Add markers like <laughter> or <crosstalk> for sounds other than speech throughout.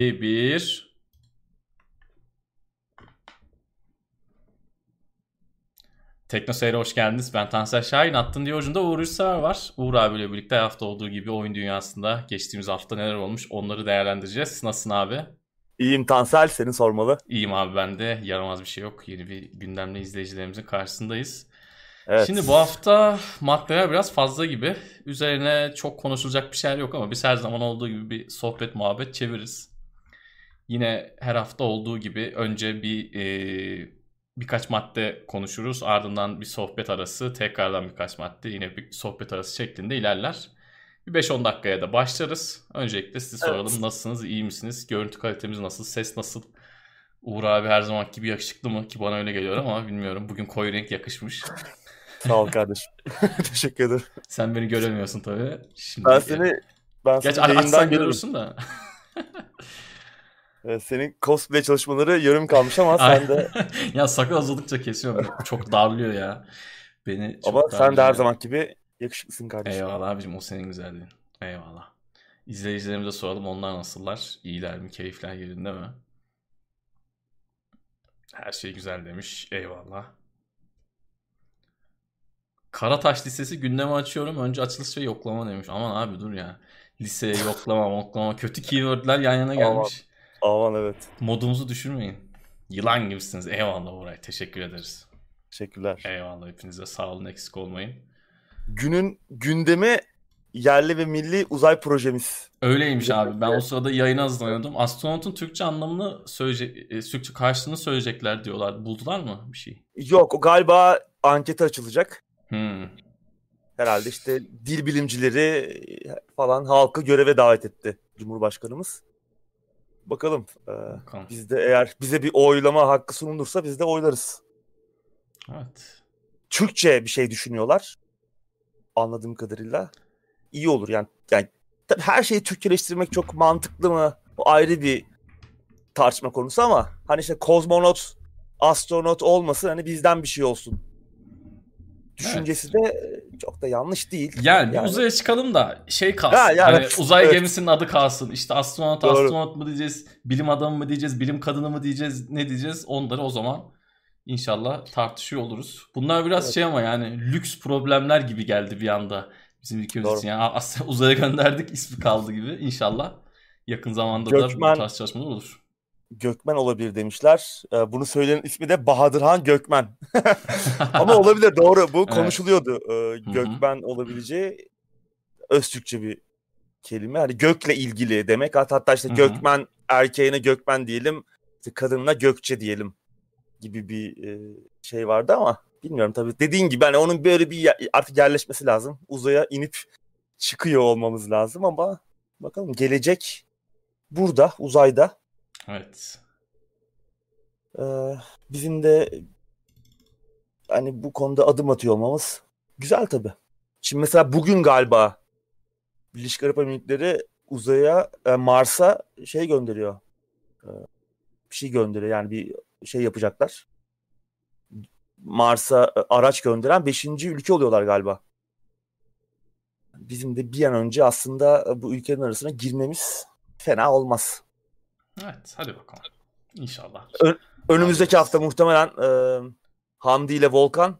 bir Tekno Seyir'e hoş geldiniz. Ben Tansel Şahin. Attın diye ucunda Uğur Ürsever var. Uğur abiyle birlikte her hafta olduğu gibi oyun dünyasında geçtiğimiz hafta neler olmuş onları değerlendireceğiz. Nasılsın abi? İyiyim Tansel, seni sormalı. İyiyim abi ben de. Yaramaz bir şey yok. Yeni bir gündemle izleyicilerimizin karşısındayız. Evet. Şimdi bu hafta maddeler biraz fazla gibi. Üzerine çok konuşulacak bir şeyler yok ama biz her zaman olduğu gibi bir sohbet muhabbet çeviririz. Yine her hafta olduğu gibi önce bir e, birkaç madde konuşuruz. Ardından bir sohbet arası, tekrardan birkaç madde yine bir sohbet arası şeklinde ilerler. Bir 5-10 dakikaya da başlarız. Öncelikle size soralım Evet. nasılsınız, iyi misiniz? Görüntü kalitemiz nasıl, ses nasıl? Uğur abi her zaman gibi yakışıklı mı? Ki bana öyle geliyor ama bilmiyorum. Bugün koyu renk yakışmış. <laughs> Sağ ol kardeşim. <laughs> Teşekkür ederim. Sen beni göremiyorsun tabii. Şimdi Ben seni ben Gerçi seni açsan görürsün da. <laughs> Evet, senin cosplay çalışmaları yarım kalmış ama sen de <laughs> ya sakal uzadıkça kesiyorum. Çok darlıyor ya. Beni çok ama sen de darlıyor her zaman gibi yakışıklısın kardeşim. Eyvallah abicim o senin güzelliğin. Eyvallah. İzleyicilerimize soralım onlar nasıllar? İyiler mi? Keyifler yerinde mi? Her şey güzel demiş. Eyvallah. Karataş Lisesi gündeme açıyorum. Önce açılış ve yoklama demiş. Aman abi dur ya. Liseye yoklama moklama kötü keywordler yan yana gelmiş. Aman evet. Modumuzu düşürmeyin. Yılan gibisiniz. Eyvallah Oray. Teşekkür ederiz. Teşekkürler. Eyvallah. Hepinize sağ olun. Eksik olmayın. Günün gündemi yerli ve milli uzay projemiz. Öyleymiş abi. Ben o sırada yayına hazırlanıyordum. Astronotun Türkçe anlamını söyleyecek, e, Türkçe karşılığını söyleyecekler diyorlar. Buldular mı bir şey? Yok o galiba ankete açılacak. Hmm. Herhalde işte dil bilimcileri falan halkı göreve davet etti Cumhurbaşkanımız. Bakalım. Ee, Bakalım. biz de eğer bize bir oylama hakkı sunulursa biz de oylarız. Evet. Türkçe bir şey düşünüyorlar. Anladığım kadarıyla. iyi olur yani. Yani tabii her şeyi Türkçeleştirmek çok mantıklı mı? O ayrı bir tartışma konusu ama hani işte kozmonot, astronot olmasın hani bizden bir şey olsun. Düşüncesi de çok da yanlış değil. Yani, Yani- uzaya çıkalım da şey kalsın. Ha, yani, hani uzay evet. gemisinin adı kalsın. İşte astronot Doğru. astronot mu diyeceğiz? Bilim adamı mı diyeceğiz? Bilim kadını mı diyeceğiz? Ne diyeceğiz? Onları o zaman inşallah tartışıyor oluruz. Bunlar biraz Evet. şey ama yani lüks problemler gibi geldi bir anda bizim ülkemiz Doğru. için. Yani <laughs> uzaya gönderdik ismi kaldı gibi. İnşallah yakın zamanda da Gökmen- bu tarz çalışmalar olur. Gökmen olabilir demişler. Ee, bunu söyleyen ismi de Bahadırhan Gökmen. <laughs> Ama olabilir doğru. Bu Evet. konuşuluyordu. Ee, Gökmen olabileceği Öztürkçe bir kelime. Hani gökle ilgili demek. Hat- Hatta işte Hı hı. Gökmen erkeğine Gökmen diyelim. işte kadınına Gökçe diyelim gibi bir e, şey vardı ama bilmiyorum tabii. Dediğin gibi hani onun böyle bir artık yerleşmesi lazım. Uzaya inip çıkıyor olmamız lazım ama bakalım gelecek burada uzayda. Evet. Ee, bizim de hani bu konuda adım atıyor olmamız güzel tabii. Şimdi mesela bugün galiba Birleşik Arap Emirlikleri uzaya e, Mars'a şey gönderiyor. Ee, bir şey gönderiyor yani bir şey yapacaklar. Mars'a e, araç gönderen 5. ülke oluyorlar galiba. Bizim de bir an önce aslında e, bu ülkelerin arasına girmemiz fena olmaz. Evet. Hadi bakalım. İnşallah. Önümüzdeki hafta muhtemelen e, Hamdi ile Volkan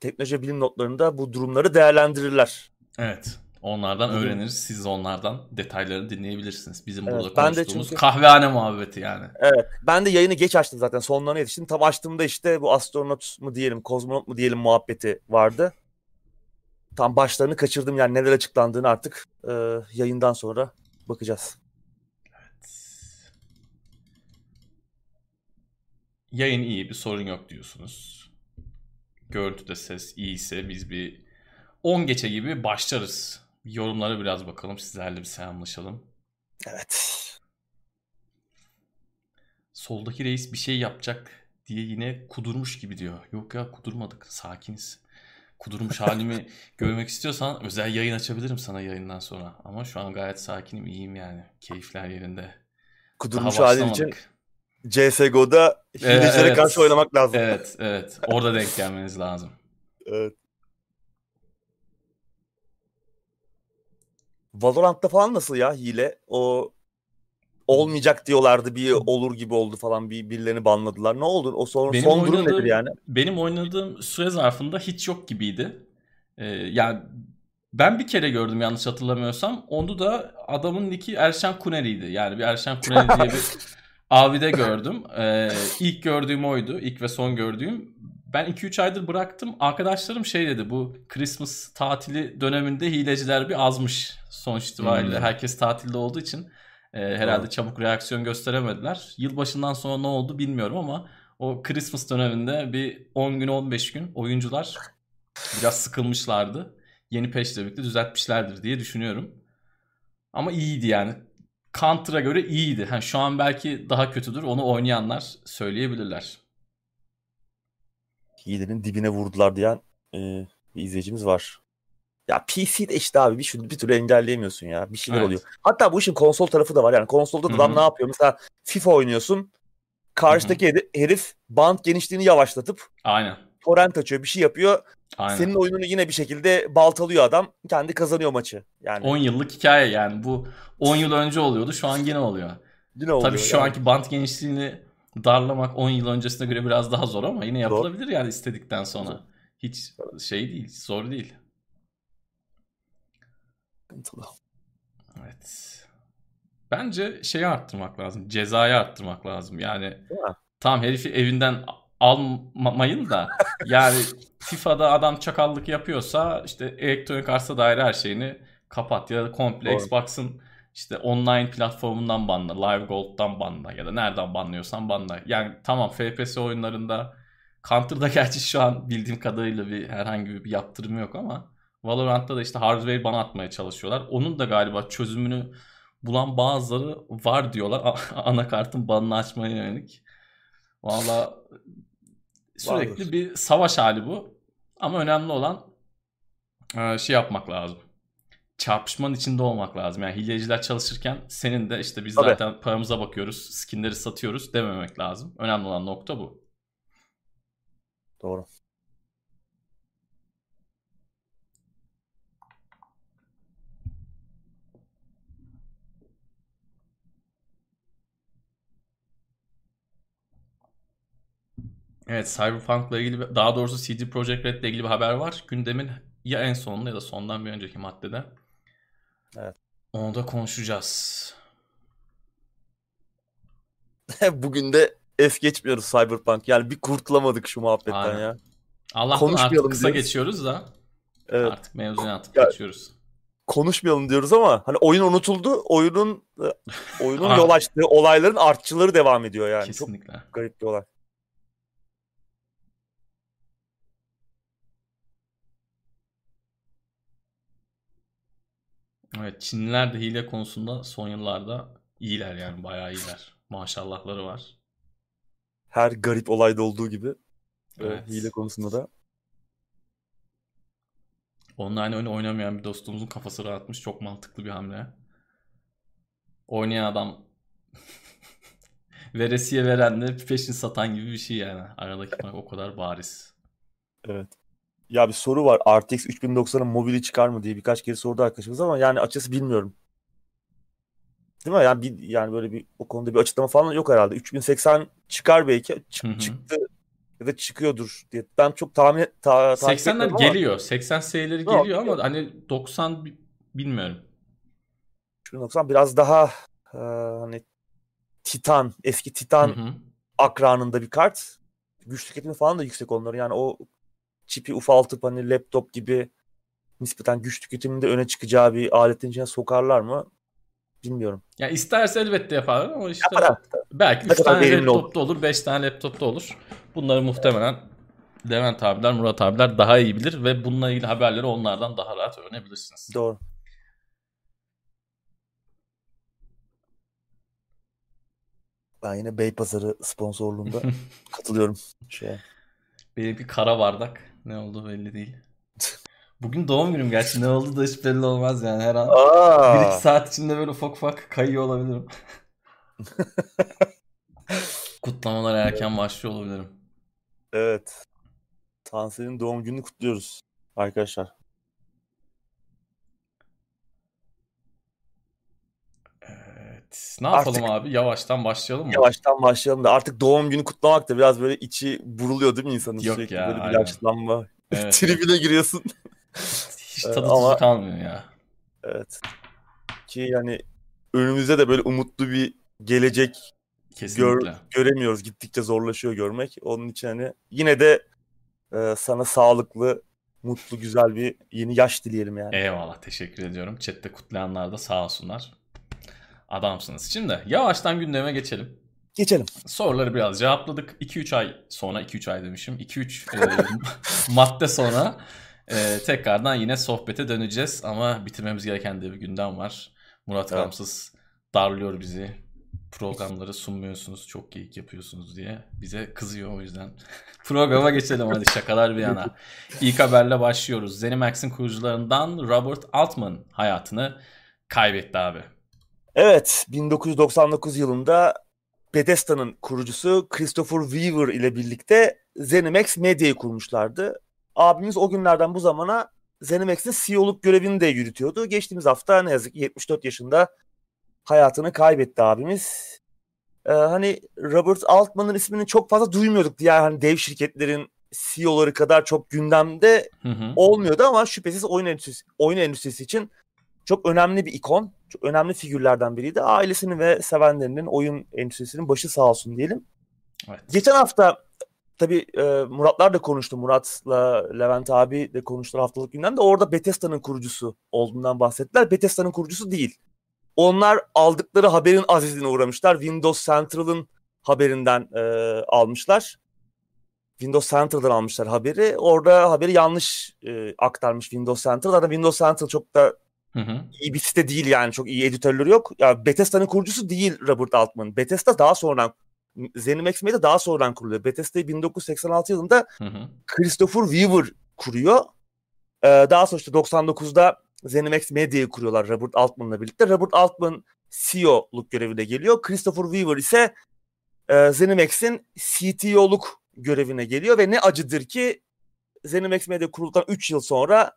teknoloji bilim notlarında bu durumları değerlendirirler. Evet. Onlardan Bugün- öğreniriz. Siz de onlardan detayları dinleyebilirsiniz. Bizim Evet, burada ben de konuştuğumuz çünkü- kahvehane muhabbeti yani. Evet. Ben de yayını geç açtım zaten. Sonlarına yetiştim. Tam açtığımda işte bu astronot mu diyelim, kozmonot mu diyelim muhabbeti vardı. Tam başlarını kaçırdım yani neler açıklandığını artık e, yayından sonra bakacağız. Yayın iyi, bir sorun yok diyorsunuz. Görüntüde ses iyiyse biz bir 10 geçe gibi başlarız. Yorumlara biraz bakalım. Sizlerle bir selamlaşalım. Evet. Soldaki reis bir şey yapacak diye yine kudurmuş gibi diyor. Yok ya kudurmadık. Sakiniz. Kudurmuş <laughs> halimi görmek istiyorsan özel yayın açabilirim sana yayından sonra. Ama şu an gayet sakinim, iyiyim yani. Keyifler yerinde. Kudurmuş Daha halin için başlamadık. CSGO'da hilecilere evet. karşı oynamak lazım. Evet, evet. Orada denk gelmeniz lazım. Evet. Valorant'ta falan nasıl ya hile? O olmayacak diyorlardı bir olur gibi oldu falan bir birilerini banladılar. Ne oldu? O son, Benim son durum oynadığım- nedir yani? Benim oynadığım süre zarfında hiç yok gibiydi. Ee, yani ben bir kere gördüm yanlış hatırlamıyorsam. Onu da adamın nicki Erşen Kuneri'ydi. Yani bir Erşen Kuneri diye bir <laughs> avide gördüm. <laughs> Ee, ilk gördüğüm oydu. İlk ve son gördüğüm. Ben 2-3 aydır bıraktım. Arkadaşlarım şey dedi bu Christmas tatili döneminde hileciler bir azmış sonuç itibariyle. Hmm. Herkes tatilde olduğu için e, herhalde Doğru. çabuk reaksiyon gösteremediler. Yılbaşından sonra ne oldu bilmiyorum ama o Christmas döneminde bir 10 gün 15 gün oyuncular biraz sıkılmışlardı. Yeni patch'le birlikte düzeltmişlerdir diye düşünüyorum. Ama iyiydi yani. Counter'a göre iyiydi. Ha, şu an belki daha kötüdür. Onu oynayanlar söyleyebilirler. Hilenin dibine vurdular diyen e, bir izleyicimiz var. Ya PC'de işte abi bir, şu- bir türlü engelleyemiyorsun ya. Bir şeyler Evet. oluyor. Hatta bu işin konsol tarafı da var. Yani konsolda da adam ne yapıyor? Mesela FIFA oynuyorsun. Karşıdaki heri- herif band genişliğini yavaşlatıp Aynen. Torrent açıyor, bir şey yapıyor. Aynen. Senin oyununu yine bir şekilde baltalıyor adam. Kendi kazanıyor maçı. Yani 10 yıllık hikaye yani. Bu 10 yıl önce oluyordu. Şu an yine oluyor. yine oluyor. Tabii şu yani. anki bant genişliğini darlamak 10 yıl öncesine göre biraz daha zor ama yine yapılabilir yani istedikten sonra. Hiç şey değil, zor değil. Sıkıntılı. Evet. Bence şeyi arttırmak lazım. Cezayı arttırmak lazım. Yani tamam herifi evinden almayın da yani FIFA'da adam çakallık yapıyorsa işte elektronik arsa dair her şeyini kapat ya da komple Doğru. Xbox'ın işte online platformundan banla, Live Gold'dan banla ya da nereden banlıyorsan banla. Yani tamam FPS oyunlarında Counter'da <laughs> gerçi şu an bildiğim kadarıyla bir herhangi bir yaptırım yok ama Valorant'ta da işte hardware bana atmaya çalışıyorlar. Onun da galiba çözümünü bulan bazıları var diyorlar. <laughs> Anakartın banını açmaya yönelik. Valla sürekli Vardır. bir savaş hali bu. Ama önemli olan e, şey yapmak lazım. Çarpışmanın içinde olmak lazım. Yani hileciler çalışırken senin de işte biz Tabii. zaten paramıza bakıyoruz, skinleri satıyoruz dememek lazım. Önemli olan nokta bu. Doğru. Evet Cyberpunk'la ilgili daha doğrusu CD Projekt Red'le ilgili bir haber var. Gündemin ya en sonunda ya da sondan bir önceki maddede. Evet. Onu da konuşacağız. <laughs> Bugün de es geçmiyoruz Cyberpunk. Yani bir kurtulamadık şu muhabbetten Aynen. ya. Allah'tan artık kısa diyoruz. geçiyoruz da Evet. artık mevzuya atıp Ya- geçiyoruz. konuşmayalım diyoruz ama hani oyun unutuldu. Oyunun e, oyunun <laughs> yol açtığı olayların artçıları devam ediyor yani. Kesinlikle. Çok garip bir olay. Evet Çinliler de hile konusunda son yıllarda iyiler yani bayağı iyiler. Maşallahları var. Her garip olayda olduğu gibi e, Evet. hile konusunda da. Online oyunu oynamayan bir dostumuzun kafası rahatmış. Çok mantıklı bir hamle. Oynayan adam <laughs> veresiye verenle peşin satan gibi bir şey yani. Aradaki fark o kadar bariz. Evet. Ya bir soru var. RTX 3090'ın mobili çıkar mı diye birkaç kere sordu arkadaşımız ama yani açıkçası bilmiyorum. Değil mi? Yani bir, yani böyle bir o konuda bir açıklama falan yok herhalde. 3080 çıkar belki. Hı hı. çıktı ya da çıkıyordur diye. Ben çok tahmin ta, takip 80'ler etmiyorum ama geliyor. 80 serileri Yok, geliyor ama yok. hani 90 bi- bilmiyorum. 3090 biraz daha e, hani Titan, eski Titan Hı hı. akranında bir kart. Güç tüketimi falan da yüksek onların. Yani o çipi ufaltıp hani laptop gibi nispeten güç tüketiminde öne çıkacağı bir aletin içine sokarlar mı? Bilmiyorum. Ya isterse elbette yapar ama işte Yapar ha. belki Ne 3 kadar tane laptopta olur, 5 tane laptopta olur. Bunları muhtemelen Levent abiler, Murat abiler daha iyi bilir ve bununla ilgili haberleri onlardan daha rahat öğrenebilirsiniz. Doğru. Ben yine Beypazarı sponsorluğunda <laughs> katılıyorum şeye. Benimki kara bardak. Ne oldu belli değil. Bugün doğum günüm gerçi ne oldu da hiç belli olmaz yani her an. Aa, 1-2 saat içinde böyle ufak ufak kayıyor olabilirim. <laughs> Kutlamalar erken başlıyor olabilirim. evet. Tansel'in doğum gününü kutluyoruz arkadaşlar. Evet. Ne yapalım Artık, abi? Yavaştan başlayalım mı? Yavaştan başlayalım da artık doğum günü kutlamak da biraz böyle içi buruluyor değil mi insanın? Yok Sürekli ya. Böyle bir yaşlanma. <laughs> Evet. Tribüne giriyorsun. <laughs> Hiç tadı Ama, kalmıyor ya. Evet. Ki yani önümüzde de böyle umutlu bir gelecek gör, göremiyoruz. Gittikçe zorlaşıyor görmek. Onun için hani yine de e, sana sağlıklı, mutlu, güzel bir yeni yaş dileyelim yani. Eyvallah. Teşekkür ediyorum. Chat'te kutlayanlar da sağ olsunlar. Adamsınız. Şimdi yavaştan gündeme geçelim. Geçelim. Soruları biraz cevapladık. 2-3 ay sonra, 2-3 ay demişim. 2-3 e, <laughs> madde sonra e, tekrardan yine sohbete döneceğiz. Ama bitirmemiz gereken de bir gündem var. Murat evet. Kamsız darlıyor bizi. Programları sunmuyorsunuz, çok geyik yapıyorsunuz diye. Bize kızıyor o yüzden. <laughs> Programa geçelim hadi şakalar bir yana. İlk haberle başlıyoruz. ZeniMax'in kurucularından Robert Altman hayatını kaybetti abi. Evet, 1999 yılında Bethesda'nın kurucusu Christopher Weaver ile birlikte ZeniMax Media'yı kurmuşlardı. Abimiz o günlerden bu zamana ZeniMax'in CEO'luk görevini de yürütüyordu. Geçtiğimiz hafta ne yazık ki 74 yaşında hayatını kaybetti abimiz. Ee, hani Robert Altman'ın ismini çok fazla duymuyorduk diğer hani dev şirketlerin CEO'ları kadar çok gündemde hı hı. olmuyordu ama şüphesiz oyun endüstrisi, oyun endüstrisi için çok önemli bir ikon. Çok önemli figürlerden biriydi. Ailesinin ve sevenlerinin oyun endüstrisinin başı sağ olsun diyelim. Evet. Geçen hafta tabii e, Muratlar da konuştu. Murat'la Levent abi de konuştular haftalık günden de orada Bethesda'nın kurucusu olduğundan bahsettiler. Bethesda'nın kurucusu değil. Onlar aldıkları haberin azizliğine uğramışlar. Windows Central'ın haberinden e, almışlar. Windows Central'dan almışlar haberi. Orada haberi yanlış e, aktarmış Windows Central. Zaten Windows Central çok da Hı hı. İyi bir site değil yani çok iyi editörleri yok. Ya Bethesda'nın kurucusu değil Robert Altman. Bethesda daha sonradan ZeniMax Media daha sonradan kuruluyor. Bethesda'yı 1986 yılında hı hı. Christopher Weaver kuruyor. Ee, daha sonra işte 99'da ZeniMax Media'yı kuruyorlar Robert Altman'la birlikte. Robert Altman CEO'luk görevine geliyor. Christopher Weaver ise e, ZeniMax'in CTO'luk görevine geliyor ve ne acıdır ki ZeniMax Media kurulduktan 3 yıl sonra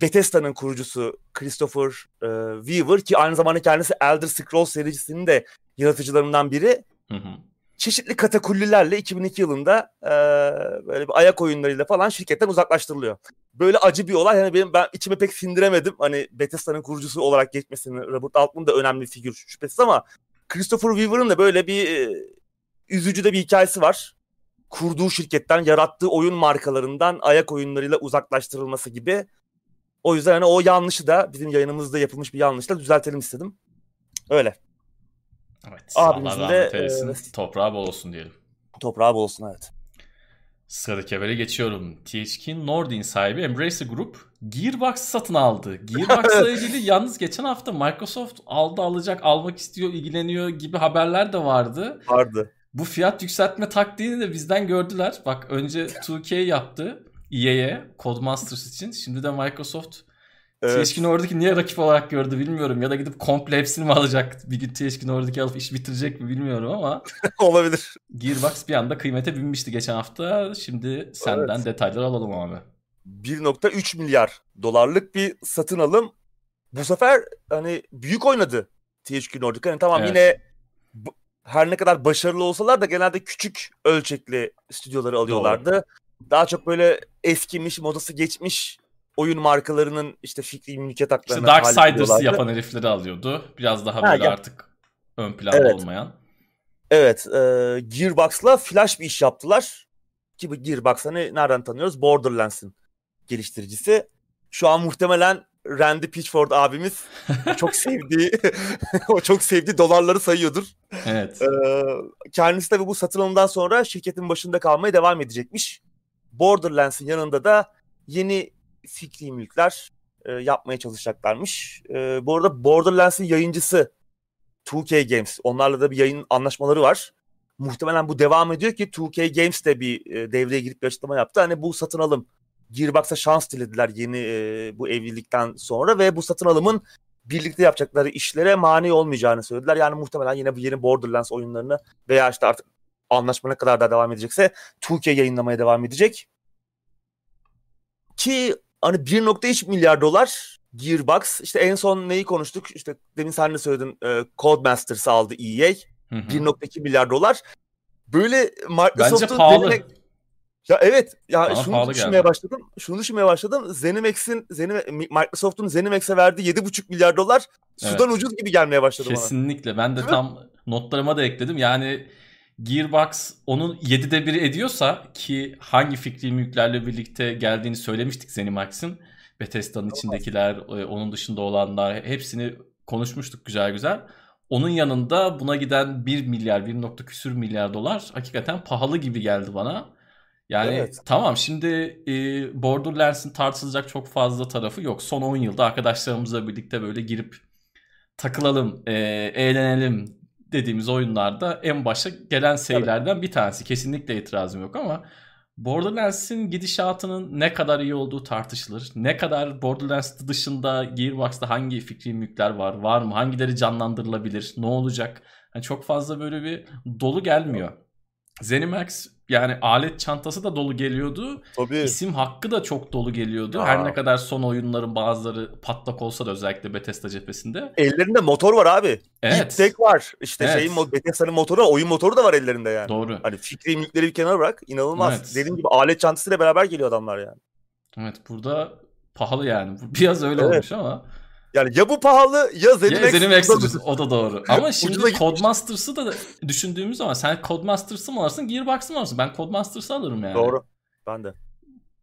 Bethesda'nın kurucusu Christopher e, Weaver ki aynı zamanda kendisi Elder Scrolls serisinin de yaratıcılarından biri. Hı hı. Çeşitli katakullilerle 2002 yılında e, böyle bir ayak oyunlarıyla falan şirketten uzaklaştırılıyor. Böyle acı bir olay. Yani benim ben içime pek sindiremedim. Hani Bethesda'nın kurucusu olarak geçmesini. Robert Altman da önemli bir figür şüphesiz ama Christopher Weaver'ın da böyle bir e, üzücü de bir hikayesi var. Kurduğu şirketten, yarattığı oyun markalarından ayak oyunlarıyla uzaklaştırılması gibi o yüzden hani o yanlışı da bizim yayınımızda yapılmış bir yanlışı da düzeltelim istedim. Öyle. Evet. Abimizin Allah rahmet eylesin. E, toprağı bol olsun diyelim. Toprağı bol olsun evet. Sıradaki habere geçiyorum. THQ Nordic sahibi Embracer Group Gearbox satın aldı. Gearbox'la <laughs> ilgili yalnız geçen hafta Microsoft aldı alacak, almak istiyor, ilgileniyor gibi haberler de vardı. Vardı. Bu fiyat yükseltme taktiğini de bizden gördüler. Bak önce <laughs> 2K yaptı. EA'ye Codemasters için. Şimdi de Microsoft evet. THQ Nordic'i niye rakip olarak gördü bilmiyorum. Ya da gidip komple hepsini mi alacak? Bir gün THQ Nordic'i alıp iş bitirecek mi bilmiyorum ama. <laughs> Olabilir. Gearbox bir anda kıymete binmişti geçen hafta. Şimdi senden evet. detaylar alalım abi. 1.3 milyar dolarlık bir satın alım. Bu sefer hani büyük oynadı THQ Nordic. Hani tamam evet. yine her ne kadar başarılı olsalar da genelde küçük ölçekli stüdyoları alıyorlardı. Doğru daha çok böyle eskimiş, modası geçmiş oyun markalarının işte fikri mülkiyet haklarını İşte Darksiders yapan herifleri alıyordu. Biraz daha böyle ha, artık ön planda evet. olmayan. Evet. E, Gearbox'la flash bir iş yaptılar. Ki bu Gearbox hani nereden tanıyoruz? Borderlands'in geliştiricisi. Şu an muhtemelen Randy Pitchford abimiz <laughs> çok sevdiği <laughs> o çok sevdiği dolarları sayıyordur. Evet. Ee, kendisi tabii bu satın alımdan sonra şirketin başında kalmaya devam edecekmiş. Borderlands'in yanında da yeni fikri mülkler e, yapmaya çalışacaklarmış. E, bu arada Borderlands'in yayıncısı 2K Games. Onlarla da bir yayın anlaşmaları var. Muhtemelen bu devam ediyor ki 2K Games de bir e, devreye girip bir açıklama yaptı. Hani bu satın alım Gearbox'a şans dilediler yeni e, bu evlilikten sonra ve bu satın alımın birlikte yapacakları işlere mani olmayacağını söylediler. Yani muhtemelen yine bu yeni Borderlands oyunlarını veya işte artık anlaşma ne kadar daha devam edecekse 2K yayınlamaya devam edecek. Ki hani 1.3 milyar dolar Gearbox. İşte en son neyi konuştuk? İşte demin sen de söyledin. E, Codemasters aldı EA. 1.2 milyar dolar. Böyle Microsoft'un Bence pahalı. Zenimax- Ya evet ya Bana şunu düşünmeye geldi. başladım. Şunu düşünmeye başladım. Zenimax'in Zenim Microsoft'un Zenimax'e verdiği 7.5 milyar dolar sudan ucuz gibi gelmeye başladı bana. Kesinlikle. Ben de Değil mi? tam notlarıma da ekledim. Yani Gearbox onun 7'de 1'i ediyorsa ki hangi fikri mülklerle birlikte geldiğini söylemiştik Zenimax'in. Bethesda'nın içindekiler, e, onun dışında olanlar hepsini konuşmuştuk güzel güzel. Onun yanında buna giden 1 milyar, 1 nokta küsür milyar dolar hakikaten pahalı gibi geldi bana. Yani Evet. tamam şimdi e, Borderlands'in tartışılacak çok fazla tarafı yok. Son 10 yılda arkadaşlarımızla birlikte böyle girip takılalım, e, eğlenelim dediğimiz oyunlarda en başa gelen serilerden bir tanesi. Kesinlikle itirazım yok ama Borderlands'in gidişatının ne kadar iyi olduğu tartışılır. Ne kadar Borderlands dışında Gearbox'ta hangi fikri mülkler var, var mı? Hangileri canlandırılabilir, ne olacak? Yani çok fazla böyle bir dolu gelmiyor. Zenimax yani alet çantası da dolu geliyordu. Tabii. İsim hakkı da çok dolu geliyordu. Aa. Her ne kadar son oyunların bazıları patlak olsa da özellikle Bethesda cephesinde. Ellerinde motor var abi. Evet. Tek var. İşte Evet. şeyin Bethesda'nın motoru, var, oyun motoru da var ellerinde yani. Doğru. Hani fikri mülkleri bir kenara bırak. İnanılmaz. Evet. Dediğim gibi alet çantasıyla beraber geliyor adamlar yani. Evet burada pahalı yani. Biraz öyle Evet. olmuş ama. Yani ya bu pahalı ya Ya Zenimax. Zenimax ucuz. ucuz, o da doğru. <laughs> Ama şimdi. Codemasters'ı da düşündüğümüz zaman sen Codemasters'ı mı alırsın Gearbox'ı mı alırsın? Ben Codemasters'ı alırım yani. Doğru. Ben de.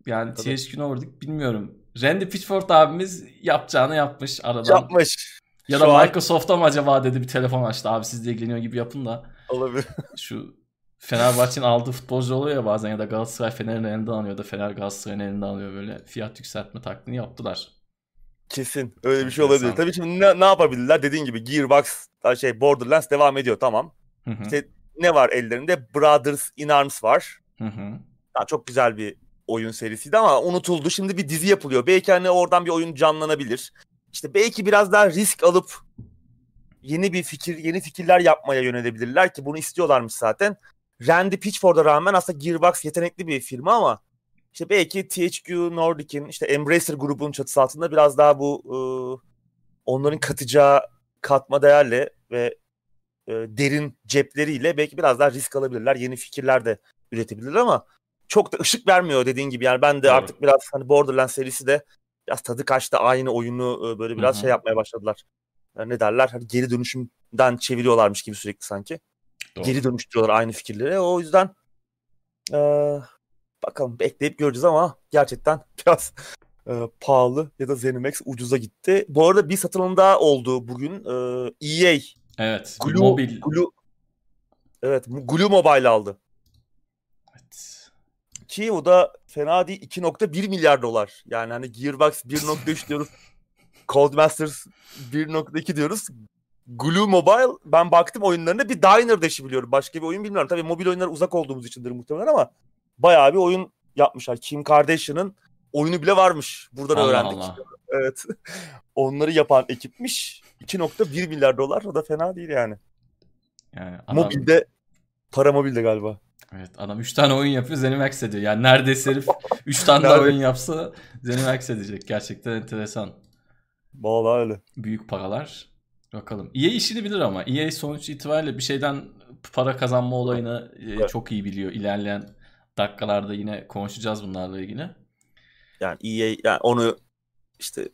Yani. THQ Nordic bilmiyorum. Randy Pitchford abimiz yapacağını yapmış aradan. Yapmış. Ya Şu da an- Microsoft'a mı acaba dedi bir telefon açtı. Abi siz de ilgileniyor gibi yapın da. Olabilir. <laughs> Şu Fenerbahçe'nin aldığı futbolcu oluyor ya bazen ya da Galatasaray Fener'in elinden alıyor ya da Fener Galatasaray'ın elinden alıyor böyle fiyat yükseltme taklidini yaptılar. Kesin. Öyle bir şey Enteresan. olabilir. Tabii şimdi ne, ne yapabilirler? Dediğin gibi Gearbox, şey Borderlands devam ediyor tamam. Hı hı. İşte ne var ellerinde? Brothers in Arms var. Hı hı. Ya çok güzel bir oyun serisiydi ama unutuldu. Şimdi bir dizi yapılıyor. Belki hani oradan bir oyun canlanabilir. İşte belki biraz daha risk alıp yeni bir fikir, yeni fikirler yapmaya yönelebilirler ki bunu istiyorlarmış zaten. Randy Pitchford'a rağmen aslında Gearbox yetenekli bir firma ama işte belki THQ Nordic'in işte Embracer grubunun çatısı altında biraz daha bu e, onların katacağı katma değerle ve e, derin cepleriyle belki biraz daha risk alabilirler. Yeni fikirler de üretebilirler ama çok da ışık vermiyor dediğin gibi. Yani ben de Doğru. artık biraz hani Borderlands serisi de biraz tadı kaçtı. Aynı oyunu e, böyle biraz Hı hı. şey yapmaya başladılar. Yani ne derler? Hani geri dönüşümden çeviriyorlarmış gibi sürekli sanki. Doğru. Geri dönüştürüyorlar aynı fikirleri. O yüzden e, bakalım bekleyip göreceğiz ama gerçekten <laughs> biraz e, pahalı ya da Zenimax ucuza gitti. Bu arada bir satılım daha oldu bugün. E, EA Evet. Glue, Mobil. Glue, evet Glue Mobile aldı. Evet. Ki o da fena değil 2.1 milyar dolar. Yani hani Gearbox 1.3 <laughs> diyoruz. Codemasters 1.2 diyoruz. Glue Mobile ben baktım oyunlarına bir Diner Dash'i biliyorum. Başka bir oyun bilmiyorum. Tabii mobil oyunlara uzak olduğumuz içindir muhtemelen ama bayağı bir oyun yapmışlar. Kim Kardashian'ın oyunu bile varmış. Buradan Allah öğrendik. Allah. Evet. <laughs> Onları yapan ekipmiş. 2.1 milyar dolar o da fena değil yani. Yani adam, Mobilde para mobilde galiba. Evet adam 3 tane oyun yapıyor Zenimax ediyor. Yani neredeyse herif <laughs> 3 tane daha oyun yapsa Zenimax edecek. Gerçekten enteresan. Vallahi öyle. Büyük paralar. Bakalım. EA işini bilir ama. EA sonuç itibariyle bir şeyden para kazanma olayını e, Evet. çok iyi biliyor. İlerleyen dakikalarda yine konuşacağız bunlarla ilgili. Yani EA yani onu işte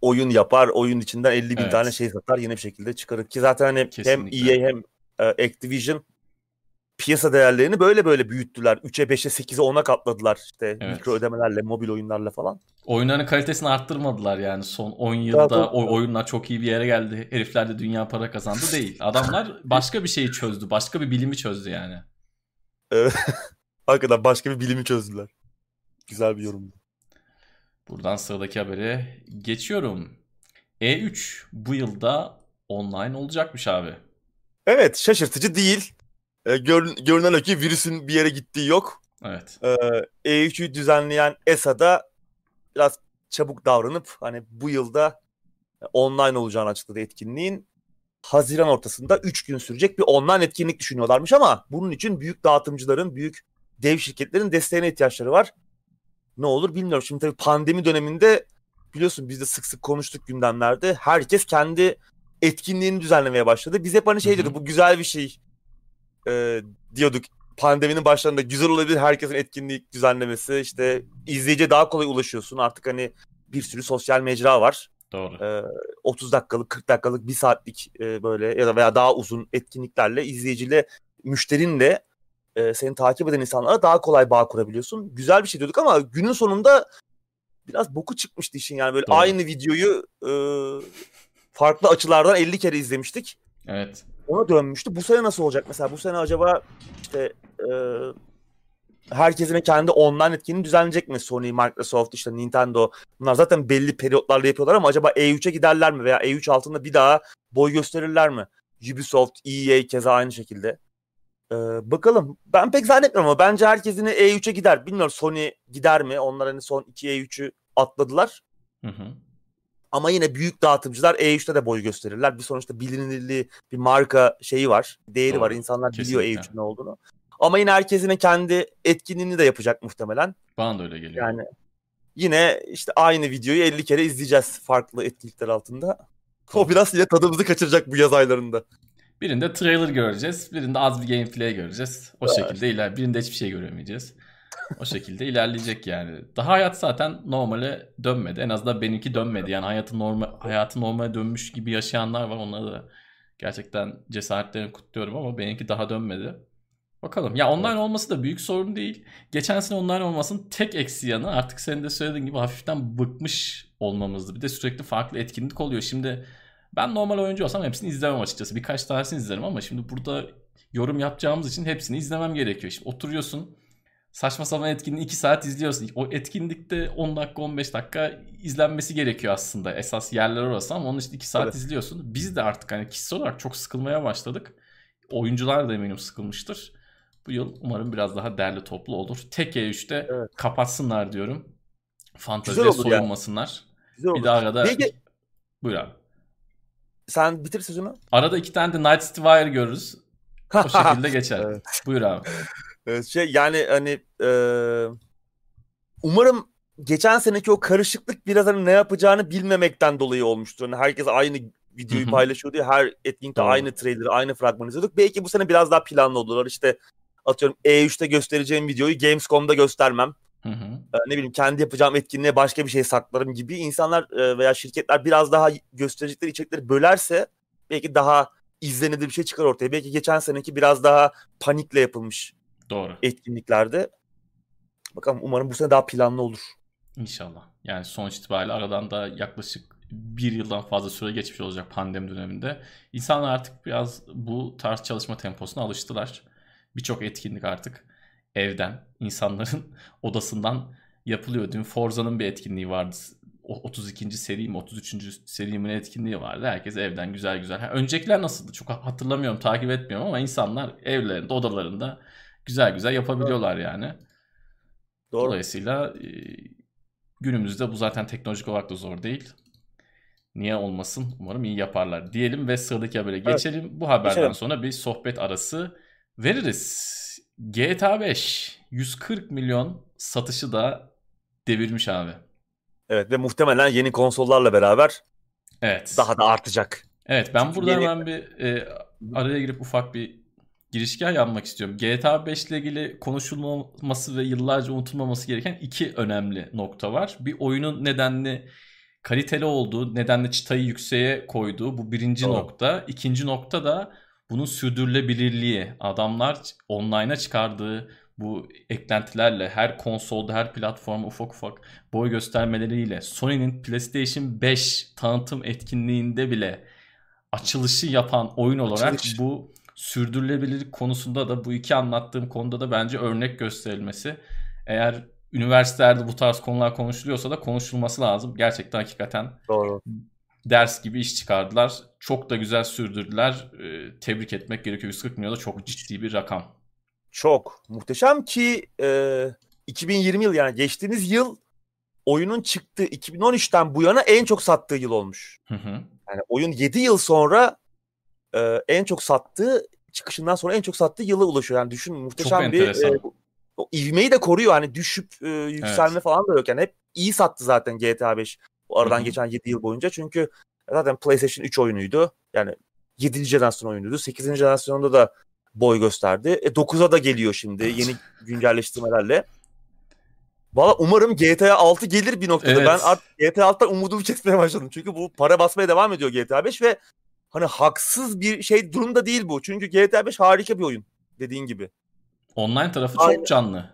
oyun yapar, oyun içinden 50 bin Evet. tane şey satar yine bir şekilde çıkarır. Ki zaten hani Kesinlikle. hem EA hem e, Activision piyasa değerlerini böyle böyle büyüttüler. 3'e 5'e 8'e 10'a katladılar işte Evet. mikro ödemelerle, mobil oyunlarla falan. Oyunların kalitesini arttırmadılar yani son 10 Tabii, yılda tabii. o oyunlar çok iyi bir yere geldi. Herifler de dünya para kazandı değil. Adamlar <laughs> başka bir şeyi çözdü. Başka bir bilimi çözdü yani. Hakikaten başka bir bilimi çözdüler. Güzel bir yorum. Buradan sıradaki habere geçiyorum. E3 bu yılda online olacakmış abi. Evet şaşırtıcı değil. E, gör- görünen o ki virüsün bir yere gittiği yok. Evet. Ee, E3'ü düzenleyen ESA da biraz çabuk davranıp hani bu yılda online olacağını açıkladı etkinliğin. Haziran ortasında 3 gün sürecek bir online etkinlik düşünüyorlarmış ama bunun için büyük dağıtımcıların, büyük dev şirketlerin desteğine ihtiyaçları var. Ne olur bilmiyorum. Şimdi tabii pandemi döneminde biliyorsun biz de sık sık konuştuk gündemlerde. Herkes kendi etkinliğini düzenlemeye başladı. Biz hep hani şey diyorduk bu güzel bir şey e, diyorduk. Pandeminin başlarında güzel olabilir herkesin etkinlik düzenlemesi. İşte izleyiciye daha kolay ulaşıyorsun. Artık hani bir sürü sosyal mecra var. Doğru. Ee, 30 dakikalık, 40 dakikalık, 1 saatlik e, böyle ya da veya daha uzun etkinliklerle izleyiciyle, müşterinle e, seni takip eden insanlara daha kolay bağ kurabiliyorsun. Güzel bir şey diyorduk ama günün sonunda biraz boku çıkmıştı işin yani böyle Doğru. aynı videoyu e, farklı açılardan 50 kere izlemiştik. Evet. Ona dönmüştü. Bu sene nasıl olacak mesela? Bu sene acaba işte e, herkesin kendi online etkinliğini düzenleyecek mi? Sony, Microsoft, işte Nintendo. Bunlar zaten belli periyotlarla yapıyorlar ama acaba E3'e giderler mi? Veya E3 altında bir daha boy gösterirler mi? Ubisoft, EA keza aynı şekilde. E, bakalım. Ben pek zannetmiyorum ama bence herkes yine E3'e gider. Bilmiyorum Sony gider mi? Onlar hani son iki E3'ü atladılar. Hı hı. Ama yine büyük dağıtımcılar E3'te de boy gösterirler. Bir sonuçta bilinirliği, bir marka şeyi var. Değeri Doğru, var. İnsanlar biliyor kesinlikle. E3'ün ne olduğunu. Ama yine herkesin kendi etkinliğini de yapacak muhtemelen. Bana da öyle geliyor. Yani yine işte aynı videoyu 50 kere izleyeceğiz farklı etkinlikler altında. O biraz yine tadımızı kaçıracak bu yaz aylarında. Birinde trailer göreceğiz. Birinde az bir gameplay göreceğiz. O şekilde iler. Birinde hiçbir şey göremeyeceğiz. O şekilde ilerleyecek yani. Daha hayat zaten normale dönmedi. En azından benimki dönmedi. Yani hayatı normal hayatı normale dönmüş gibi yaşayanlar var. Onları da gerçekten cesaretlerini kutluyorum ama benimki daha dönmedi. Bakalım. Ya online olması da büyük sorun değil. Geçen sene online olmasının tek eksi yanı artık senin de söylediğin gibi hafiften bıkmış olmamızdı. Bir de sürekli farklı etkinlik oluyor. Şimdi ben normal oyuncu olsam hepsini izlemem açıkçası. Birkaç tanesini izlerim ama şimdi burada yorum yapacağımız için hepsini izlemem gerekiyor. Şimdi oturuyorsun saçma sapan etkinliği 2 saat izliyorsun. O etkinlikte 10 dakika 15 dakika izlenmesi gerekiyor aslında. Esas yerler orası ama onun için 2 saat Evet. izliyorsun. Biz de artık hani kişisel olarak çok sıkılmaya başladık. Oyuncular da eminim sıkılmıştır. Bu yıl umarım biraz daha derli toplu olur. Tek E3'te Evet. kapatsınlar diyorum. Fanteziye olur yani. soyulmasınlar. Güzel olur. Bir de arada... Peki Buyur abi. Sen bitir sözünü. Arada iki tane de Night City Wire görürüz. O <laughs> şekilde geçer. Evet. Buyur abi. Evet, şey yani hani e, umarım geçen seneki o karışıklık biraz hani ne yapacağını bilmemekten dolayı olmuştur. Hani herkes aynı videoyu Hı hı. paylaşıyordu ya her etkinlikte Doğru. aynı trailer'ı aynı fragmanı izliyorduk. Belki bu sene biraz daha planlı oldular. İşte atıyorum E3'te göstereceğim videoyu Gamescom'da göstermem. Hı hı. Ee, ne bileyim kendi yapacağım etkinliğe başka bir şey saklarım gibi insanlar e, veya şirketler biraz daha gösterecekleri içerikleri bölerse belki daha izlenilir bir şey çıkar ortaya. Belki geçen seneki biraz daha panikle yapılmış Doğru. etkinliklerde. Bakalım umarım bu sene daha planlı olur. İnşallah. Yani sonuç itibariyle aradan da yaklaşık bir yıldan fazla süre geçmiş olacak pandemi döneminde. İnsanlar artık biraz bu tarz çalışma temposuna alıştılar. Birçok etkinlik artık evden, insanların <laughs> odasından yapılıyor. Dün Forza'nın bir etkinliği vardı. O 32. seri mi 33. seri mi etkinliği vardı. Herkes evden güzel güzel. Ha, öncekiler nasıldı çok hatırlamıyorum, takip etmiyorum ama insanlar evlerinde, odalarında güzel güzel yapabiliyorlar yani. Doğru. Dolayısıyla e, günümüzde bu zaten teknolojik olarak da zor değil. Niye olmasın? Umarım iyi yaparlar diyelim ve sıradaki habere geçelim. Bu haberden Geçelim. sonra bir sohbet arası veririz. GTA 5 140 milyon satışı da devirmiş abi. Evet ve muhtemelen yeni konsollarla beraber Evet. daha da artacak. Evet ben Çünkü burada yeni- hemen bir e, araya girip ufak bir girişken yapmak istiyorum. GTA 5 ile ilgili konuşulmaması ve yıllarca unutulmaması gereken iki önemli nokta var. Bir oyunun nedenli kaliteli olduğu, nedenli çıtayı yükseğe koyduğu bu birinci Doğru. nokta. İkinci nokta da bunun sürdürülebilirliği. Adamlar online'a çıkardığı bu eklentilerle her konsolda, her platforma ufak ufak boy göstermeleriyle Sony'nin PlayStation 5 tanıtım etkinliğinde bile açılışı yapan oyun olarak Açılış. bu sürdürülebilirlik konusunda da bu iki anlattığım konuda da bence örnek gösterilmesi. Eğer üniversitelerde bu tarz konular konuşuluyorsa da konuşulması lazım. Gerçekten hakikaten Doğru. ders gibi iş çıkardılar. Çok da güzel sürdürdüler. Ee, tebrik etmek gerekiyor. 140 milyon da çok ciddi bir rakam. Çok muhteşem ki e, 2020 yıl yani geçtiğimiz yıl oyunun çıktığı 2013'ten bu yana en çok sattığı yıl olmuş. Hı hı. Yani oyun 7 yıl sonra e, en çok sattığı çıkışından sonra en çok sattığı yıla ulaşıyor. Yani düşün muhteşem bir enteresan. e, o ivmeyi de koruyor. Hani düşüp e, yükselme Evet. falan da yok. Yani hep iyi sattı zaten GTA 5. aradan Hı hı. geçen 7 yıl boyunca. Çünkü zaten PlayStation 3 oyunuydu. Yani 7. jenerasyon oyunuydu. 8. jenerasyonda da boy gösterdi. E 9'a da geliyor şimdi yeni güncelleştirmelerle. Valla umarım GTA 6 gelir bir noktada. Evet. Ben artık GTA 6'dan umudumu kesmeye başladım. Çünkü bu para basmaya devam ediyor GTA 5 ve hani haksız bir şey durumda değil bu. Çünkü GTA 5 harika bir oyun dediğin gibi. Online tarafı Aynen. çok canlı.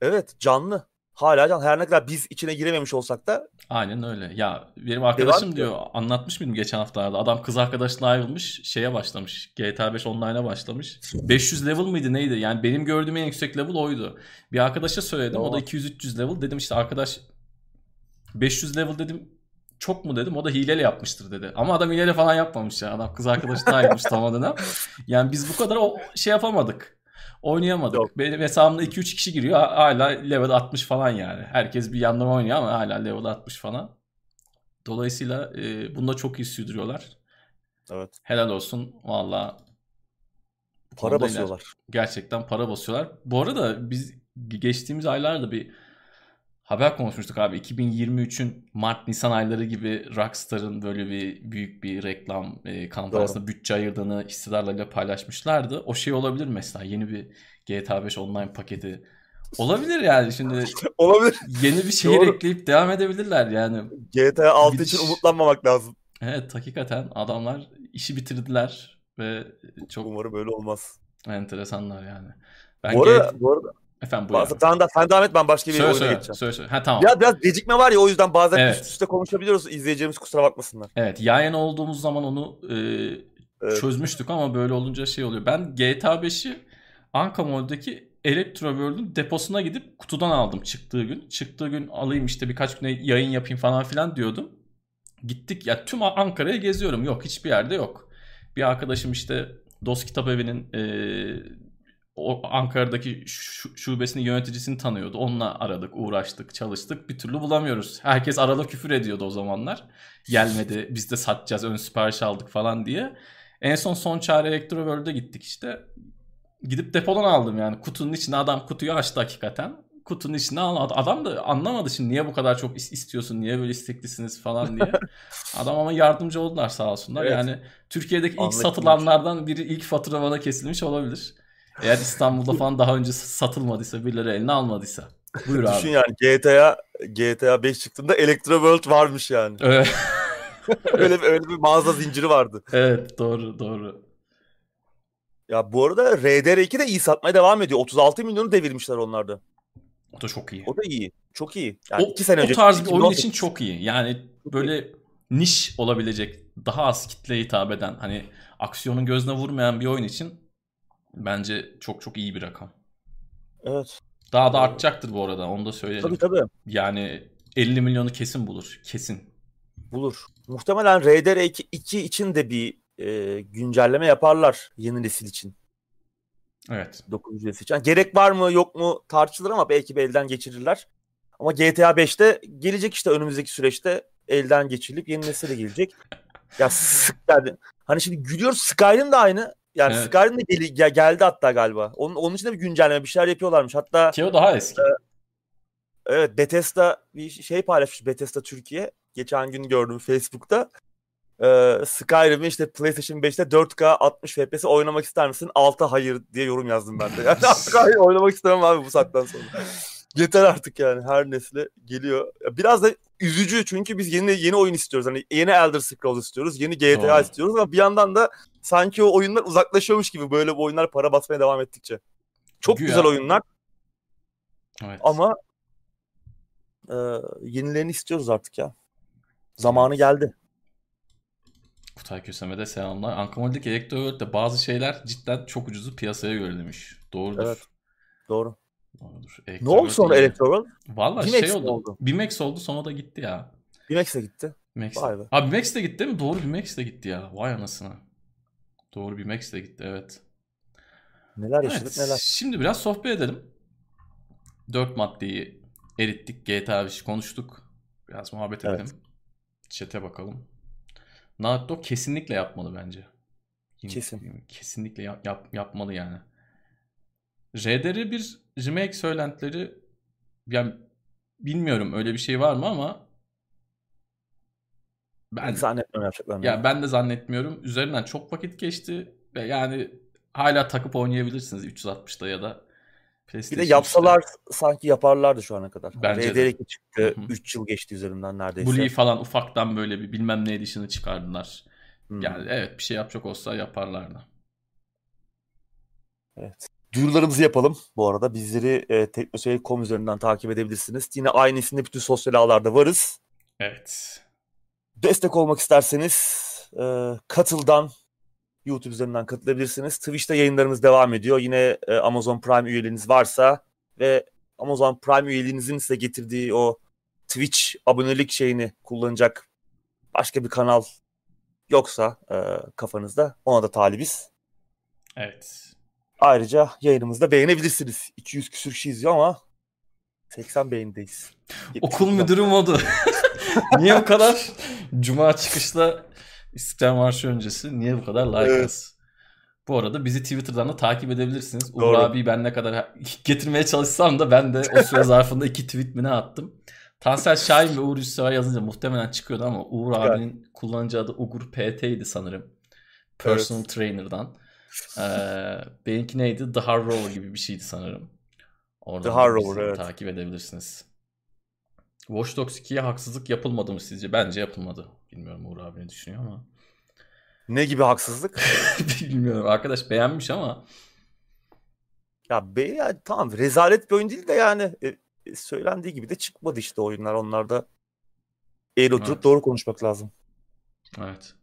Evet canlı. Hala canlı. Her ne kadar biz içine girememiş olsak da Aynen öyle. Ya benim arkadaşım ediyor. diyor anlatmış mıydım geçen haftalarda. Adam kız arkadaşına ayrılmış şeye başlamış. GTA 5 online'a başlamış. 500 level mıydı neydi? Yani benim gördüğüm en yüksek level oydu. Bir arkadaşa söyledim. O da Tamam. 200-300 level. Dedim işte arkadaş 500 level dedim. Çok mu dedim. O da hileyle yapmıştır dedi. Ama adam hileyle falan yapmamış ya. Adam kız arkadaşına ayrılmış tam o dönem. Yani biz bu kadar o şey yapamadık. Oynayamadık. Yok. Benim hesabımda 2-3 kişi giriyor. Hala level 60 falan yani. Herkes bir yandan oynuyor ama hala level 60 falan. Dolayısıyla e, bunda çok iyi sürdürüyorlar. evet Helal olsun. Valla para basıyorlar. gerçekten para basıyorlar. Bu arada biz geçtiğimiz aylarda bir haber konuşmuştuk abi. 2023'ün Mart-Nisan ayları gibi Rockstar'ın böyle bir büyük bir reklam e, kampanyasına bütçe ayırdığını hissedarlarıyla paylaşmışlardı. O şey olabilir mesela yeni bir GTA 5 online paketi. Olabilir yani şimdi <laughs> Olabilir. yeni bir şehir Doğru. ekleyip devam edebilirler yani. GTA 6 Gidiş. için umutlanmamak lazım. Evet hakikaten adamlar işi bitirdiler ve çok Umarım böyle olmaz. enteresanlar yani. Ben Bu arada, bu arada Efendim buyur. Bazı- sen, de, sen devam et ben başka bir Söyle oyuna söyle, geçeceğim. söyle söyle. Ha tamam. Ya biraz gecikme var ya o yüzden bazen Evet. üst üste konuşabiliyoruz. İzleyicilerimiz kusura bakmasınlar. Evet yayın olduğumuz zaman onu e, Evet. çözmüştük ama böyle olunca şey oluyor. Ben GTA 5'i Anka Mall'deki Electro World'un deposuna gidip kutudan aldım çıktığı gün. Çıktığı gün alayım işte birkaç güne yayın yapayım falan filan diyordum. Gittik ya tüm Ankara'ya geziyorum. Yok hiçbir yerde yok. Bir arkadaşım işte Dost Kitap Evi'nin e, o Ankara'daki şu- şubesinin yöneticisini tanıyordu. Onunla aradık, uğraştık, çalıştık. Bir türlü bulamıyoruz. Herkes arada küfür ediyordu o zamanlar. Gelmedi, biz de satacağız, ön sipariş aldık falan diye. En son son çare Elektro World'e gittik işte. Gidip depodan aldım yani. Kutunun içine adam kutuyu açtı hakikaten. Kutunun içine aldı. Adam da anlamadı şimdi niye bu kadar çok is- istiyorsun, niye böyle isteklisiniz falan diye. <laughs> Adam ama yardımcı oldular sağ olsunlar. Evet. Yani Türkiye'deki ilk Anlaşılmış. satılanlardan biri ilk fatura bana kesilmiş olabilir. Eğer İstanbul'da falan daha önce satılmadıysa, birileri eline almadıysa. Buyur abi. Düşün yani GTA GTA 5 çıktığında Electro World varmış yani. Evet. <laughs> öyle bir, öyle bir mağaza zinciri vardı. evet doğru doğru. Ya bu arada RDR2 de iyi satmaya devam ediyor. 36 milyonu devirmişler onlarda. O da çok iyi. O da iyi. Çok iyi. Yani o, iki sene o tarz bir oyun 2018. için çok iyi. Yani böyle niş olabilecek, daha az kitleye hitap eden, hani aksiyonun gözüne vurmayan bir oyun için bence çok çok iyi bir rakam. Evet. Daha da artacaktır bu arada onu da söyleyelim. Tabii tabii. Yani 50 milyonu kesin bulur. Kesin. Bulur. Muhtemelen RDR2 2 için de bir e, güncelleme yaparlar yeni nesil için. Evet. 9. nesil için. Yani gerek var mı yok mu tartışılır ama belki bir elden geçirirler. Ama GTA 5'te gelecek işte önümüzdeki süreçte elden geçirilip yeni nesil de gelecek. <laughs> ya sık yani. Hani şimdi gülüyoruz Skyrim de aynı. Yani Evet. Skyrim de gel- gel- geldi hatta galiba. Onun, onun için de bir güncelleme bir şeyler yapıyorlarmış. Hatta Ki o daha eski. Evet Bethesda bir şey paylaşmış Bethesda Türkiye. Geçen gün gördüm Facebook'ta. Ee, Skyrim'i işte PlayStation 5'te 4K 60 FPS oynamak ister misin? 6 hayır diye yorum yazdım ben de. Yani <laughs> artık hayır oynamak istemem abi bu saatten sonra. Yeter artık yani her nesle geliyor. Biraz da üzücü çünkü biz yeni yeni oyun istiyoruz. Hani yeni Elder Scrolls istiyoruz, yeni GTA Doğru. istiyoruz ama bir yandan da sanki o oyunlar uzaklaşıyormuş gibi böyle bu oyunlar para basmaya devam ettikçe. Çok Güya. güzel oyunlar Evet. ama e, yenilerini istiyoruz artık ya. Zamanı geldi. Kutay Köseme'de selamlar. Ankamol'deki Elektro World'de bazı şeyler cidden çok ucuzu piyasaya göre demiş. Doğrudur. Evet. Doğru. Doğrudur. Ne Elektro oldu World sonra World? Valla Bimex şey oldu. oldu? Bimex oldu sonra da gitti ya. Bimex'e gitti. Bimex. Vay be. Abi Bimex de gitti değil mi? Doğru Bimex de gitti ya. Vay anasına. Doğru Bimex de gitti evet. Neler yaşadık Evet, neler. Şimdi biraz sohbet edelim. Dört maddeyi erittik. GTA 5 konuştuk. Biraz muhabbet Evet. edelim. Chat'e bakalım. Naughty Dog kesinlikle yapmalı bence. Kesin. Kesinlikle yap- yap- yapmalı yani. RDR bir remake söylentileri yani bilmiyorum öyle bir şey var mı ama Ben zannetmiyorum yapacaklarını. Ya ben de zannetmiyorum. Üzerinden çok vakit geçti ve yani hala takıp oynayabilirsiniz 360'da ya da bir de yapsalar 3'te. sanki yaparlardı şu ana kadar. Bence RDR2 çıktı. 3 yıl geçti üzerinden neredeyse. Bully falan ufaktan böyle bir bilmem ne edişini çıkardılar. Hmm. Yani evet bir şey yapacak olsa yaparlardı. Evet. Duyurularımızı yapalım bu arada. Bizleri e, teknoseyir.com üzerinden takip edebilirsiniz. Yine aynı isimde bütün sosyal ağlarda varız. Evet. Destek olmak isterseniz e, katıldan YouTube üzerinden katılabilirsiniz. Twitch'te yayınlarımız devam ediyor. Yine e, Amazon Prime üyeliğiniz varsa ve Amazon Prime üyeliğinizin size getirdiği o Twitch abonelik şeyini kullanacak başka bir kanal yoksa e, kafanızda ona da talibiz. Evet. Ayrıca yayınımızda beğenebilirsiniz. 200 küsür kişi izliyor ama 80 beğenideyiz. Okul müdürü modu. <laughs> <laughs> Niye bu kadar? Cuma çıkışta İstiklal Marşı öncesi niye bu kadar like evet. Bu arada bizi Twitter'dan da takip edebilirsiniz. Uğur abi ben ne kadar getirmeye çalışsam da ben de o süre zarfında iki tweet mi ne attım. Tansel Şahin ve Uğur Üstüva yazınca muhtemelen çıkıyordu ama Uğur evet. abinin kullanıcı adı Uğur PT'ydi sanırım. Personal evet. Trainer'dan. Ee, benimki neydi? The Hard Roller gibi bir şeydi sanırım. Oradan The Hard Roller evet. Takip edebilirsiniz. Watch Dogs 2'ye haksızlık yapılmadı mı sizce? Bence yapılmadı. Bilmiyorum Uğur abi ne düşünüyor ama. Ne gibi haksızlık? <laughs> Bilmiyorum. Arkadaş beğenmiş ama. Ya be ya tamam rezalet bir oyun değil de yani e, e söylendiği gibi de çıkmadı işte oyunlar. Onlarda eğri oturup evet. doğru konuşmak lazım. Evet.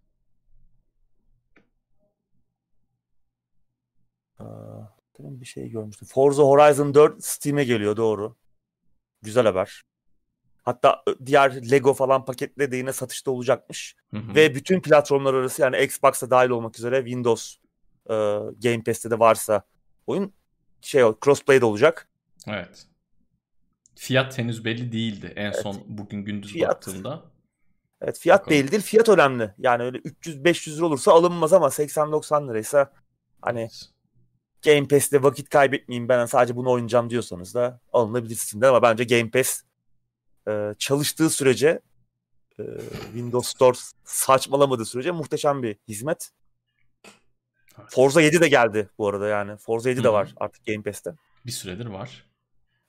Demin bir şey görmüştüm. Forza Horizon 4 Steam'e geliyor doğru. Güzel haber. Hatta diğer Lego falan paketle de yine satışta olacakmış. Hı hı. Ve bütün platformlar arası yani Xbox'a dahil olmak üzere Windows e, Game Pass'te de varsa oyun şey crossplay de olacak. Evet. Fiyat henüz belli değildi en evet. son bugün gündüz fiyat, baktığımda. Evet fiyat Bakalım. belli değil. Fiyat önemli. Yani öyle 300-500 lira olursa alınmaz ama 80-90 liraysa hani evet. Game Pass'te vakit kaybetmeyeyim ben sadece bunu oynayacağım diyorsanız da alınabilirsiniz ama bence Game Pass e, çalıştığı sürece e, Windows Store saçmalamadığı sürece muhteşem bir hizmet. Forza 7 de geldi bu arada yani. Forza 7 de var artık Game Pass'te. Bir süredir var.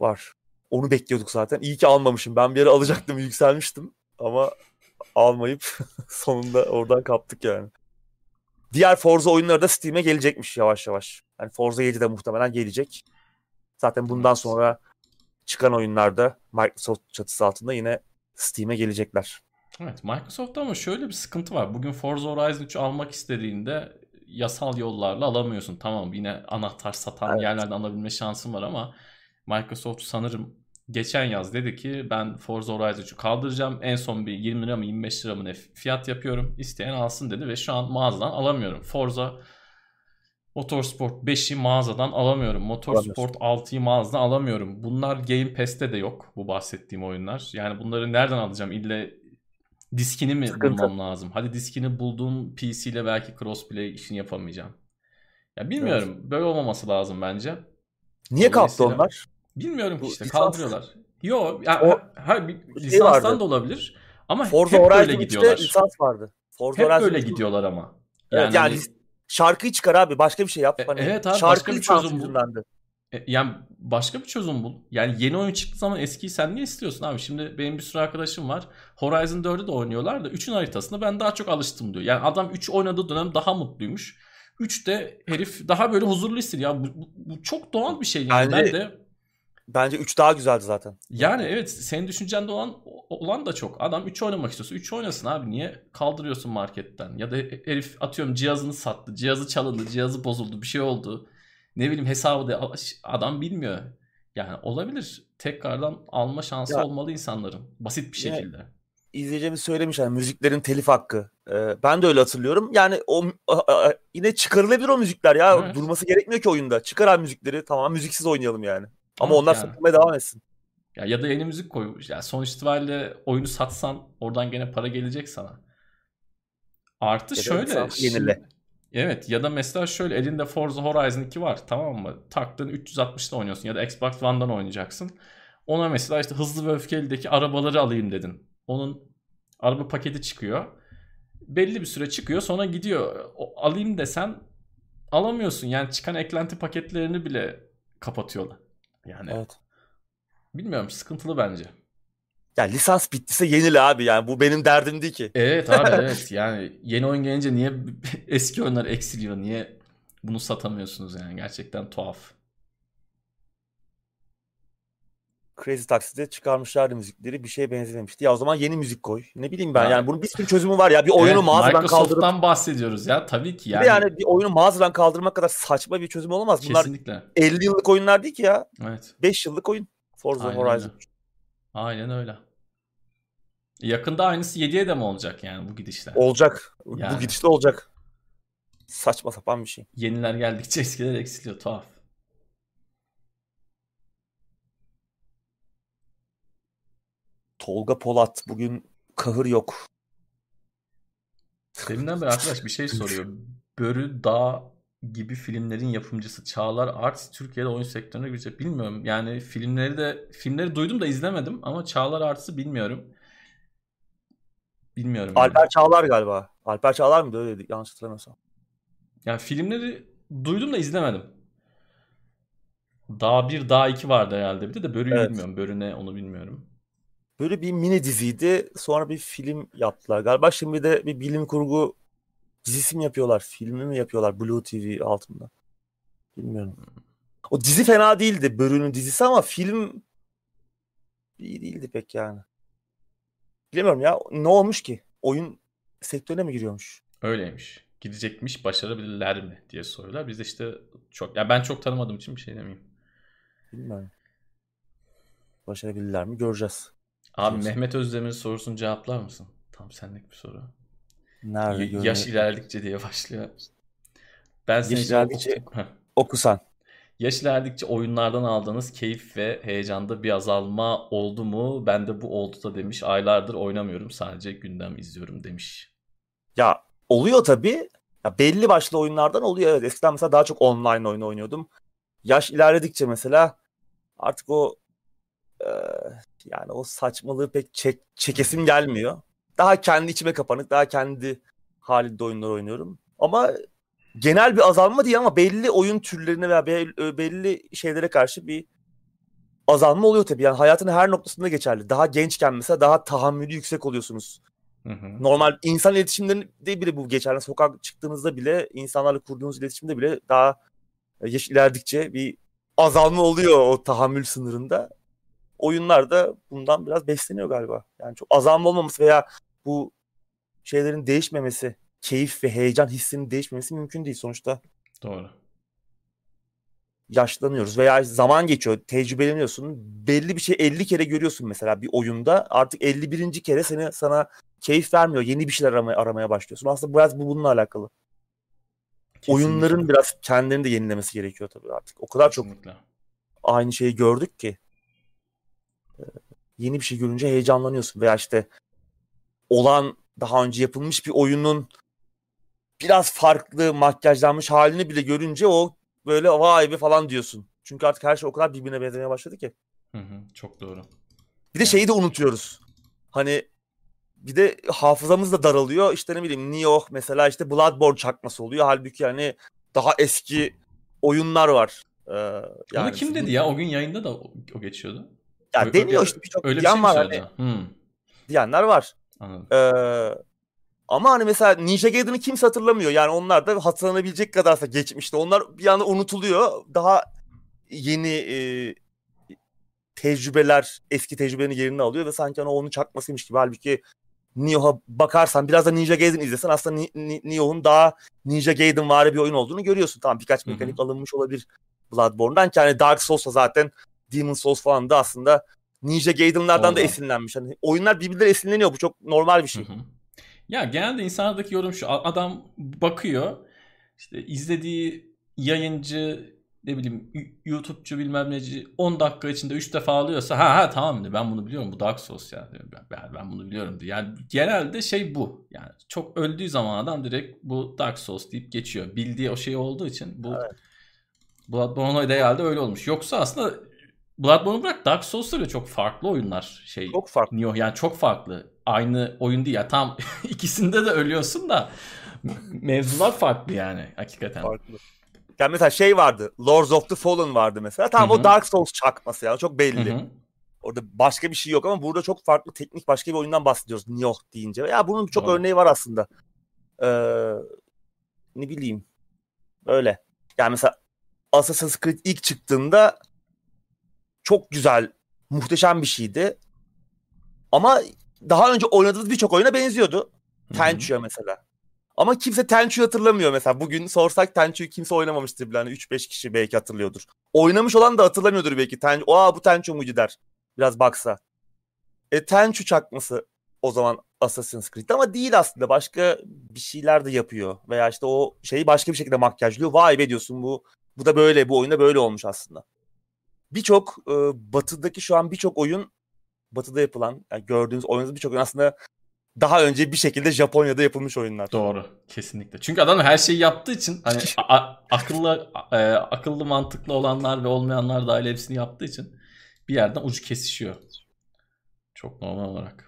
Var. Onu bekliyorduk zaten. İyi ki almamışım. Ben bir yere alacaktım, yükselmiştim. Ama almayıp <laughs> sonunda oradan kaptık yani. Diğer Forza oyunları da Steam'e gelecekmiş yavaş yavaş. Yani Forza 7 de muhtemelen gelecek. Zaten bundan sonra çıkan oyunlarda Microsoft çatısı altında yine Steam'e gelecekler. Evet Microsoft'ta ama şöyle bir sıkıntı var. Bugün Forza Horizon 3 almak istediğinde yasal yollarla alamıyorsun. Tamam yine anahtar satan evet. yerlerden alabilme şansın var ama Microsoft sanırım geçen yaz dedi ki ben Forza Horizon 3'ü kaldıracağım. En son bir 20 lira mı 25 lira mı ne fiyat yapıyorum. İsteyen alsın dedi ve şu an mağazadan alamıyorum. Forza Motorsport 5'i mağazadan alamıyorum. Motorsport 6'yı mağazadan alamıyorum. Bunlar Game Pass'te de yok bu bahsettiğim oyunlar. Yani bunları nereden alacağım? İlle diskini mi Sıkıntı. bulmam lazım? Hadi diskini bulduğum PC ile belki crossplay işini yapamayacağım. Ya bilmiyorum. Evet. Böyle olmaması lazım bence. Niye kalktı onlar? Bilmiyorum ki işte lisans... kaldırıyorlar. Yo, ya, o, ha, bir, şey lisanstan vardı. da olabilir. Ama Forza hep böyle gidiyorlar. lisans vardı. Forza hep Horizon böyle gidiyorlar ama. Yani, yani hani Şarkıyı çıkar abi. Başka bir şey yap. E, hani evet abi başka bir çözüm bul. E, yani başka bir çözüm bul. Yani yeni oyun çıktığı zaman eskiyi sen niye istiyorsun abi? Şimdi benim bir sürü arkadaşım var. Horizon 4'ü de oynuyorlar da 3'ün haritasında ben daha çok alıştım diyor. Yani adam 3 oynadığı dönem daha mutluymuş. 3'te herif daha böyle huzurlu hissediyor. Ya bu, bu, bu çok doğal bir şey yani. Bence, ben de Bence 3 daha güzeldi zaten. Yani evet senin düşüncende olan olan da çok. Adam 3 oynamak istiyorsa 3 oynasın abi. Niye kaldırıyorsun marketten? Ya da herif atıyorum cihazını sattı. Cihazı çalındı. Cihazı bozuldu. Bir şey oldu. Ne bileyim hesabı da adam bilmiyor. Yani olabilir. Tekrardan alma şansı ya, olmalı insanların. Basit bir şekilde. Ya, izleyicimiz söylemiş yani müziklerin telif hakkı. Ee, ben de öyle hatırlıyorum. Yani o a, a, yine çıkarılabilir o müzikler ya. Evet. Durması gerekmiyor ki oyunda. Çıkar abi müzikleri. Tamam müziksiz oynayalım yani. Ama onlar yani. satmaya devam etsin. Ya, ya da yeni müzik koymuş. Yani sonuç itibariyle oyunu satsan oradan gene para gelecek sana. Artı ya şöyle. Yenile. Evet ya da mesela şöyle elinde Forza Horizon 2 var tamam mı? Taktın 360'da oynuyorsun ya da Xbox One'dan oynayacaksın. Ona mesela işte hızlı ve öfkelideki arabaları alayım dedin. Onun araba paketi çıkıyor. belli bir süre çıkıyor sonra gidiyor. O, alayım desen alamıyorsun. Yani çıkan eklenti paketlerini bile kapatıyorlar. Yani Evet. bilmiyorum sıkıntılı bence. Ya lisans bittiyse yenile abi yani bu benim derdim değil ki. Evet abi <laughs> evet yani yeni oyun gelince niye <laughs> eski oyunlar eksiliyor niye bunu satamıyorsunuz yani gerçekten tuhaf. Crazy Taxi'de çıkarmışlardı müzikleri bir şeye benzememişti. Ya o zaman yeni müzik koy. Ne bileyim ben Ha. yani bunun bir sürü çözümü var ya. Bir oyunu Evet, mağazadan kaldırıp bahsediyoruz ya tabii ki yani, yani bir oyunu mağazadan kaldırmak kadar saçma bir çözüm olamaz. Bunlar kesinlikle. 50 yıllık oyunlar değil ki ya. Evet. 5 yıllık oyun. Forza Aynen Horizon. öyle. Aynen öyle. Yakında aynısı 7'ye de mi olacak yani bu gidişle? Olacak. Yani. Bu gidişte olacak. Saçma sapan bir şey. Yeniler geldikçe eskiler eksiliyor tuhaf. Tolga Polat bugün kahır yok. Deminden beri arkadaş bir şey soruyor. Börü Dağ gibi filmlerin yapımcısı Çağlar Arts Türkiye'de oyun sektörüne girecek. Bilmiyorum. Yani filmleri de filmleri duydum da izlemedim ama Çağlar Arts'ı bilmiyorum. Bilmiyorum. yani. Alper Çağlar galiba. Alper Çağlar mıydı öyle dedik yanlış hatırlamıyorsam. Yani filmleri duydum da izlemedim. Dağ 1, Dağ 2 vardı herhalde. Bir de de Börü'yü Evet. bilmiyorum. Börü ne onu bilmiyorum. Böyle bir mini diziydi. Sonra bir film yaptılar. Galiba şimdi de bir bilim kurgu dizisi mi yapıyorlar? Filmi mi yapıyorlar? Blue TV altında. Bilmiyorum. O dizi fena değildi. Börü'nün dizisi ama film iyi değildi pek yani. Bilemiyorum ya. Ne olmuş ki? Oyun sektörüne mi giriyormuş? Öyleymiş. Gidecekmiş, başarabilirler mi diye soruyorlar. Biz de işte çok ya ben çok tanımadığım için bir şey demeyeyim. Bilmiyorum. Başarabilirler mi? Göreceğiz. Abi Diyorsun. Mehmet Özdemir'in sorusunu cevaplar mısın? Tam senlik bir soru. Nerede Y- yaş ilerledikçe diye başlıyor. Ben seni Yaş ilerledikçe-. Okusan. Yaş ilerledikçe oyunlardan aldığınız keyif ve heyecanda bir azalma oldu mu? Ben de bu oldu da demiş. Aylardır oynamıyorum sadece gündem izliyorum demiş. Ya oluyor tabii. Ya belli başlı oyunlardan oluyor. Evet, eskiden mesela daha çok online oyun oynuyordum. Yaş ilerledikçe mesela artık o e, yani o saçmalığı pek çek, çekesim gelmiyor. Daha kendi içime kapanık, daha kendi halinde oyunlar oynuyorum. Ama genel bir azalma değil ama belli oyun türlerine veya be- belli şeylere karşı bir azalma oluyor tabii. Yani hayatın her noktasında geçerli. Daha gençken mesela daha tahammülü yüksek oluyorsunuz. Hı hı. Normal insan iletişimlerinde bile bu geçerli. Sokak çıktığınızda bile insanlarla kurduğunuz iletişimde bile daha yaş ilerledikçe bir azalma oluyor o tahammül sınırında. Oyunlar da bundan biraz besleniyor galiba. Yani çok azalma olmaması veya bu şeylerin değişmemesi, keyif ve heyecan hissinin değişmemesi mümkün değil sonuçta. Doğru. yaşlanıyoruz veya zaman geçiyor, tecrübeleniyorsun. Belli bir şey 50 kere görüyorsun mesela bir oyunda. Artık 51. kere seni sana keyif vermiyor. Yeni bir şeyler aramaya, aramaya başlıyorsun. Aslında biraz bu bununla alakalı. Kesinlikle. Oyunların biraz kendilerini de yenilemesi gerekiyor tabii artık. O kadar çok Kesinlikle. aynı şeyi gördük ki. Yeni bir şey görünce heyecanlanıyorsun veya işte olan daha önce yapılmış bir oyunun biraz farklı makyajlanmış halini bile görünce o böyle vay be falan diyorsun. Çünkü artık her şey o kadar birbirine benzemeye başladı ki. Hı hı. Çok doğru. Bir de şeyi de unutuyoruz. Hani bir de hafızamız da daralıyor. İşte ne bileyim Nioh mesela işte Bloodborne çakması oluyor. Halbuki yani daha eski oyunlar var. Ee, Onu kim dedi ya? O gün yayında da o geçiyordu. Ya Ö- deniyor işte birçok Öyle bir diyen şey var hani? Hı, diyenler var. anladım. Ee, ama hani mesela Ninja Gaiden'ı kimse hatırlamıyor. Yani onlar da hatırlanabilecek kadarsa geçmişte. Onlar bir anda unutuluyor. Daha yeni e, tecrübeler eski tecrübenin yerini alıyor ve sanki hani onun çakmasıymış gibi. Halbuki Nioh'a bakarsan biraz da Ninja Gaiden izlesen aslında Ni- Ni- Nioh'un daha Ninja Gaiden vari bir oyun olduğunu görüyorsun. Tamam birkaç mekanik alınmış olabilir Bloodborne'dan ki hani Dark Souls'la zaten Demon Souls falan da aslında Ninja Gaiden'lardan da Oradan. esinlenmiş. Hani oyunlar birbirleri esinleniyor. Bu çok normal bir şey. Hı hı. Ya genelde insanlardaki yorum şu. Adam bakıyor. işte izlediği yayıncı ne bileyim YouTube'cu bilmem neci 10 dakika içinde 3 defa alıyorsa ha ha tamam diyor. Ben bunu biliyorum. Bu Dark Souls ya diyor. Ben, ben, bunu biliyorum diyor. Yani genelde şey bu. Yani çok öldüğü zaman adam direkt bu Dark Souls deyip geçiyor. Bildiği o şey olduğu için bu Bloodborne da herhalde öyle olmuş. Yoksa aslında Bloodborne bırak Dark Souls'ta bile çok farklı oyunlar. Şey, Çok farklı. Nioh yani çok farklı. Aynı oyun değil ya. Tam <laughs> ikisinde de ölüyorsun da mevzular farklı yani hakikaten. Farklı. Yani mesela şey vardı. Lords of the Fallen vardı mesela. Tamam Hı hı. o Dark Souls çakması yani çok belli. Hı hı. Orada başka bir şey yok ama burada çok farklı teknik başka bir oyundan bahsediyoruz Nioh deyince. Ya bunun çok Doğru. örneği var aslında. Ee, ne bileyim. Öyle. Yani mesela Assassin's Creed ilk çıktığında çok güzel, muhteşem bir şeydi. Ama daha önce oynadığımız birçok oyuna benziyordu. Tenchu'ya mesela. Ama kimse Tenchu'yu hatırlamıyor mesela. Bugün sorsak Tenchu'yu kimse oynamamıştır bile. Hani 3-5 kişi belki hatırlıyordur. Oynamış olan da hatırlamıyordur belki. Tenchu, aa bu Tenchu muydu der. Biraz baksa. E Tenchu çakması o zaman Assassin's Creed ama değil aslında. Başka bir şeyler de yapıyor. Veya işte o şeyi başka bir şekilde makyajlıyor. Vay be diyorsun bu bu da böyle bu oyunda böyle olmuş aslında. Birçok e, batıdaki şu an birçok oyun batıda yapılan yani gördüğünüz oynadığınız birçok oyun aslında daha önce bir şekilde Japonya'da yapılmış oyunlar. Doğru. Kesinlikle. Çünkü adam her şeyi yaptığı için hani <laughs> a- akıllı e, akıllı mantıklı olanlar ve olmayanlar dahil hepsini yaptığı için bir yerden ucu kesişiyor. Çok normal olarak.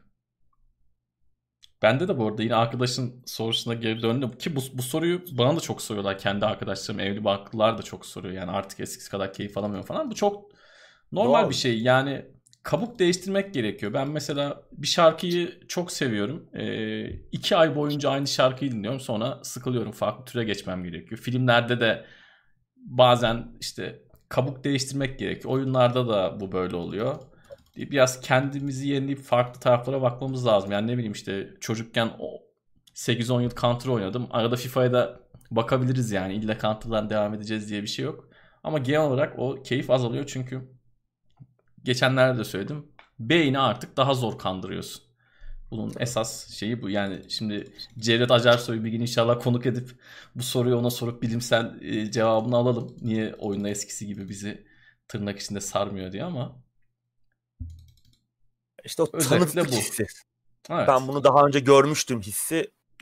Bende de bu arada yine arkadaşın sorusuna geri döndüm ki bu, bu soruyu bana da çok soruyorlar. Kendi arkadaşlarım, evli barklılar da çok soruyor. Yani artık eskisi kadar keyif alamıyorum falan. Bu çok normal Doğal. bir şey. Yani kabuk değiştirmek gerekiyor. Ben mesela bir şarkıyı çok seviyorum. Ee, iki ay boyunca aynı şarkıyı dinliyorum. Sonra sıkılıyorum. Farklı türe geçmem gerekiyor. Filmlerde de bazen işte kabuk değiştirmek gerekiyor. Oyunlarda da bu böyle oluyor. Biraz kendimizi yenileyip farklı taraflara bakmamız lazım. Yani ne bileyim işte çocukken o 8-10 yıl Counter oynadım. Arada FIFA'ya da bakabiliriz yani. İlla Counter'dan devam edeceğiz diye bir şey yok. Ama genel olarak o keyif azalıyor çünkü geçenlerde de söyledim. Beyni artık daha zor kandırıyorsun. Bunun esas şeyi bu. Yani şimdi Cevdet Acarsoy'u bir gün inşallah konuk edip bu soruyu ona sorup bilimsel e, cevabını alalım. Niye oyunda eskisi gibi bizi tırnak içinde sarmıyor diye ama İşte o Özetle tanıdıklık bu. hissi. evet. Ben bunu daha önce görmüştüm hissi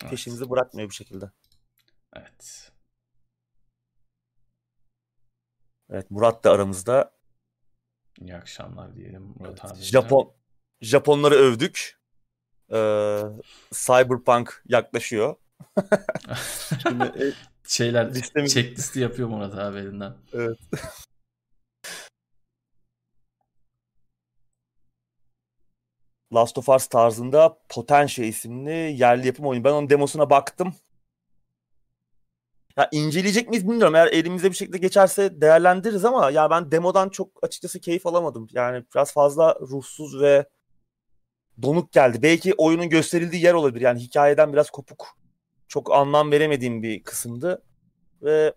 Evet. peşimizi bırakmıyor bir şekilde. Evet. Evet Murat da aramızda. İyi akşamlar diyelim Murat abi. Japon Japonları övdük. Ee, Cyberpunk yaklaşıyor. <laughs> Şimdi, e, Şeyler listemiz- checklisti yapıyor Murat abi elinden. evet. Last of Us tarzında Potentia isimli yerli yapım oyunu. Ben onun demosuna baktım. Ya inceleyecek miyiz bilmiyorum. Eğer elimize bir şekilde geçerse değerlendiririz ama ya ben demodan çok açıkçası keyif alamadım. Yani biraz fazla ruhsuz ve donuk geldi. Belki oyunun gösterildiği yer olabilir. Yani hikayeden biraz kopuk. Çok anlam veremediğim bir kısımdı. Ve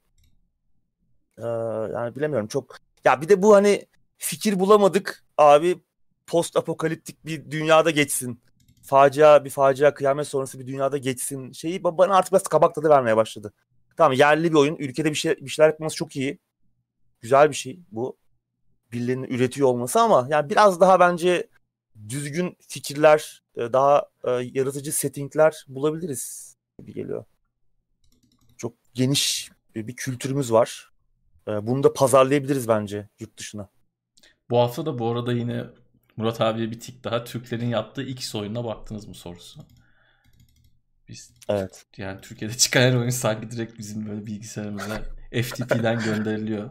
e, yani bilemiyorum çok. Ya bir de bu hani fikir bulamadık abi post apokaliptik bir dünyada geçsin. Facia bir facia kıyamet sonrası bir dünyada geçsin şeyi ba- bana artık biraz kabak tadı vermeye başladı. Tamam yerli bir oyun. Ülkede bir şey bir şeyler yapması çok iyi. Güzel bir şey bu. Birilerinin üretiyor olması ama yani biraz daha bence düzgün fikirler, e, daha e, yaratıcı settingler bulabiliriz gibi geliyor. Çok geniş bir bir kültürümüz var. E, Bunu da pazarlayabiliriz bence yurt dışına. Bu hafta da bu arada yine Murat abiye bir tik daha Türklerin yaptığı X oyununa baktınız mı sorusu. Biz Evet. yani Türkiye'de çıkan her oyun sanki direkt bizim böyle bilgisayarımıza <laughs> FTP'den gönderiliyor.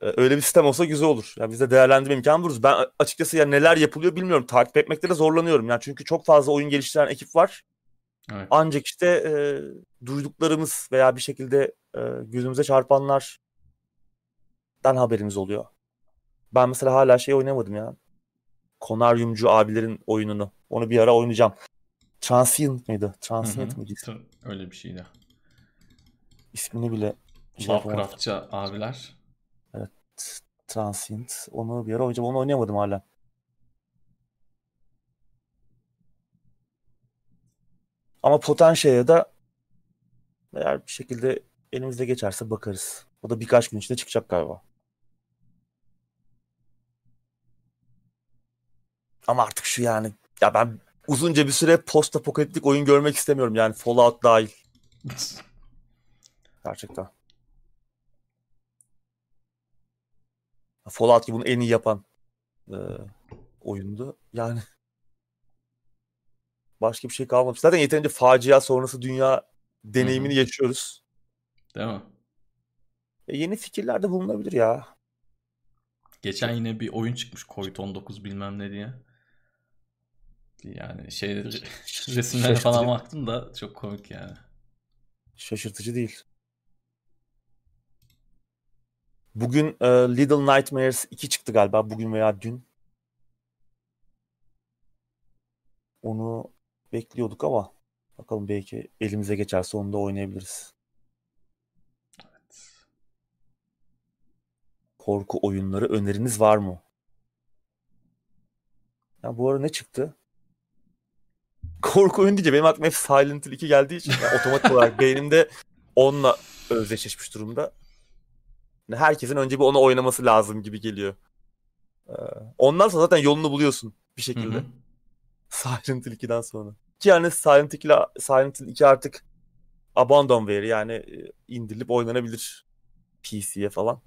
E, Öyle bir sistem olsa güzel olur. Yani biz de değerlendirme imkanı buluruz. Ben açıkçası ya neler yapılıyor bilmiyorum. Takip etmekte de zorlanıyorum. Yani çünkü çok fazla oyun geliştiren ekip var. Evet. Ancak işte e, duyduklarımız veya bir şekilde e, gözümüze çarpanlardan haberimiz oluyor. Ben mesela hala şey oynamadım ya. Konaryumcu abilerin oyununu. Onu bir ara oynayacağım. Transient mıydı? Transient hı. mıydı? Öyle bir şeydi. İsmini bile şey yapamadım. Lovecraftçı abiler. Transient. Onu bir ara oynayacağım. Onu oynayamadım hala. Ama Potentia'ya da eğer bir şekilde elimizde geçerse bakarız. O da birkaç gün içinde çıkacak galiba. Ama artık şu yani ya ben uzunca bir süre post apokaliptik oyun görmek istemiyorum yani Fallout dahil <laughs> gerçekten. Fallout gibi bunu en iyi yapan e, oyundu. Yani başka bir şey kalmamış. Zaten yeterince facia sonrası dünya deneyimini Hı-hı. yaşıyoruz. Değil mi? E, yeni fikirlerde bulunabilir ya. Geçen yine bir oyun çıkmış Covid-19 bilmem ne diye. Yani şey <laughs> resimlere falan baktım da çok komik yani. Şaşırtıcı değil. Bugün e, Little Nightmares 2 çıktı galiba bugün veya dün. Onu bekliyorduk ama bakalım belki elimize geçerse onu da oynayabiliriz. Evet. Korku oyunları öneriniz var mı? Ya bu ara ne çıktı? Korku oyun deyince benim aklıma hep Silent Hill 2 geldiği için yani otomatik olarak <laughs> beynimde onunla özdeşleşmiş durumda. herkesin önce bir onu oynaması lazım gibi geliyor. Ee, ondan sonra zaten yolunu buluyorsun bir şekilde. Hı hı. Silent Hill 2'den sonra. Ki yani Silent Hill, Silent Hill 2 artık abandonware yani e, indirilip oynanabilir PC'ye falan.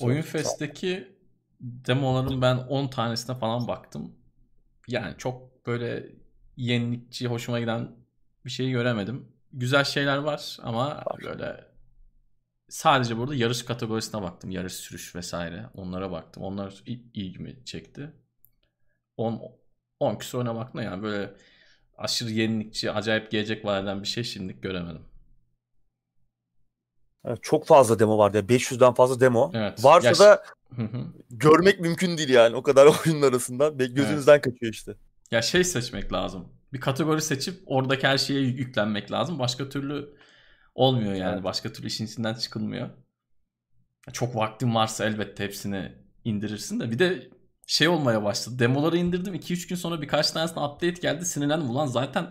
Oyun Fest'teki demoların ben 10 tanesine falan baktım. Yani çok böyle yenilikçi, hoşuma giden bir şey göremedim. Güzel şeyler var ama var. böyle sadece burada yarış kategorisine baktım. Yarış sürüş vesaire. Onlara baktım. Onlar ilgimi çekti. 10 10 küsur oyuna baktım yani böyle aşırı yenilikçi, acayip gelecek vaat bir şey şimdilik göremedim. Evet, çok fazla demo vardı. 500'den fazla demo. Evet. Varsa Yaş... da görmek mümkün değil yani o kadar <laughs> oyunun arasında. Gözünüzden evet. kaçıyor işte. Ya şey seçmek lazım. Bir kategori seçip oradaki her şeye yüklenmek lazım. Başka türlü olmuyor yani. Evet. Başka türlü işin içinden çıkılmıyor. Çok vaktin varsa elbette hepsini indirirsin de. Bir de şey olmaya başladı. Demoları indirdim. 2-3 gün sonra birkaç tanesine update geldi. Sinirlendim. Ulan zaten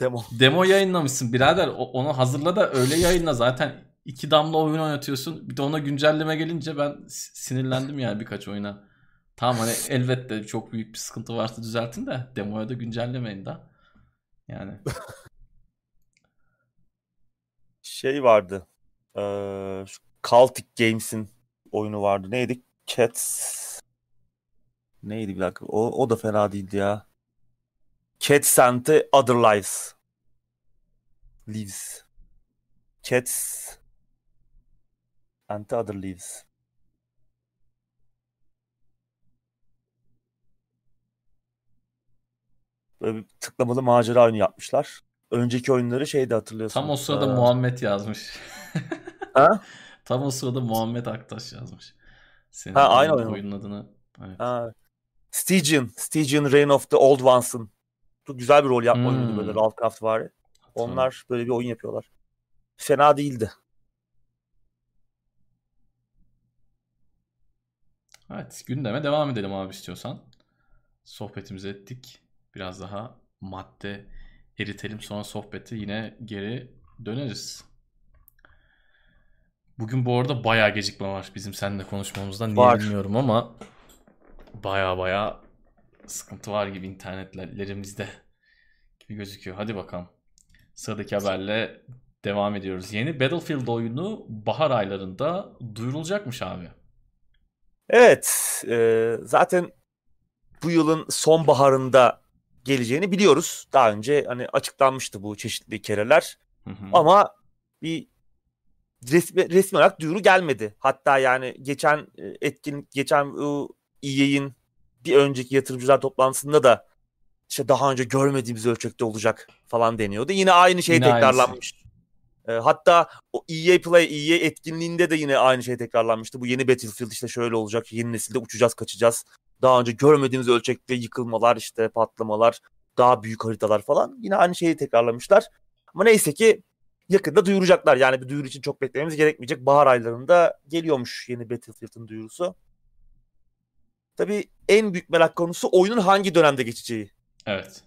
demo demo yayınlamışsın birader. Onu hazırla da öyle yayınla. Zaten iki damla oyun oynatıyorsun. Bir de ona güncelleme gelince ben sinirlendim yani birkaç oyuna. Tamam hani <laughs> elbette çok büyük bir sıkıntı varsa düzeltin de demoya da güncellemeyin da. Yani. <laughs> şey vardı. Ee, Celtic Games'in oyunu vardı. Neydi? Cats Neydi bir dakika. O, o da fena değildi ya. Cats and the Other Lives. Leaves. Cats and the Other Leaves. Böyle bir tıklamalı macera oyunu yapmışlar. Önceki oyunları şeyde hatırlıyorsun. Tam o sırada ee... Muhammed yazmış. ha? <laughs> Tam o sırada Muhammed Aktaş yazmış. Senin ha, aynı oyun. oyunun adını. Evet. Ha. Stygian. Stygian Reign of the Old Ones'ın. Güzel bir rol yapma hmm. oyunuydu böyle Lovecraft var. Onlar böyle bir oyun yapıyorlar. Fena değildi. Evet gündeme devam edelim abi istiyorsan. Sohbetimizi ettik. Biraz daha madde eritelim sonra sohbeti yine geri döneriz. Bugün bu arada bayağı gecikme var bizim seninle konuşmamızdan. Niye var. bilmiyorum ama baya baya sıkıntı var gibi internetlerimizde gibi gözüküyor. Hadi bakalım. Sıradaki haberle devam ediyoruz. Yeni Battlefield oyunu bahar aylarında duyurulacakmış abi. Evet. E, zaten bu yılın sonbaharında geleceğini biliyoruz. Daha önce hani açıklanmıştı bu çeşitli kereler. Hı hı. Ama bir resmi, resmi olarak duyuru gelmedi. Hatta yani geçen e, etkin geçen EA'in bir önceki yatırımcılar toplantısında da işte daha önce görmediğimiz ölçekte olacak falan deniyordu. Yine aynı şey yine tekrarlanmış. E, hatta o EA Play, EA etkinliğinde de yine aynı şey tekrarlanmıştı. Bu yeni Battlefield işte şöyle olacak. Yeni nesilde uçacağız, kaçacağız. Daha önce görmediğimiz ölçekte yıkılmalar, işte patlamalar, daha büyük haritalar falan. Yine aynı şeyi tekrarlamışlar. Ama neyse ki yakında duyuracaklar. Yani bir duyuru için çok beklememiz gerekmeyecek. Bahar aylarında geliyormuş yeni Battlefield'ın duyurusu. Tabii en büyük merak konusu oyunun hangi dönemde geçeceği. Evet.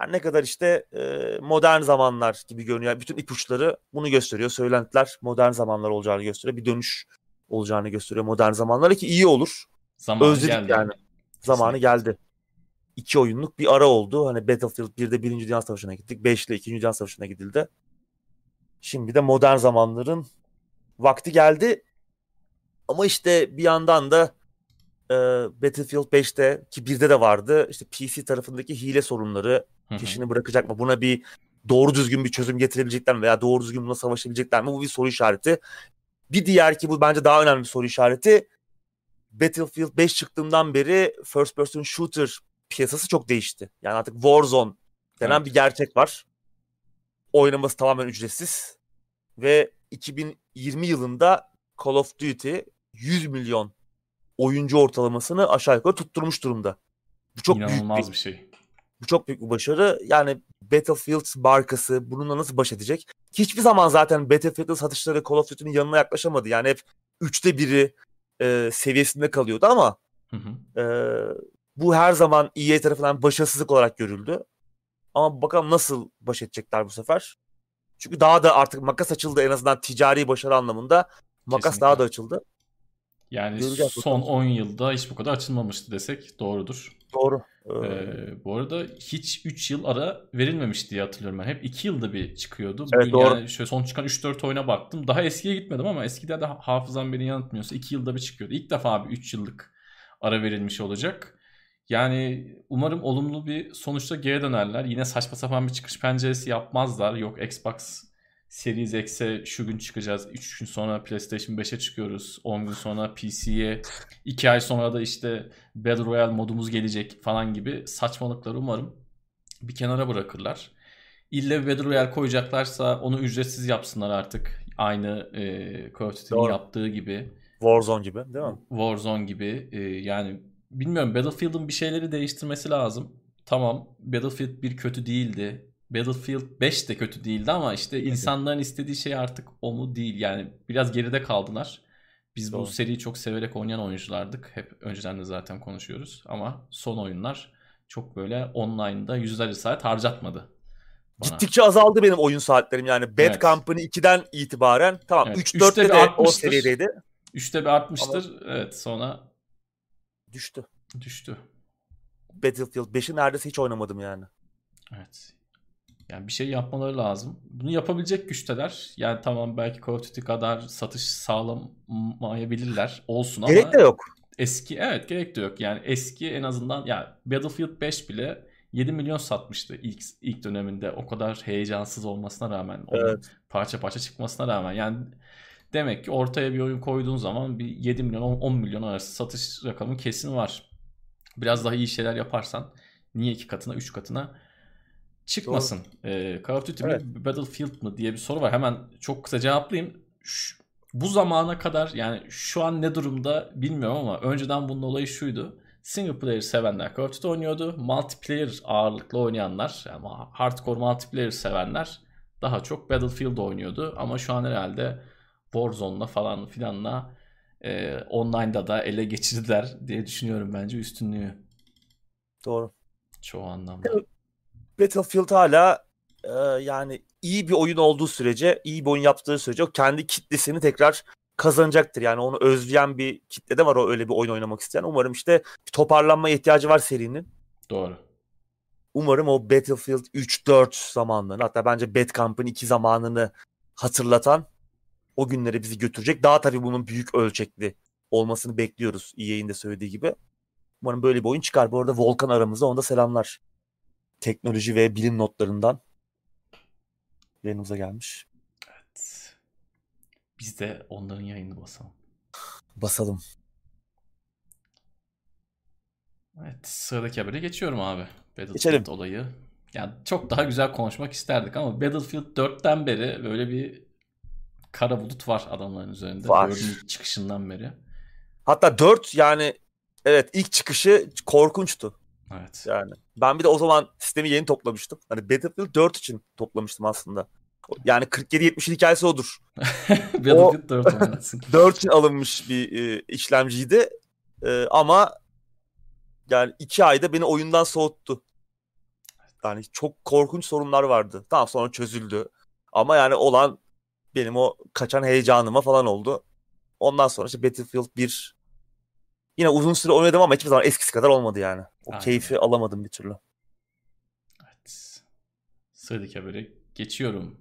Yani ne kadar işte e, modern zamanlar gibi görünüyor. bütün ipuçları bunu gösteriyor. Söylentiler modern zamanlar olacağını gösteriyor. Bir dönüş olacağını gösteriyor modern zamanlara ki iyi olur. Zamanı Özledik geldi. yani. Zamanı geldi. İki oyunluk bir ara oldu. Hani Battlefield 1'de Birinci Dünya Savaşı'na gittik. 5 ile 2. Dünya Savaşı'na gidildi. Şimdi de modern zamanların vakti geldi. Ama işte bir yandan da e, Battlefield 5'te ki birde de vardı. İşte PC tarafındaki hile sorunları Peşini bırakacak mı? Buna bir doğru düzgün bir çözüm getirebilecekler mi? Veya doğru düzgün buna savaşabilecekler mi? Bu bir soru işareti. Bir diğer ki bu bence daha önemli bir soru işareti. Battlefield 5 çıktığından beri first person shooter piyasası çok değişti. Yani artık Warzone denen Evet. bir gerçek var. Oynaması tamamen ücretsiz. Ve 2020 yılında Call of Duty 100 milyon oyuncu ortalamasını aşağı yukarı tutturmuş durumda. Bu çok büyük İnanılmaz bir, bir şey. Bu çok büyük bir başarı. Yani Battlefield markası bununla nasıl baş edecek? Hiçbir zaman zaten Battlefield'ın satışları Call of Duty'nin yanına yaklaşamadı. Yani hep üçte biri e, seviyesinde kalıyordu ama Hı hı. e, bu her zaman EA tarafından başarısızlık olarak görüldü. Ama bakalım nasıl baş edecekler bu sefer. Çünkü daha da artık makas açıldı en azından ticari başarı anlamında. Makas Kesinlikle. daha da açıldı. Yani Göreceğiz son bakalım. 10 yılda hiç bu kadar açılmamıştı desek doğrudur. Doğru. Ee, Ee, bu arada hiç 3 yıl ara verilmemiş diye hatırlıyorum ben. Hep 2 yılda bir çıkıyordu. Evet, Bugün doğru. Yani şöyle son çıkan 3-4 oyuna baktım. Daha eskiye gitmedim ama eskide de hafızam beni yanıltmıyorsa 2 yılda bir çıkıyordu. İlk defa bir 3 yıllık ara verilmiş olacak. Yani umarım olumlu bir sonuçta geri dönerler. Yine saçma sapan bir çıkış penceresi yapmazlar. Yok Xbox Series X'e şu gün çıkacağız. 3 gün sonra PlayStation 5'e çıkıyoruz. 10 gün sonra PC'ye. 2 ay sonra da işte Battle Royale modumuz gelecek falan gibi saçmalıkları umarım bir kenara bırakırlar. İlle bir Battle Royale koyacaklarsa onu ücretsiz yapsınlar artık. Aynı e, Call of Duty'nin yaptığı gibi. Warzone gibi değil mi? Warzone gibi. E, yani bilmiyorum Battlefield'ın bir şeyleri değiştirmesi lazım. Tamam Battlefield 1 kötü değildi. Battlefield 5 de kötü değildi ama işte insanların istediği şey artık o mu değil. Yani biraz geride kaldılar. Biz bu Doğru. seriyi çok severek oynayan oyunculardık. Hep önceden de zaten konuşuyoruz. Ama son oyunlar çok böyle online'da yüzlerce saat harcatmadı. Bana. Gittikçe azaldı benim oyun saatlerim yani. Bad Evet. Company 2'den itibaren tamam Evet, 3-4'te üçte bir de o seviyedeydi. Üçte bir artmıştır. Evet sonra Düştü. düştü. Battlefield 5'i neredeyse hiç oynamadım yani. Evet. Yani bir şey yapmaları lazım. Bunu yapabilecek güçteler. Yani tamam belki Call of Duty kadar satış sağlamayabilirler. Olsun ama Gerek de yok. eski evet gerek de yok. Yani eski en azından ya Battlefield 5 bile 7 milyon satmıştı ilk ilk döneminde. O kadar heyecansız olmasına rağmen, Evet. parça parça çıkmasına rağmen. Yani demek ki ortaya bir oyun koyduğun zaman bir 7 milyon 10 10 milyon arası satış rakamı kesin var. Biraz daha iyi şeyler yaparsan niye iki katına, üç katına çıkmasın. Ee, Call of Duty mi, Evet. Battlefield mı diye bir soru var. Hemen çok kısa cevaplayayım. Şu- bu zamana kadar yani şu an ne durumda bilmiyorum ama önceden bunun olayı şuydu. Single player sevenler Call of Duty oynuyordu. Multiplayer ağırlıklı oynayanlar yani hardcore multiplayer sevenler daha çok Battlefield oynuyordu. Ama şu an herhalde Warzone'la falan filanla e, online'da da ele geçirdiler diye düşünüyorum bence üstünlüğü Doğru. çoğu anlamda. Battlefield hala e, yani iyi bir oyun olduğu sürece, iyi bir oyun yaptığı sürece o kendi kitlesini tekrar kazanacaktır. Yani onu özleyen bir kitle de var o öyle bir oyun oynamak isteyen. Umarım işte bir toparlanma ihtiyacı var serinin. Doğru. Umarım o Battlefield 3-4 zamanlarını hatta bence Bad Company 2 zamanını hatırlatan o günlere bizi götürecek. Daha tabii bunun büyük ölçekli olmasını bekliyoruz EA'in de söylediği gibi. Umarım böyle bir oyun çıkar. Bu arada Volkan aramızda onda selamlar. Teknoloji ve bilim notlarından yanımıza gelmiş. Evet. Biz de onların yayını basalım. Basalım. Evet sıradaki habere geçiyorum abi. Battlefield Geçelim. olayı. Yani çok daha güzel konuşmak isterdik ama Battlefield 4'ten beri böyle bir kara bulut var adamların üzerinde. Var. 4'ün ilk çıkışından beri. Hatta 4 yani evet ilk çıkışı korkunçtu. Evet. Yani ben bir de o zaman sistemi yeni toplamıştım. Hani Battlefield 4 için toplamıştım aslında. Yani 47-70'in hikayesi odur. <laughs> Battlefield 4 oynasın. <laughs> 4 için alınmış bir e, işlemciydi. E, ama yani 2 ayda beni oyundan soğuttu. Yani çok korkunç sorunlar vardı. Tamam sonra çözüldü. Ama yani olan benim o kaçan heyecanıma falan oldu. Ondan sonra işte Battlefield 1 yine uzun süre oynadım ama hiçbir zaman eskisi kadar olmadı yani. O Aynen. keyfi alamadım bir türlü. Evet. Sıradaki habere geçiyorum.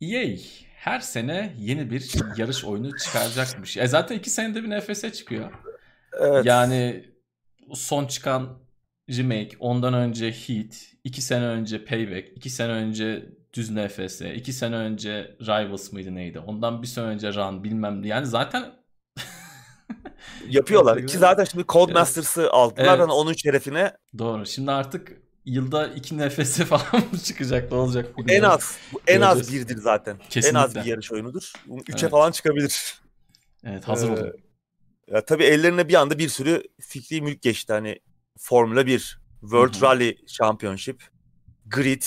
EA her sene yeni bir yarış oyunu çıkaracakmış. E zaten iki senede bir NFS çıkıyor. Evet. Yani son çıkan remake, ondan önce Heat, iki sene önce Payback, iki sene önce düz NFS, iki sene önce Rivals mıydı neydi? Ondan bir sene önce Run bilmem ne. Yani zaten <laughs> yapıyorlar. Ki zaten şimdi Codemasters'ı evet. aldılar evet. hani onun şerefine. Doğru. Şimdi artık yılda iki nefesi <laughs> falan mı çıkacak ne olacak? En az. Bu en az birdir zaten. Kesinlikle. En az bir yarış oyunudur. Üçe evet. falan çıkabilir. Evet hazır olun. Ee, ya tabii ellerine bir anda bir sürü fikri mülk geçti. Hani Formula 1, World Hı-hı. Rally Championship, Grid,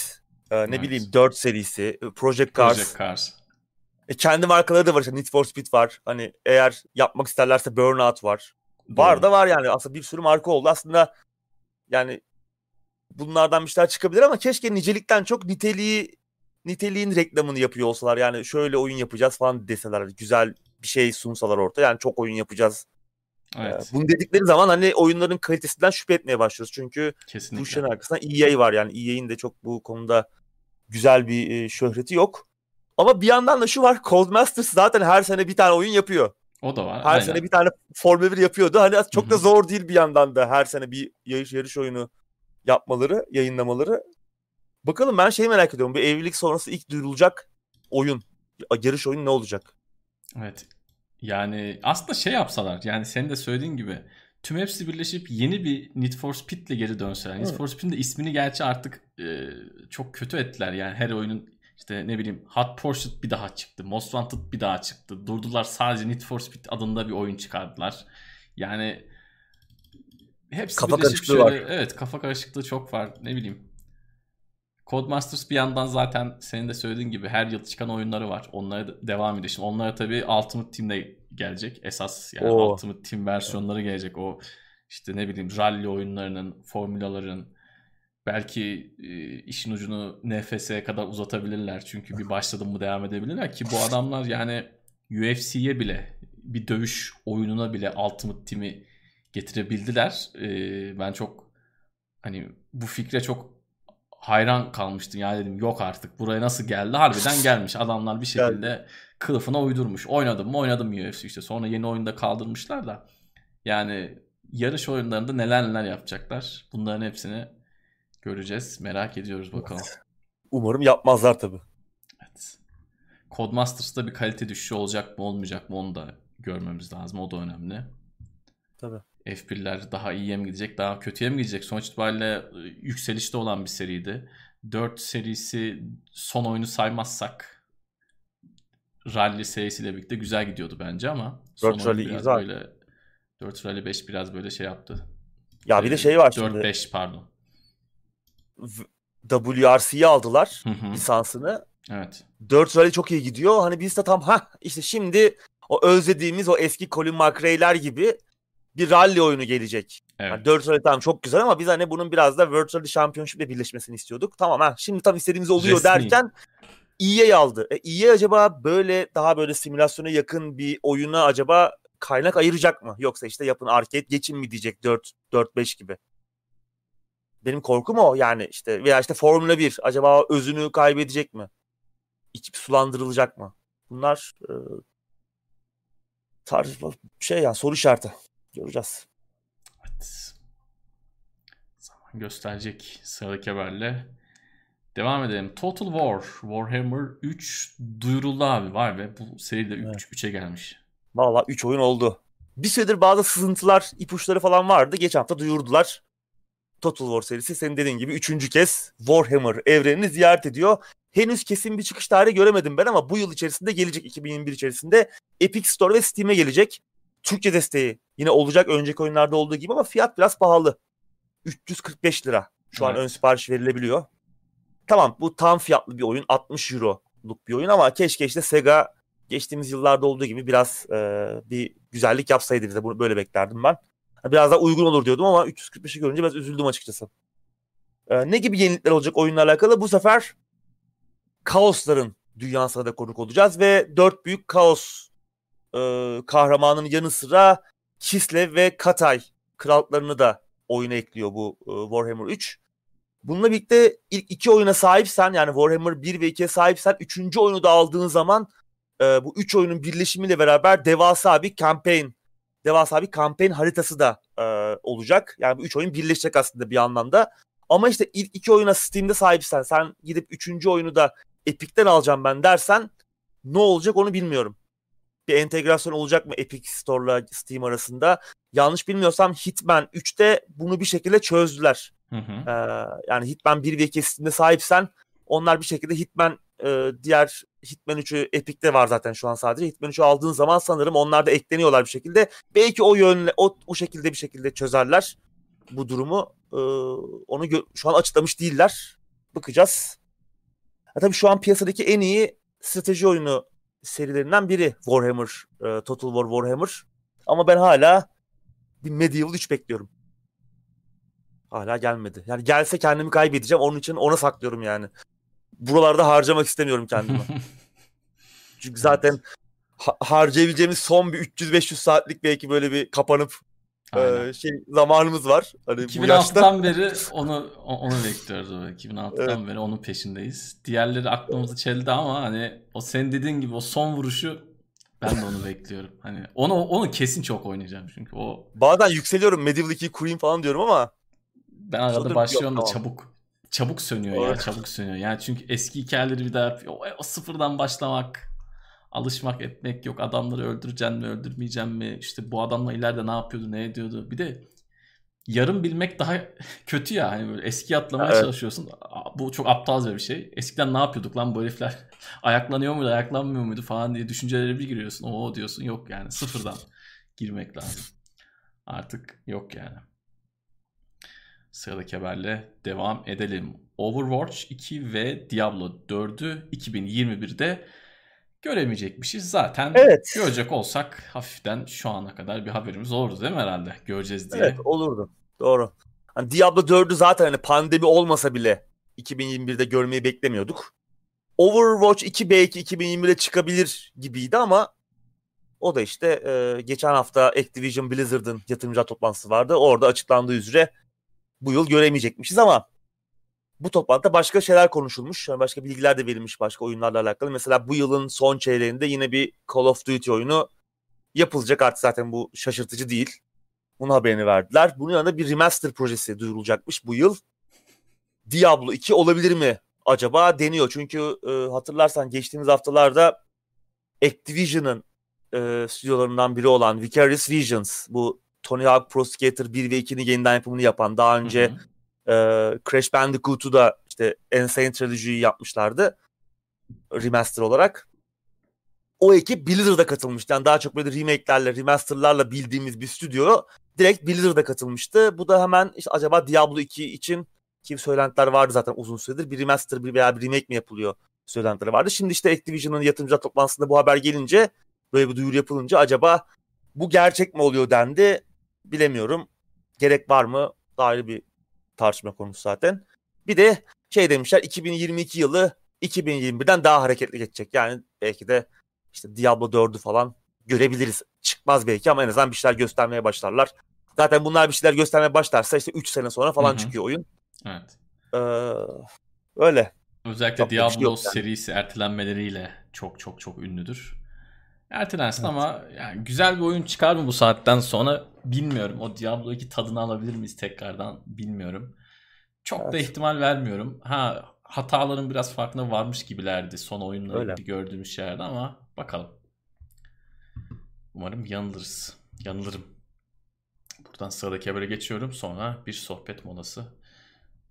e, ne evet. bileyim 4 serisi, Project Cars. Project Cars. E, kendi markaları da var işte Need for Speed var. Hani eğer yapmak isterlerse Burnout var. Doğru. Var da var yani aslında bir sürü marka oldu. Aslında yani bunlardan bir şeyler çıkabilir ama keşke nicelikten çok niteliği niteliğin reklamını yapıyor olsalar. Yani şöyle oyun yapacağız falan deseler. Güzel bir şey sunsalar orta. Yani çok oyun yapacağız. Evet. Ee, bunu dedikleri zaman hani oyunların kalitesinden şüphe etmeye başlıyoruz. Çünkü Kesinlikle. bu işin arkasında EA var yani. EA'in de çok bu konuda güzel bir e, şöhreti yok. Ama bir yandan da şu var. Codemasters zaten her sene bir tane oyun yapıyor. O da var. Her aynen. sene bir tane Formula 1 yapıyordu. Hani çok Hı-hı. da zor değil bir yandan da her sene bir yarış yarış oyunu yapmaları, yayınlamaları. Bakalım ben şeyi merak ediyorum. Bu evlilik sonrası ilk duyurulacak oyun, yarış oyunu ne olacak? Evet. Yani aslında şey yapsalar yani senin de söylediğin gibi tüm hepsi birleşip yeni bir Need for Speed'le geri dönseler. Need for Speed'in de ismini gerçi artık e, çok kötü ettiler. Yani her oyunun işte ne bileyim Hot Pursuit bir daha çıktı. Most Wanted bir daha çıktı. Durdular sadece Need for Speed adında bir oyun çıkardılar. Yani hepsi kafa birleşip şöyle var. evet kafa karışıklığı çok var. Ne bileyim. Codemasters bir yandan zaten senin de söylediğin gibi her yıl çıkan oyunları var. Onlara da devam ediyor. Şimdi onlara tabii Ultimate Team'de gelecek. Esas yani Oo. Ultimate Team versiyonları gelecek. O işte ne bileyim rally oyunlarının, formülaların belki e, işin ucunu NFS'ye kadar uzatabilirler. Çünkü bir başladım mı devam edebilirler ki bu <laughs> adamlar yani UFC'ye bile bir dövüş oyununa bile Ultimate Team'i getirebildiler. E, ben çok hani bu fikre çok hayran kalmıştım. Ya dedim yok artık buraya nasıl geldi? Harbiden <laughs> gelmiş. Adamlar bir şekilde kılıfına uydurmuş. Oynadım mı oynadım UFC işte. Sonra yeni oyunda kaldırmışlar da. Yani yarış oyunlarında neler neler yapacaklar. Bunların hepsini göreceğiz. Merak ediyoruz bakalım. Umarım yapmazlar tabii. Evet. Codemasters'ta bir kalite düşüşü olacak mı olmayacak mı onu da görmemiz lazım. O da önemli. Tabii. F1'ler daha iyiye mi gidecek, daha kötüye mi gidecek? Sonuç itibariyle ıı, yükselişte olan bir seriydi. 4 serisi son oyunu saymazsak Rally serisiyle birlikte güzel gidiyordu bence ama 4 Rally biraz güzel. böyle 4 Rally 5 biraz böyle şey yaptı. Ya bir de şey var 4 şimdi. 4 5 pardon. WRC'yi aldılar hı hı. lisansını. Evet. 4 Rally çok iyi gidiyor. Hani biz de tam ha işte şimdi o özlediğimiz o eski Colin McRae'ler gibi bir rally oyunu gelecek. Evet. Yani 4 rally tamam çok güzel ama biz hani bunun biraz da World Rally Championship ile birleşmesini istiyorduk. Tamam ha şimdi tam istediğimiz oluyor Resmi. derken EA aldı. E, EA acaba böyle daha böyle simülasyona yakın bir oyuna acaba kaynak ayıracak mı? Yoksa işte yapın arcade geçin mi diyecek 4 4 5 gibi. Benim korkum o yani işte veya işte Formula 1 acaba özünü kaybedecek mi? İçip sulandırılacak mı? Bunlar e, tarz şey ya soru işareti. Göreceğiz. Evet. Zaman gösterecek sıradaki haberle. Devam edelim. Total War. Warhammer 3 duyuruldu abi. Var ve bu seride 3 evet. 3'e gelmiş. Valla 3 oyun oldu. Bir süredir bazı sızıntılar, ipuçları falan vardı. Geçen hafta duyurdular. Total War serisi senin dediğin gibi üçüncü kez Warhammer evrenini ziyaret ediyor. Henüz kesin bir çıkış tarihi göremedim ben ama bu yıl içerisinde gelecek 2021 içerisinde Epic Store ve Steam'e gelecek. Türkçe desteği yine olacak önceki oyunlarda olduğu gibi ama fiyat biraz pahalı. 345 lira şu evet. an ön sipariş verilebiliyor. Tamam bu tam fiyatlı bir oyun 60 euroluk bir oyun ama keşke işte Sega geçtiğimiz yıllarda olduğu gibi biraz e, bir güzellik yapsaydı bize bunu böyle beklerdim ben. Biraz daha uygun olur diyordum ama 345'i görünce biraz üzüldüm açıkçası. E, ne gibi yenilikler olacak oyunla alakalı? Bu sefer kaosların dünyasına da konuk olacağız ve dört büyük kaos e, kahramanın yanı sıra Kislev ve Katay krallıklarını da oyuna ekliyor bu e, Warhammer 3. Bununla birlikte ilk iki oyuna sahipsen yani Warhammer 1 ve 2'ye sahipsen üçüncü oyunu da aldığın zaman e, bu üç oyunun birleşimiyle beraber devasa bir campaign, devasa bir campaign haritası da e, olacak. Yani bu üç oyun birleşecek aslında bir anlamda. Ama işte ilk iki oyuna Steam'de sahipsen, sen gidip üçüncü oyunu da Epic'ten alacağım ben dersen ne olacak onu bilmiyorum. Bir entegrasyon olacak mı Epic Store'la Steam arasında? Yanlış bilmiyorsam Hitman 3'te bunu bir şekilde çözdüler. Hı hı. Ee, yani Hitman 1 ve 2 Steam'de sahipsen onlar bir şekilde Hitman e, diğer Hitman 3'ü Epic'te var zaten şu an sadece. Hitman 3'ü aldığın zaman sanırım onlar da ekleniyorlar bir şekilde. Belki o yönle o, o şekilde bir şekilde çözerler bu durumu. Ee, onu şu an açıklamış değiller. Bakacağız. Ha, tabii şu an piyasadaki en iyi strateji oyunu serilerinden biri Warhammer, e, Total War Warhammer. Ama ben hala bir Medieval 3 bekliyorum. Hala gelmedi. Yani gelse kendimi kaybedeceğim. Onun için ona saklıyorum yani. Buralarda harcamak istemiyorum kendimi. <laughs> Çünkü zaten ha- harcayabileceğimiz son bir 300-500 saatlik belki böyle bir kapanıp Aynen. e, şey zamanımız var. Hani bu yaşta 2006'dan beri onu onu bekliyoruz. o. 2006'dan beri onun peşindeyiz. Diğerleri aklımızı çeldi ama hani o sen dediğin gibi o son vuruşu ben de onu bekliyorum. Hani onu onu kesin çok oynayacağım çünkü o bazen yükseliyorum Medieval 2'yi kurayım falan diyorum ama ben arada başlıyorum da tamam. çabuk çabuk sönüyor ya çabuk sönüyor. Yani çünkü eski hikayeleri bir daha o, o sıfırdan başlamak alışmak etmek yok adamları öldüreceğim mi öldürmeyeceğim mi işte bu adamla ileride ne yapıyordu ne ediyordu. Bir de yarım bilmek daha <laughs> kötü ya hani böyle eski atlamaya Evet. çalışıyorsun. Bu çok aptalca bir şey. Eskiden ne yapıyorduk lan bu herifler <laughs> ayaklanıyor muydu ayaklanmıyor muydu falan diye düşüncelere bir giriyorsun. O diyorsun yok yani sıfırdan girmek lazım. Artık yok yani Sıradaki haberle devam edelim. Overwatch 2 ve Diablo 4'ü 2021'de göremeyecekmişiz. Zaten Evet. görecek olsak hafiften şu ana kadar bir haberimiz olurdu değil mi herhalde? Göreceğiz diye. evet olurdu. Doğru. Hani Diablo 4'ü zaten hani pandemi olmasa bile 2021'de görmeyi beklemiyorduk. Overwatch 2 belki 2021'de çıkabilir gibiydi ama o da işte e, geçen hafta Activision Blizzard'ın yatırımcı toplantısı vardı. Orada açıklandığı üzere bu yıl göremeyecekmişiz ama bu toplantıda başka şeyler konuşulmuş. Yani başka bilgiler de verilmiş başka oyunlarla alakalı. Mesela bu yılın son çeyreğinde yine bir Call of Duty oyunu yapılacak. Artık zaten bu şaşırtıcı değil. Bunun haberini verdiler. Bunun yanında bir remaster projesi duyurulacakmış bu yıl. Diablo 2 olabilir mi acaba deniyor. Çünkü e, hatırlarsan geçtiğimiz haftalarda Activision'ın e, stüdyolarından biri olan Vicarious Visions bu Tony Hawk Pro Skater 1 ve 2'nin yeniden yapımını yapan daha Hı önce hı. e, Crash Bandicoot'u da işte Insane Trilogy'yi yapmışlardı remaster olarak. O ekip Blizzard'a katılmıştı. Yani daha çok böyle remake'lerle, remaster'larla bildiğimiz bir stüdyo direkt Blizzard'a katılmıştı. Bu da hemen işte acaba Diablo 2 için ki söylentiler vardı zaten uzun süredir. Bir remaster bir veya bir remake mi yapılıyor söylentileri vardı. Şimdi işte Activision'ın yatırımcılar toplantısında bu haber gelince böyle bir duyuru yapılınca acaba bu gerçek mi oluyor dendi. Bilemiyorum. Gerek var mı? Ayrı bir tartışma konusu zaten. Bir de şey demişler 2022 yılı 2021'den daha hareketli geçecek. Yani belki de işte Diablo 4'ü falan görebiliriz. Çıkmaz belki ama en azından bir şeyler göstermeye başlarlar. Zaten bunlar bir şeyler göstermeye başlarsa işte 3 sene sonra falan Hı hı. çıkıyor oyun. Evet. Ee, öyle. Özellikle Çok şey Diablo yok yani. serisi ertelenmeleriyle çok çok çok ünlüdür. Ertelensin ama yani güzel bir oyun çıkar mı bu saatten sonra bilmiyorum. O Diablo 2 tadını alabilir miyiz tekrardan bilmiyorum. Çok da Evet. ihtimal vermiyorum. Ha hataların biraz farkına varmış gibilerdi son oyunla Öyle. ilgili gördüğümüz şeylerde ama bakalım. Umarım yanılırız. Yanılırım. Buradan sıradaki habere geçiyorum. Sonra bir sohbet molası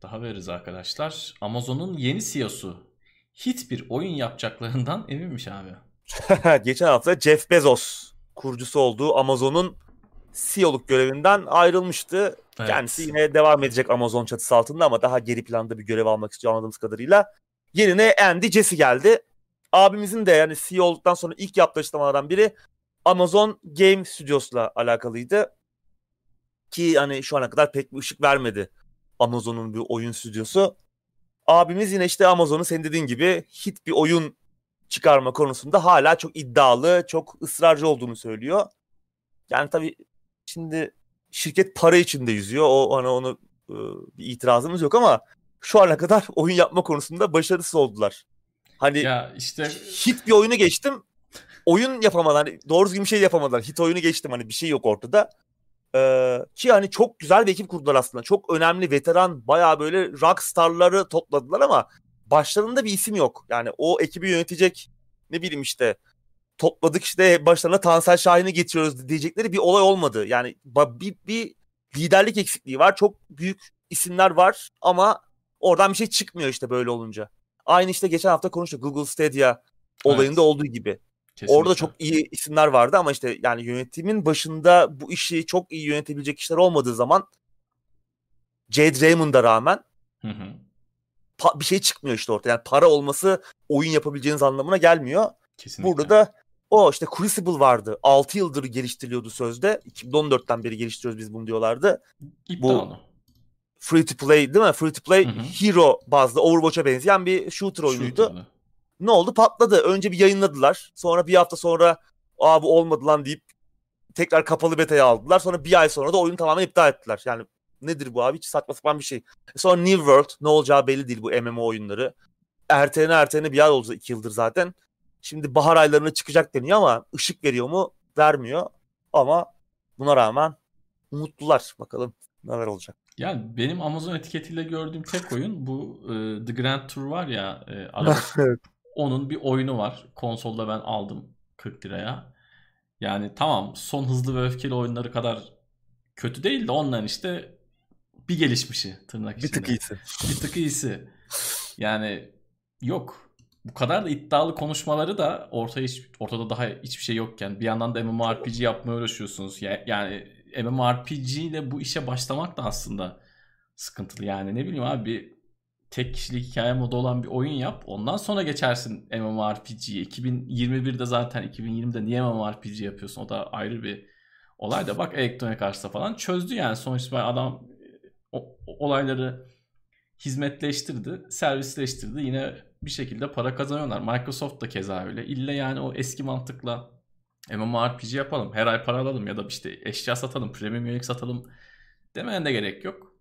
daha veririz arkadaşlar. Amazon'un yeni CEO'su hit bir oyun yapacaklarından eminmiş abi. <laughs> Geçen hafta Jeff Bezos kurucusu olduğu Amazon'un CEO'luk görevinden ayrılmıştı. Evet. Kendisi yine devam edecek Amazon çatısı altında ama daha geri planda bir görev almak istiyor anladığımız kadarıyla. Yerine Andy Jassy geldi. Abimizin de yani CEO olduktan sonra ilk yaptığı açıklamalardan biri Amazon Game Studios'la alakalıydı. Ki hani şu ana kadar pek bir ışık vermedi Amazon'un bir oyun stüdyosu. Abimiz yine işte Amazon'un senin dediğin gibi hit bir oyun çıkarma konusunda hala çok iddialı, çok ısrarcı olduğunu söylüyor. Yani tabii şimdi şirket para içinde yüzüyor. O hani onu e, bir itirazımız yok ama şu ana kadar <laughs> oyun yapma konusunda başarısız oldular. Hani Ya işte hit bir oyunu geçtim. oyun yapamadan hani doğru düzgün bir şey yapamadan hit oyunu geçtim hani bir şey yok ortada. Ee, ki hani çok güzel bir ekip kurdular aslında. Çok önemli veteran bayağı böyle rock starları topladılar ama başlarında bir isim yok. Yani o ekibi yönetecek ne bileyim işte topladık işte başlarına Tansel Şahin'i getiriyoruz diyecekleri bir olay olmadı. Yani bir, bir liderlik eksikliği var. Çok büyük isimler var ama oradan bir şey çıkmıyor işte böyle olunca. Aynı işte geçen hafta konuştuk Google Stadia olayında evet. olduğu gibi. Kesinlikle. Orada çok iyi isimler vardı ama işte yani yönetimin başında bu işi çok iyi yönetebilecek kişiler olmadığı zaman Jade Raymond'a rağmen hı hı. Bir şey çıkmıyor işte ortaya. Yani para olması oyun yapabileceğiniz anlamına gelmiyor. Kesinlikle. Burada da o işte Crucible vardı. 6 yıldır geliştiriliyordu sözde. 2014'ten beri geliştiriyoruz biz bunu diyorlardı. İptal bu free to play değil mi? Free to play hı hı. hero bazlı Overwatch'a benzeyen bir shooter oyunuydu. Shooter'lı. Ne oldu? Patladı. Önce bir yayınladılar. Sonra bir hafta sonra aa bu olmadı lan deyip tekrar kapalı beta'ya aldılar. Sonra bir ay sonra da oyunu tamamen iptal ettiler. Yani nedir bu abi? Hiç saçma sapan bir şey. Sonra New World ne olacağı belli değil bu MMO oyunları. Ertene ertene bir ay oldu iki yıldır zaten. Şimdi bahar aylarına çıkacak deniyor ama ışık veriyor mu? Vermiyor. Ama buna rağmen umutlular. Bakalım neler olacak. Yani benim Amazon etiketiyle gördüğüm tek oyun bu e, The Grand Tour var ya e, araba. <laughs> Onun bir oyunu var. Konsolda ben aldım 40 liraya. Yani tamam son hızlı ve öfkeli oyunları kadar kötü değil de onların işte bir gelişmişi tırnak içinde. Bir tık iyisi. Bir tık iyisi. Yani yok. Bu kadar da iddialı konuşmaları da ortaya hiç, ortada daha hiçbir şey yokken bir yandan da MMORPG yapmaya uğraşıyorsunuz. Yani MMORPG ile bu işe başlamak da aslında sıkıntılı. Yani ne bileyim abi bir tek kişilik hikaye modu olan bir oyun yap. Ondan sonra geçersin MMORPG'ye. 2021'de zaten 2020'de niye MMORPG yapıyorsun? O da ayrı bir olay da bak Electronic Arts'ta falan çözdü yani. Sonuçta adam o, olayları hizmetleştirdi, servisleştirdi. Yine bir şekilde para kazanıyorlar. Microsoft da keza öyle. İlle yani o eski mantıkla MMORPG yapalım. Her ay para alalım ya da işte eşya satalım, premium üyelik satalım demeye de gerek yok.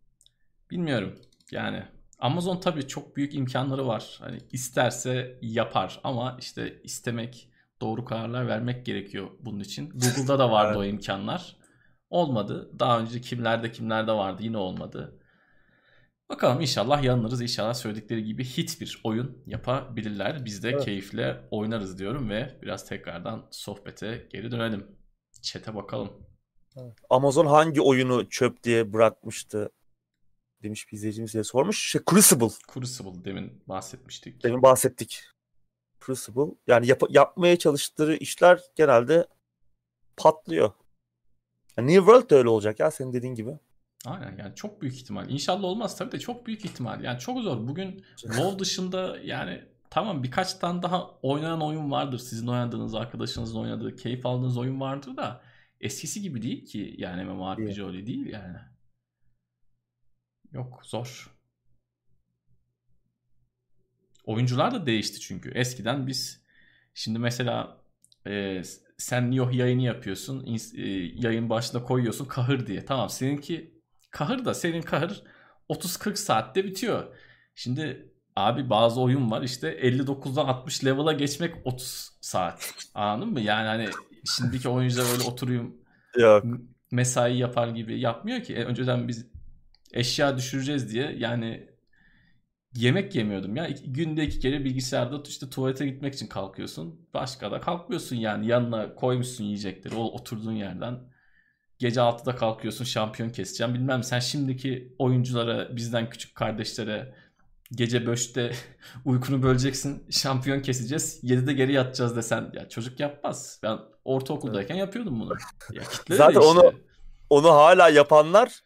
Bilmiyorum. Yani Amazon tabii çok büyük imkanları var. Hani isterse yapar ama işte istemek, doğru kararlar vermek gerekiyor bunun için. Google'da da vardı o imkanlar. Olmadı. Daha önce kimlerde kimlerde vardı yine olmadı. Bakalım inşallah yanılırız. İnşallah söyledikleri gibi hit bir oyun yapabilirler. Biz de evet. keyifle oynarız diyorum ve biraz tekrardan sohbete geri dönelim. Çete bakalım. Amazon hangi oyunu çöp diye bırakmıştı demiş bir izleyicimiz diye sormuş. Şey, Crucible. Crucible demin bahsetmiştik. Demin bahsettik. Crucible. Yani yap- yapmaya çalıştıkları işler genelde patlıyor. Yani New World de öyle olacak ya senin dediğin gibi. Aynen yani çok büyük ihtimal. İnşallah olmaz tabii de çok büyük ihtimal. Yani çok zor. Bugün WoW dışında yani tamam birkaç tane daha oynanan oyun vardır. Sizin oynadığınız, arkadaşınızın oynadığı, keyif aldığınız oyun vardır da eskisi gibi değil ki yani MMORPG öyle değil yani. Yok zor. Oyuncular da değişti çünkü. Eskiden biz şimdi mesela e, sen Nioh yayını yapıyorsun. E, yayın başına koyuyorsun kahır diye. Tamam seninki kahır da senin kahır 30-40 saatte bitiyor. Şimdi abi bazı oyun var işte 59'dan 60 level'a geçmek 30 saat. Anladın mı? Yani hani şimdiki oyuncular öyle oturuyum Yok. mesai yapar gibi yapmıyor ki. E, önceden biz eşya düşüreceğiz diye yani yemek yemiyordum ya. İki, günde iki kere bilgisayarda işte tuvalete gitmek için kalkıyorsun. Başka da kalkmıyorsun yani. Yanına koymuşsun yiyecekleri o oturduğun yerden. Gece 6'da kalkıyorsun şampiyon keseceğim. Bilmem sen şimdiki oyunculara bizden küçük kardeşlere gece 5'te <laughs> uykunu böleceksin şampiyon keseceğiz 7'de geri yatacağız desen ya çocuk yapmaz. Ben ortaokuldayken yapıyordum bunu. Ya <laughs> Zaten işte. onu onu hala yapanlar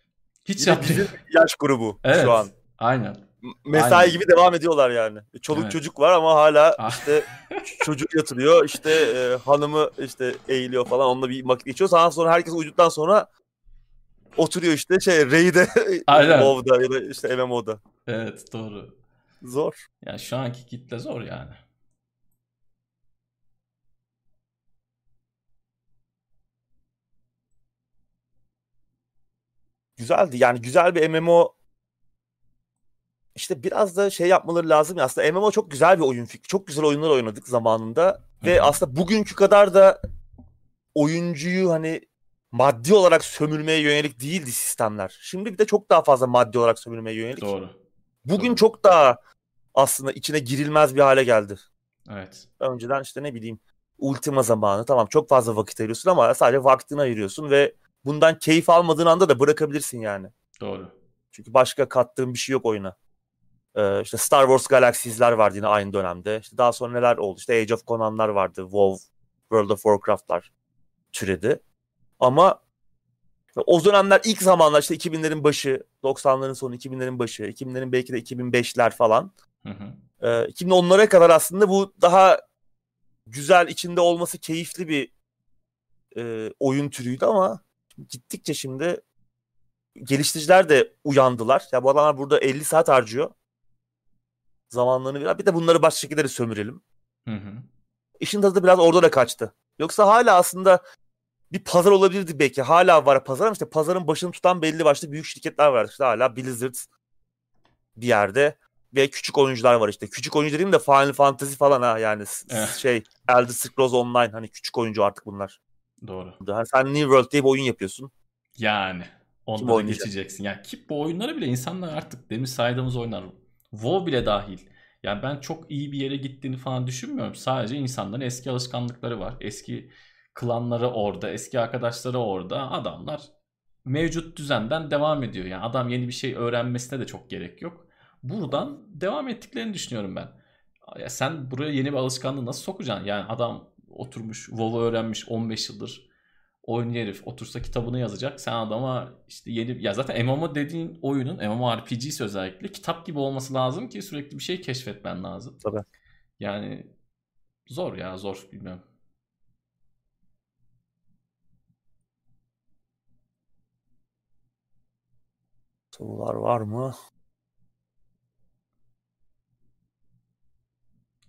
hiç yapmıyor. yaş grubu evet, şu an. Aynen. Mesai aynen. gibi devam ediyorlar yani. Çoluk evet. çocuk var ama hala ah. işte <laughs> çocuk yatırıyor işte e, hanımı işte eğiliyor falan onunla bir vakit geçiyor. Daha sonra herkes uyuduktan sonra oturuyor işte şey Raid'e WoW'da <laughs> <laughs> ya da işte MMO'da. Evet doğru. Zor. Ya şu anki kitle zor yani. güzeldi. Yani güzel bir MMO işte biraz da şey yapmaları lazım ya aslında MMO çok güzel bir oyun fikri. Çok güzel oyunlar oynadık zamanında. Ve Hı hı. aslında bugünkü kadar da oyuncuyu hani maddi olarak sömürmeye yönelik değildi sistemler. Şimdi bir de çok daha fazla maddi olarak sömürmeye yönelik. Doğru. Bugün doğru. çok daha aslında içine girilmez bir hale geldi. Evet. Önceden işte ne bileyim ultima zamanı tamam çok fazla vakit ayırıyorsun ama sadece vaktini ayırıyorsun ve bundan keyif almadığın anda da bırakabilirsin yani. Doğru. Çünkü başka kattığın bir şey yok oyuna. Ee, işte Star Wars Galaxies'ler vardı yine aynı dönemde. İşte daha sonra neler oldu? İşte Age of Conan'lar vardı. WoW, World of Warcraft'lar türedi. Ama o dönemler ilk zamanlar işte 2000'lerin başı, 90'ların sonu, 2000'lerin başı, 2000'lerin belki de 2005'ler falan. Hı hı. Ee, 2010'lara kadar aslında bu daha güzel, içinde olması keyifli bir e, oyun türüydü ama gittikçe şimdi geliştiriciler de uyandılar. Ya bu adamlar burada 50 saat harcıyor. Zamanlarını biraz. Bir de bunları başka şekilde de sömürelim. Hı hı. İşin tadı biraz orada da kaçtı. Yoksa hala aslında bir pazar olabilirdi belki. Hala var pazar ama işte pazarın başını tutan belli başlı büyük şirketler var. İşte hala Blizzard bir yerde ve küçük oyuncular var işte. Küçük oyuncu dediğim de Final Fantasy falan ha yani Evet. şey Elder Scrolls Online hani küçük oyuncu artık bunlar. Doğru. Hani sen New World diye bir oyun yapıyorsun. Yani. Onlara geçeceksin. Yani ki bu oyunları bile insanlar artık demin saydığımız oyunlar WoW bile dahil. Yani ben çok iyi bir yere gittiğini falan düşünmüyorum. Sadece insanların eski alışkanlıkları var. Eski klanları orada, eski arkadaşları orada. Adamlar mevcut düzenden devam ediyor. Yani adam yeni bir şey öğrenmesine de çok gerek yok. Buradan devam ettiklerini düşünüyorum ben. Ya sen buraya yeni bir alışkanlığı nasıl sokacaksın? Yani adam oturmuş WoW'u öğrenmiş 15 yıldır oyun herif otursa kitabını yazacak. Sen adama işte yeni ya zaten MMO dediğin oyunun MMORPG'si özellikle kitap gibi olması lazım ki sürekli bir şey keşfetmen lazım. Tabii. Yani zor ya zor bilmiyorum. Sorular var mı?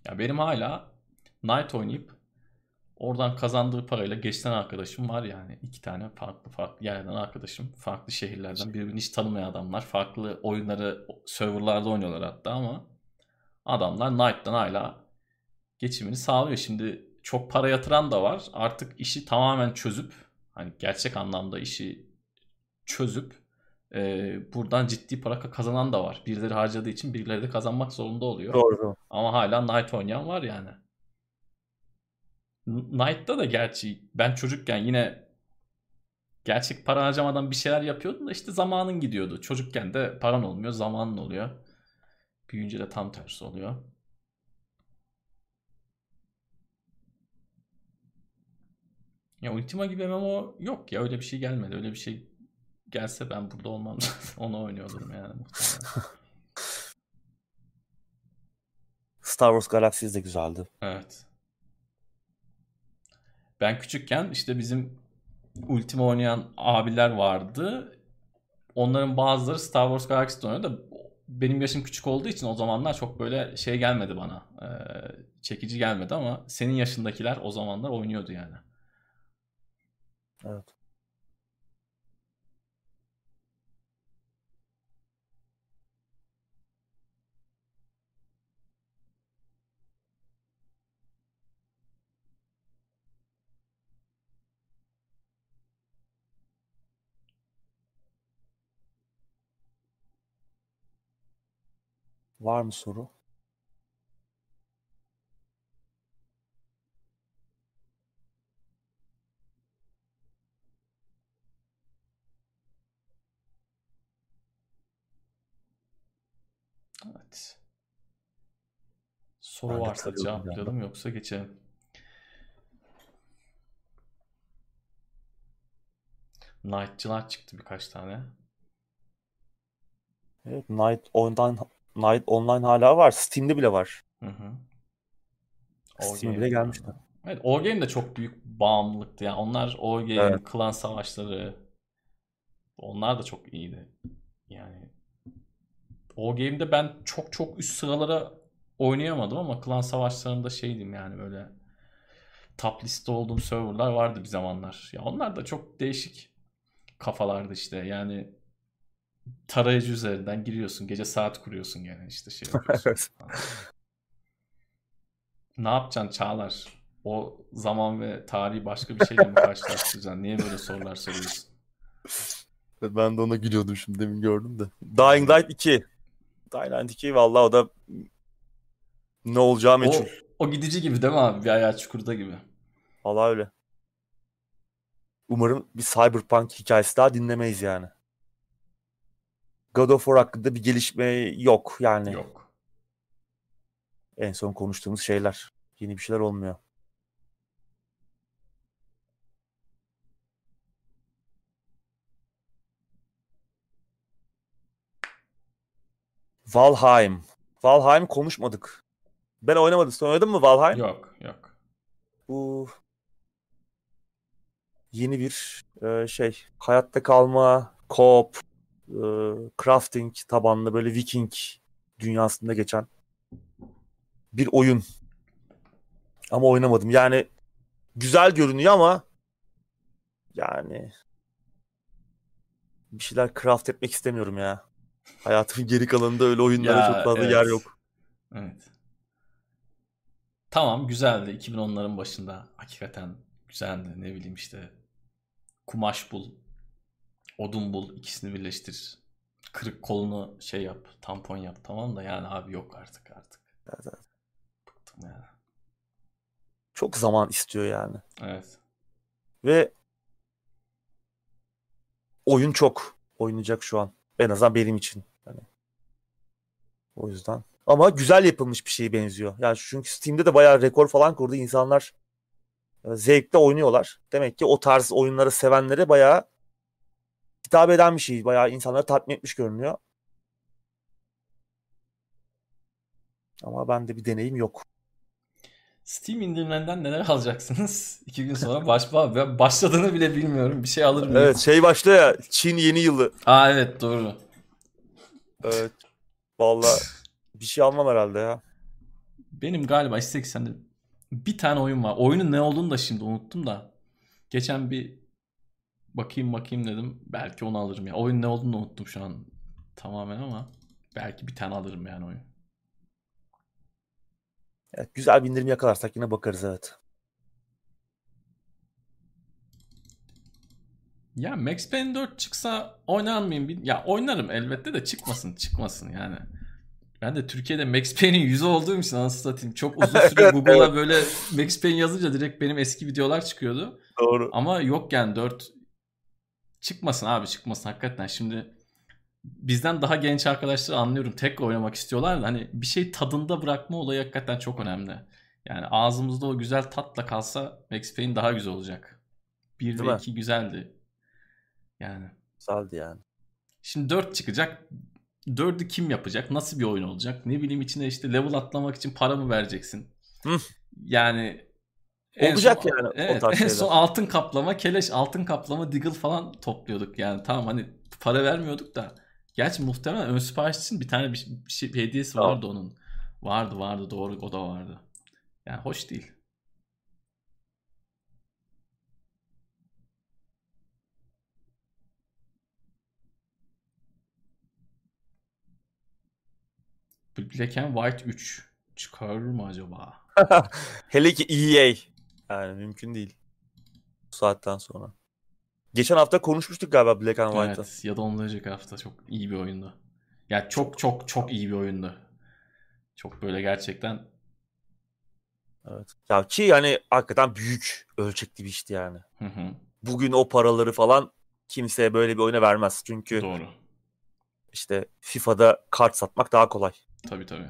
Ya benim hala Knight oynayıp oradan kazandığı parayla geçinen arkadaşım var yani. iki tane farklı farklı yerden arkadaşım. Farklı şehirlerden birbirini hiç tanımayan adamlar. Farklı oyunları serverlarda oynuyorlar hatta ama adamlar Knight'tan hala geçimini sağlıyor. Şimdi çok para yatıran da var. Artık işi tamamen çözüp hani gerçek anlamda işi çözüp e, buradan ciddi para kazanan da var. Birileri harcadığı için birileri de kazanmak zorunda oluyor. Doğru. Ama hala Knight oynayan var yani. Knight'ta da gerçi ben çocukken yine gerçek para harcamadan bir şeyler yapıyordum da işte zamanın gidiyordu. Çocukken de paran olmuyor, zamanın oluyor. Büyüyünce de tam tersi oluyor. Ya Ultima gibi MMO yok ya öyle bir şey gelmedi. Öyle bir şey gelse ben burada olmam. <laughs> Onu oynuyordum yani muhtemelen. Star Wars Galaxies de güzeldi. Evet. Ben küçükken işte bizim Ultima oynayan abiler vardı. Onların bazıları Star Wars Galaxy'de oynuyor da benim yaşım küçük olduğu için o zamanlar çok böyle şey gelmedi bana. Ee, çekici gelmedi ama senin yaşındakiler o zamanlar oynuyordu yani. Evet. Var mı soru? Evet. Soru Ben varsa cevaplayalım yoksa geçelim. Knight'cılar çıktı birkaç tane. Evet, Night Online Night Online hala var. Steam'de bile var. Hı hı. Steam'e bile gelmişti. Evet, Wargame de çok büyük bağımlılıktı. Yani onlar Wargame, Evet. klan savaşları onlar da çok iyiydi. Yani Wargame'de ben çok çok üst sıralara oynayamadım ama klan savaşlarında şeydim yani böyle top liste olduğum serverlar vardı bir zamanlar. Ya onlar da çok değişik kafalardı işte. Yani tarayıcı üzerinden giriyorsun. Gece saat kuruyorsun yani işte şey. <laughs> Ne yapacaksın Çağlar? O zaman ve tarihi başka bir şeyle mi karşılaştıracaksın? Niye böyle sorular soruyorsun? Ben de ona gülüyordum şimdi demin gördüm de. Dying Light 2. Dying Light 2 vallahi o da ne olacağı meçhul. O, o gidici gibi değil mi abi? Bir ayağı çukurda gibi. Vallahi öyle. Umarım bir Cyberpunk hikayesi daha dinlemeyiz yani. God of War hakkında bir gelişme yok yani. Yok. En son konuştuğumuz şeyler. Yeni bir şeyler olmuyor. Valheim. Valheim konuşmadık. Ben oynamadım. Sen oynadın mı Valheim? Yok, yok. Bu yeni bir e, şey hayatta kalma, co-op, e, crafting tabanlı böyle Viking dünyasında geçen bir oyun. Ama oynamadım. Yani güzel görünüyor ama yani bir şeyler craft etmek istemiyorum ya. Hayatımın geri kalanında öyle oyunlara Ya, çok fazla evet. yer yok. Evet. Tamam güzeldi 2010'ların başında. Hakikaten güzeldi. Ne bileyim işte kumaş bul, odun bul, ikisini birleştir. Kırık kolunu şey yap, tampon yap. Tamam da yani abi yok artık artık. Evet. Bıktım yani. Çok zaman istiyor yani. Evet. Ve oyun çok oynayacak şu an. En azından benim için. Yani o yüzden. Ama güzel yapılmış bir şeye benziyor. Yani çünkü Steam'de de bayağı rekor falan kurdu. İnsanlar e, zevkle oynuyorlar. Demek ki o tarz oyunları sevenlere bayağı hitap eden bir şey. Bayağı insanları tatmin etmiş görünüyor. Ama bende bir deneyim yok. Steam indirimlerinden neler alacaksınız? <laughs> İki gün sonra baş, başladığını bile bilmiyorum. Bir şey alır mıyım? Evet şey başlıyor ya Çin yeni yılı. Aa evet doğru. Evet. Vallahi bir şey almam herhalde ya. Benim galiba X80'de bir tane oyun var. Oyunun ne olduğunu da şimdi unuttum da. Geçen bir bakayım bakayım dedim. Belki onu alırım ya. Oyun ne olduğunu unuttum şu an tamamen ama belki bir tane alırım yani oyun. Evet, güzel bir indirim yakalarsak yine bakarız evet. Ya Max Payne 4 çıksa oynar mıyım? Ya oynarım elbette de çıkmasın çıkmasın yani. Ben de Türkiye'de Max Payne'in yüzü olduğum için anasını satayım. Çok uzun <laughs> süre Google'a böyle Max Payne yazınca direkt benim eski videolar çıkıyordu. Doğru. Ama yok yani 4 çıkmasın abi çıkmasın hakikaten. Şimdi bizden daha genç arkadaşlar anlıyorum tek oynamak istiyorlar da hani bir şey tadında bırakma olayı hakikaten çok önemli. Yani ağzımızda o güzel tatla kalsa Max Payne daha güzel olacak. 1 Değil ve mi? 2 güzeldi. Yani Güzeldi yani. şimdi 4 çıkacak. 4'ü kim yapacak? Nasıl bir oyun olacak? Ne bileyim içine işte level atlamak için para mı vereceksin? Hı. Yani en Olacak son- yani o Evet, tarz en son altın kaplama, keleş, altın kaplama, diggle falan topluyorduk yani. Tamam hani para vermiyorduk da. Gerçi muhtemelen ön sipariş için bir tane bir, bir şey, bir hediyesi Tamam. vardı onun. Vardı vardı doğru o da vardı. Yani hoş değil. Black and White 3 çıkarır mı acaba? <laughs> Hele ki EA. Yani mümkün değil. Bu saatten sonra. Geçen hafta konuşmuştuk galiba Black and White'ı. Evet ya da ondan önceki hafta çok iyi bir oyundu. Ya çok çok çok iyi bir oyundu. Çok böyle gerçekten Evet. Ya ki yani hakikaten büyük ölçekli bir işti yani. hı hı, Bugün o paraları falan kimseye böyle bir oyuna vermez. Çünkü doğru. işte FIFA'da kart satmak daha kolay. Tabii tabii.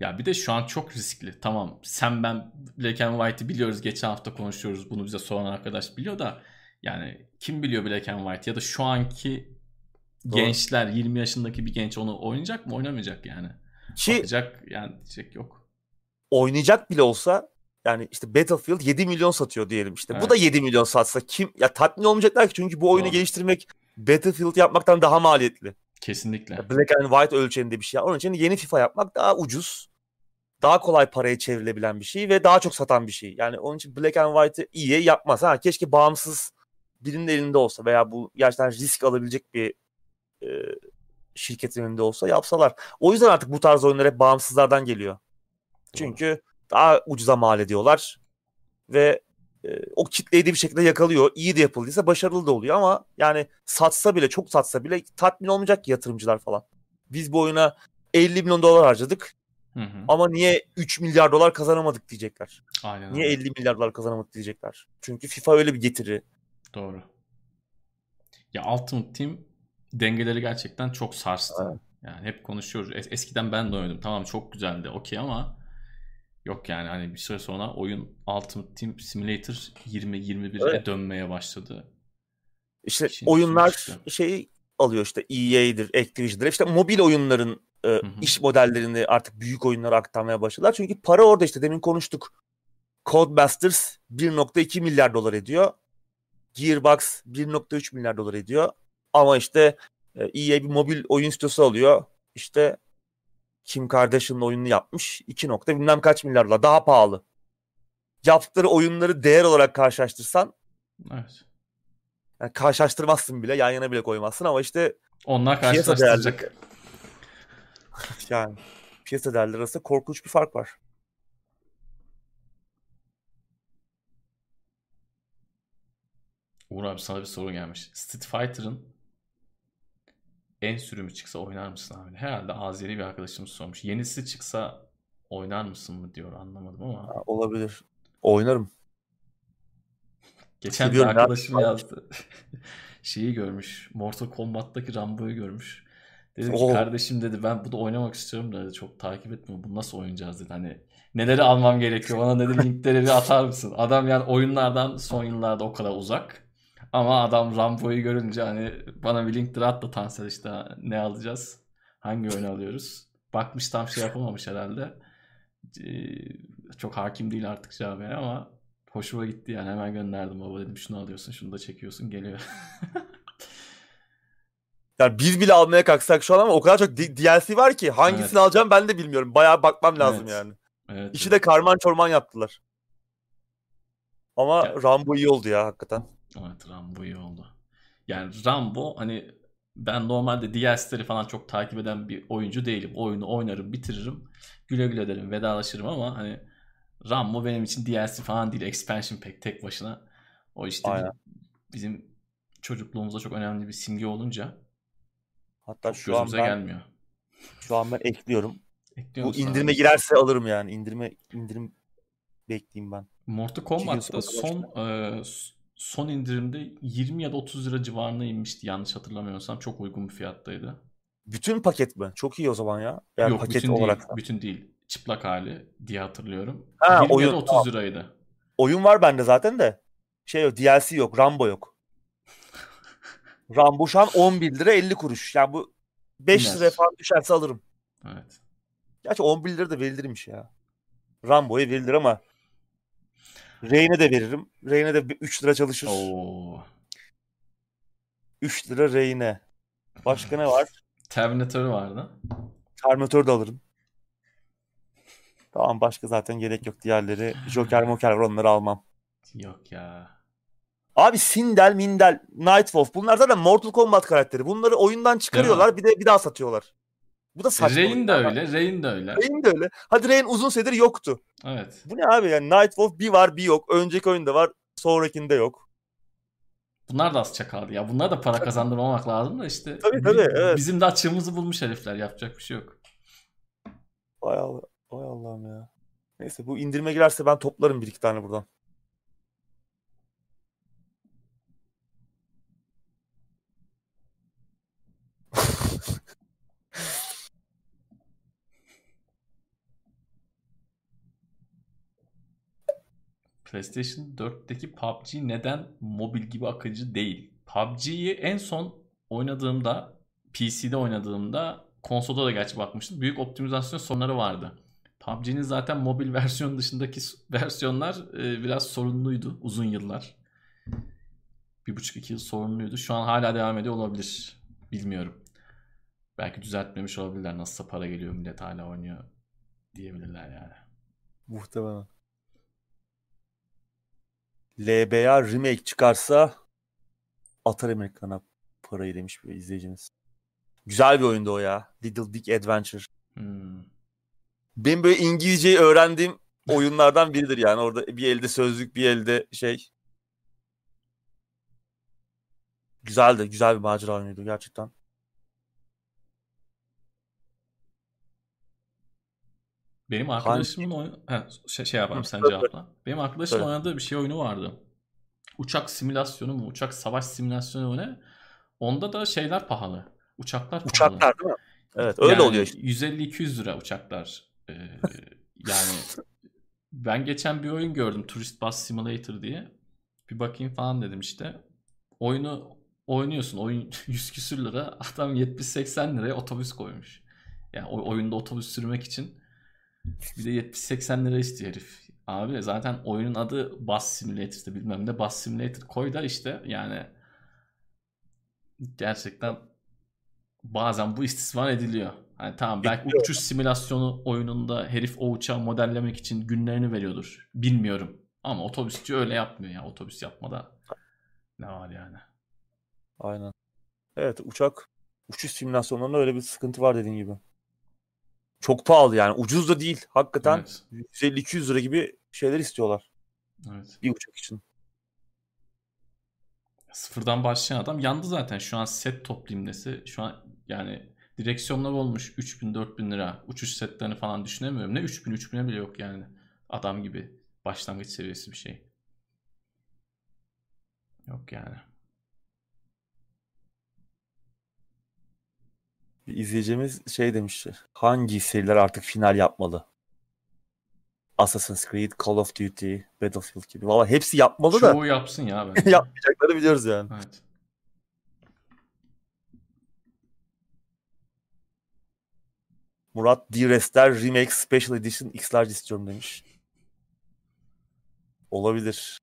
Ya bir de şu an çok riskli. Tamam sen ben Black and White'ı biliyoruz. Geçen hafta konuşuyoruz. Bunu bize soran arkadaş biliyor da yani kim biliyor Black and White ya da şu anki Doğru. gençler 20 yaşındaki bir genç onu oynayacak mı oynamayacak yani. Ki Bakacak yani diyecek yok. oynayacak bile olsa yani işte Battlefield 7 milyon satıyor diyelim işte. Evet. Bu da 7 milyon satsa kim ya tatmin olmayacaklar ki çünkü bu oyunu Doğru. geliştirmek Battlefield yapmaktan daha maliyetli. Kesinlikle. Black and White ölçeğinde bir şey. Onun için yeni FIFA yapmak daha ucuz. Daha kolay paraya çevrilebilen bir şey ve daha çok satan bir şey. Yani onun için Black and White'ı iyi yapmaz. Ha keşke bağımsız birinin elinde olsa veya bu gerçekten risk alabilecek bir e, şirketin elinde olsa yapsalar. O yüzden artık bu tarz oyunlar hep bağımsızlardan geliyor. Çünkü daha ucuza mal ediyorlar ve e, o kitleyi de bir şekilde yakalıyor. İyi de yapıldıysa başarılı da oluyor ama yani satsa bile çok satsa bile tatmin olmayacak ki yatırımcılar falan. Biz bu oyuna 50 milyon dolar harcadık. Hı hı. Ama niye 3 milyar dolar kazanamadık diyecekler. Aynen Niye öyle. 50 milyar dolar kazanamadık diyecekler. Çünkü FIFA öyle bir getiri. Doğru. Ya Ultimate Team dengeleri gerçekten çok sarstı. Evet. Yani hep konuşuyoruz. Es- eskiden ben de oynadım. Tamam çok güzeldi. Okey ama yok yani hani bir süre sonra oyun Ultimate Team Simulator 20-21'e Evet. dönmeye başladı. İşte İşin oyunlar şeyi alıyor işte EA'dir, Activision'dır. İşte mobil oyunların e, hı. iş modellerini artık büyük oyunlara aktarmaya başladılar. Çünkü para orada işte demin konuştuk. Codemasters 1.2 milyar dolar ediyor. Gearbox 1.3 milyar dolar ediyor. Ama işte e, EA bir mobil oyun stüdyosu alıyor. İşte Kim Kardashian'ın oyununu yapmış. 2 nokta bilmem kaç milyar dolar. Daha pahalı. Yaptıkları oyunları değer olarak karşılaştırsan Evet. yani karşılaştırmazsın bile. Yan yana bile koymazsın ama işte Onlar karşılaştıracak. <laughs> yani piyasa değerleri arasında korkunç bir fark var. Uğur abi sana bir soru gelmiş. Street Fighter'ın en sürümü çıksa oynar mısın abi? Herhalde Azeri bir arkadaşımız sormuş. Yenisi çıksa oynar mısın mı diyor anlamadım ama. Ha, olabilir. Oynarım. Geçen bir Seviyorum ya. arkadaşım yazdı. <laughs> Şeyi görmüş. Mortal Kombat'taki Rambo'yu görmüş. Dedim ki Oo. kardeşim dedi ben bu da oynamak istiyorum da dedi, çok takip etmiyorum. Bunu nasıl oynayacağız dedi. Hani neleri almam gerekiyor bana dedi <laughs> linkleri bir atar mısın? Adam yani oyunlardan son yıllarda o kadar uzak. Ama adam Rambo'yu görünce hani bana bir linkleri at da Tansel işte ne alacağız? Hangi oyunu alıyoruz? Bakmış tam şey yapamamış herhalde. Ee, çok hakim değil artık camiye ama hoşuma gitti yani hemen gönderdim baba dedim şunu alıyorsun şunu da çekiyorsun geliyor. <laughs> Yani biz bile almaya kalksak şu an ama o kadar çok DLC var ki hangisini Evet. alacağım ben de bilmiyorum. Bayağı bakmam lazım Evet. yani. Evet. İşi de karman çorman yaptılar. Ama Ya- Rambo iyi oldu ya hakikaten. Evet Rambo iyi oldu. Yani Rambo hani ben normalde DLC'leri falan çok takip eden bir oyuncu değilim. Oyunu oynarım, bitiririm. Güle güle derim, vedalaşırım ama hani Rambo benim için DLC falan değil. Expansion pack tek başına. O işte Aynen. bizim çocukluğumuzda çok önemli bir simge olunca Hatta çok şu an ben gelmiyor. şu an ben ekliyorum. Ekliyor Bu musun abi? indirime girerse alırım yani. İndirime indirim bekleyeyim ben. Mortal Kombat'ta son e, son indirimde 20 ya da 30 lira civarına inmişti yanlış hatırlamıyorsam. Çok uygun bir fiyattaydı. Bütün paket mi? Çok iyi o zaman ya. Yani Yok paket bütün olarak. değil. Bütün değil. Çıplak hali diye hatırlıyorum. Ha, 20 ya oyun- da 30 liraydı. Oyun var bende zaten de. Şey yok, DLC yok, Rambo yok. Rambo şu an 11 lira 50 kuruş. Yani bu 5 İner. liraya falan düşerse alırım. Evet. Gerçi 11 lira da verilirmiş ya. Rambo'ya verilir ama Reyne de veririm. Reyne de 3 lira çalışır. Oo. 3 lira Reyne. Başka ne var? <laughs> Terminator vardı. Terminator da alırım. Tamam başka zaten gerek yok. Diğerleri Joker Moker onları almam. Yok ya. Abi Sindel, Mindel, Nightwolf bunlar zaten Mortal Kombat karakteri. Bunları oyundan çıkarıyorlar bir de bir daha satıyorlar. Bu da saçma. Rain de öyle. Rain de öyle. Rain de öyle. Hadi Rain uzun süredir yoktu. Evet. Bu ne abi yani Nightwolf bir var bir yok. Önceki oyunda var sonrakinde yok. Bunlar da az çakaldı ya. Bunlar da para <laughs> kazandırmamak lazım da işte. Tabii, tabii, bi- evet. Bizim de açığımızı bulmuş herifler. Yapacak bir şey yok. Vay, Allah, vay Allah'ım ya. Neyse bu indirime girerse ben toplarım bir iki tane buradan. PlayStation 4'teki PUBG neden mobil gibi akıcı değil? PUBG'yi en son oynadığımda, PC'de oynadığımda, konsolda da gerçi bakmıştım. Büyük optimizasyon sorunları vardı. PUBG'nin zaten mobil <laughs> versiyon dışındaki versiyonlar e, biraz sorunluydu uzun yıllar. Bir buçuk iki yıl sorunluydu. Şu an hala devam ediyor olabilir. Bilmiyorum. Belki düzeltmemiş olabilirler. Nasılsa para geliyor millet hala oynuyor diyebilirler yani. Muhtemelen. LBA remake çıkarsa atarım ekrana parayı demiş bir izleyicimiz. Güzel bir oyundu o ya. Little Big Adventure. Hmm. Benim böyle İngilizceyi öğrendiğim <laughs> oyunlardan biridir yani. Orada bir elde sözlük, bir elde şey. Güzeldi. Güzel bir macera oyunuydu gerçekten. Benim arkadaşımın oyun... He, şey, şey yapalım sen cevapla. Benim arkadaşımın oynadığı bir şey oyunu vardı. Uçak simülasyonu mu? Uçak savaş simülasyonu mu ne? Onda da şeyler pahalı. Uçaklar pahalı. Uçaklar değil mi? Evet öyle yani oluyor işte. 150-200 lira uçaklar. Ee, yani <laughs> ben geçen bir oyun gördüm. Tourist Bus Simulator diye. Bir bakayım falan dedim işte. Oyunu oynuyorsun. Oyun <laughs> 100 küsür lira. Adam 70-80 liraya otobüs koymuş. Yani oyunda otobüs sürmek için bir de 70-80 lira istiyor herif. Abi zaten oyunun adı Bus Simulator'da bilmem ne. Bus Simulator koy da işte yani gerçekten bazen bu istismar ediliyor. Hani tamam belki Bekliyor. uçuş simülasyonu oyununda herif o uçağı modellemek için günlerini veriyordur. Bilmiyorum. Ama otobüsçü öyle yapmıyor ya. Otobüs yapmada ne var yani. Aynen. Evet uçak uçuş simülasyonlarında öyle bir sıkıntı var dediğin gibi. Çok pahalı yani. Ucuz da değil. Hakikaten evet. 150-200 lira gibi şeyler istiyorlar. Evet. Bir uçak için. Sıfırdan başlayan adam yandı zaten. Şu an set toplayayım dese. Şu an yani direksiyonlar olmuş 3000-4000 lira. Uçuş setlerini falan düşünemiyorum. Ne 3000 3000'e bile yok yani. Adam gibi başlangıç seviyesi bir şey. Yok yani. Bir izleyicimiz şey demişti. Hangi seriler artık final yapmalı? Assassin's Creed, Call of Duty, Battlefield gibi. Valla hepsi yapmalı Çoğu da. Çoğu yapsın ya <laughs> bence. Yapmayacakları biliyoruz yani. Evet. Murat D-Rester Remake Special Edition X-Large istiyorum demiş. Olabilir.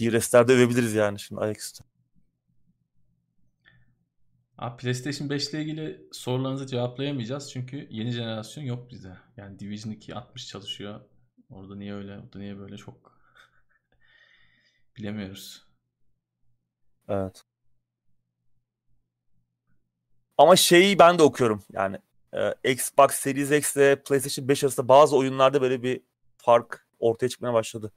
D-Rester'de övebiliriz yani şimdi ayaküstü. Abi PlayStation 5 ile ilgili sorularınızı cevaplayamayacağız çünkü yeni jenerasyon yok bizde. Yani Division 2 60 çalışıyor. Orada niye öyle, orada niye böyle çok <laughs> bilemiyoruz. Evet. Ama şeyi ben de okuyorum yani e, Xbox Series X ile PlayStation 5 arasında bazı oyunlarda böyle bir fark ortaya çıkmaya başladı.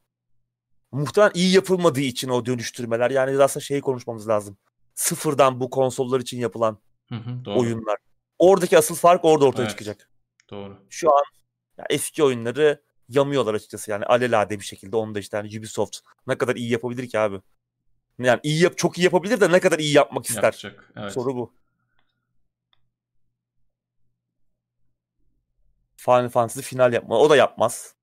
Muhtemelen iyi yapılmadığı için o dönüştürmeler yani aslında şeyi konuşmamız lazım. Sıfırdan bu konsollar için yapılan hı hı, doğru. oyunlar. Oradaki asıl fark orada ortaya evet, çıkacak. Doğru. Şu an yani eski oyunları yamıyorlar açıkçası yani alelade bir şekilde onu da işte yani Ubisoft ne kadar iyi yapabilir ki abi? Yani iyi yap çok iyi yapabilir de ne kadar iyi yapmak ister? Yapacak, evet. Soru bu. Final Fantasy final yapma. O da yapmaz.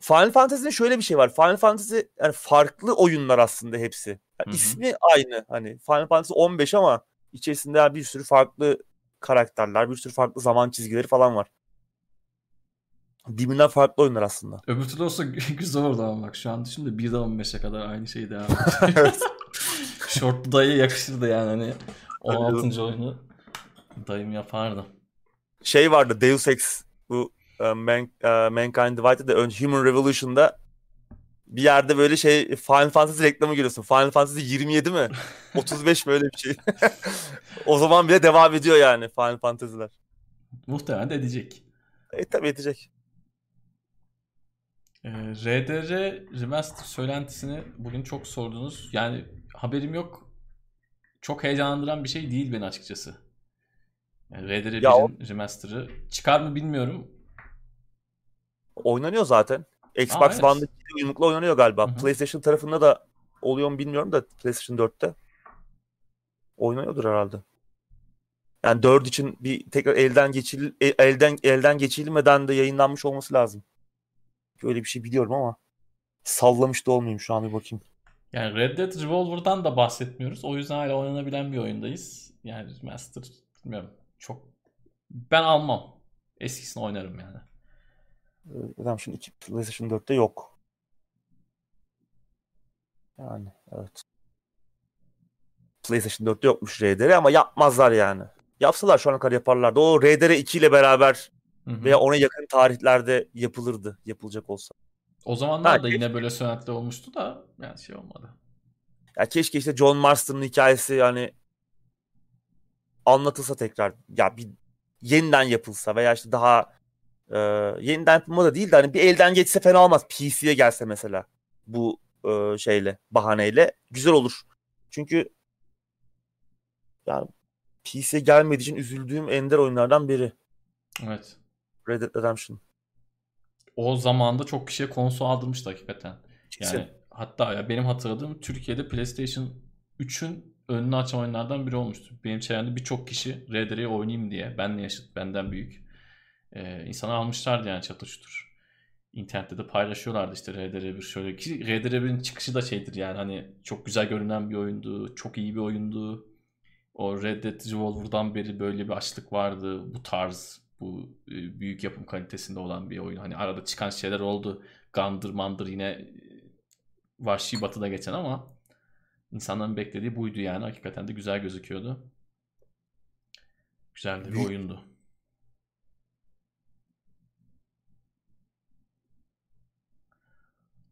Final Fantasy'nin şöyle bir şey var. Final Fantasy yani farklı oyunlar aslında hepsi. Yani ismi aynı. Hani Final Fantasy 15 ama içerisinde bir sürü farklı karakterler, bir sürü farklı zaman çizgileri falan var. Birbirinden farklı oyunlar aslında. Öbür türlü olsa <laughs> güzel olurdu ama bak şu an şimdi 1'den 15'e kadar aynı şey devam <laughs> ediyor. <laughs> Short dayı yakışırdı yani hani 16. oyunu dayım yapardı. Şey vardı Deus Ex bu Man, uh, Mankind Divided'de önce Human Revolution'da bir yerde böyle şey Final Fantasy reklamı görüyorsun. Final Fantasy 27 mi? <laughs> 35 böyle bir şey. <laughs> o zaman bile devam ediyor yani Final Fantasy'ler. Muhtemelen de edecek. E tabi edecek. Ee, RDR Remaster söylentisini bugün çok sordunuz. Yani haberim yok. Çok heyecanlandıran bir şey değil beni açıkçası. Yani RDR 1'in o... remaster'ı çıkar mı bilmiyorum. Oynanıyor zaten. Xbox evet. One'daki uyumlukla oynanıyor galiba. Hı-hı. PlayStation tarafında da oluyor mu bilmiyorum da PlayStation 4'te oynanıyordur herhalde. Yani 4 için bir tekrar elden geçil e, elden elden geçilmeden de yayınlanmış olması lazım. Böyle bir şey biliyorum ama sallamış da olmayayım şu an bir bakayım. Yani Red Dead Revolver'dan da bahsetmiyoruz. O yüzden hala oynanabilen bir oyundayız. Yani Master bilmiyorum. Çok ben almam. Eskisini oynarım yani. Redemption 2 PlayStation 4'te yok. Yani evet. PlayStation 4'te yokmuş RDR ama yapmazlar yani. Yapsalar şu ana kadar yaparlardı. O RDR 2 ile beraber hı hı. veya ona yakın tarihlerde yapılırdı. Yapılacak olsa. O zamanlar ha, da yine böyle söylentiler olmuştu da yani şey olmadı. Ya keşke işte John Marston'ın hikayesi yani anlatılsa tekrar. Ya bir yeniden yapılsa veya işte daha Ee, yeniden yapılma da değil de hani bir elden geçse fena olmaz. PC'ye gelse mesela bu e, şeyle bahaneyle güzel olur. Çünkü yani PC'ye gelmediği için üzüldüğüm ender oyunlardan biri. Evet. Red Dead Redemption. O zamanda çok kişiye konsol aldırmıştı hakikaten. Kesin. Yani hatta ya benim hatırladığım Türkiye'de PlayStation 3'ün önünü açan oyunlardan biri olmuştu. Benim çevremde birçok kişi Red Dead'i oynayayım diye benle yaşıt, benden büyük e, insana almışlardı yani çatır çutur. İnternette de paylaşıyorlardı işte Red Dead bir şöyle ki Red Dead 1'in çıkışı da şeydir yani hani çok güzel görünen bir oyundu, çok iyi bir oyundu. O Red Dead Revolver'dan beri böyle bir açlık vardı. Bu tarz, bu e, büyük yapım kalitesinde olan bir oyun. Hani arada çıkan şeyler oldu. Gandır mandır yine e, Vahşi Batı'da geçen ama insanların beklediği buydu yani. Hakikaten de güzel gözüküyordu. Güzel de bir oyundu.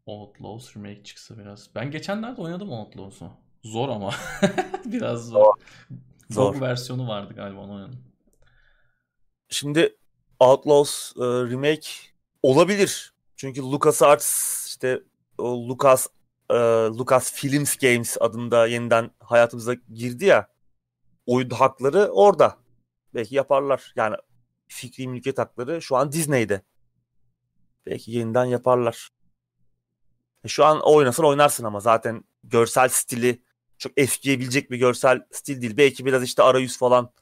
Outlaws remake çıksa biraz. Ben geçenlerde oynadım Outlaws'u. Zor ama. <laughs> biraz zor. Zor. Zor versiyonu vardı galiba onu oynadım. Şimdi Outlaws e, remake olabilir. Çünkü LucasArts işte o Lucas e, Lucas Films Games adında yeniden hayatımıza girdi ya. Oyun hakları orada. Belki yaparlar. Yani fikri mülkiyet hakları şu an Disney'de. Belki yeniden yaparlar. Şu an oynasan oynarsın ama zaten görsel stili çok eskiyebilecek bir görsel stil değil. Belki biraz işte arayüz falan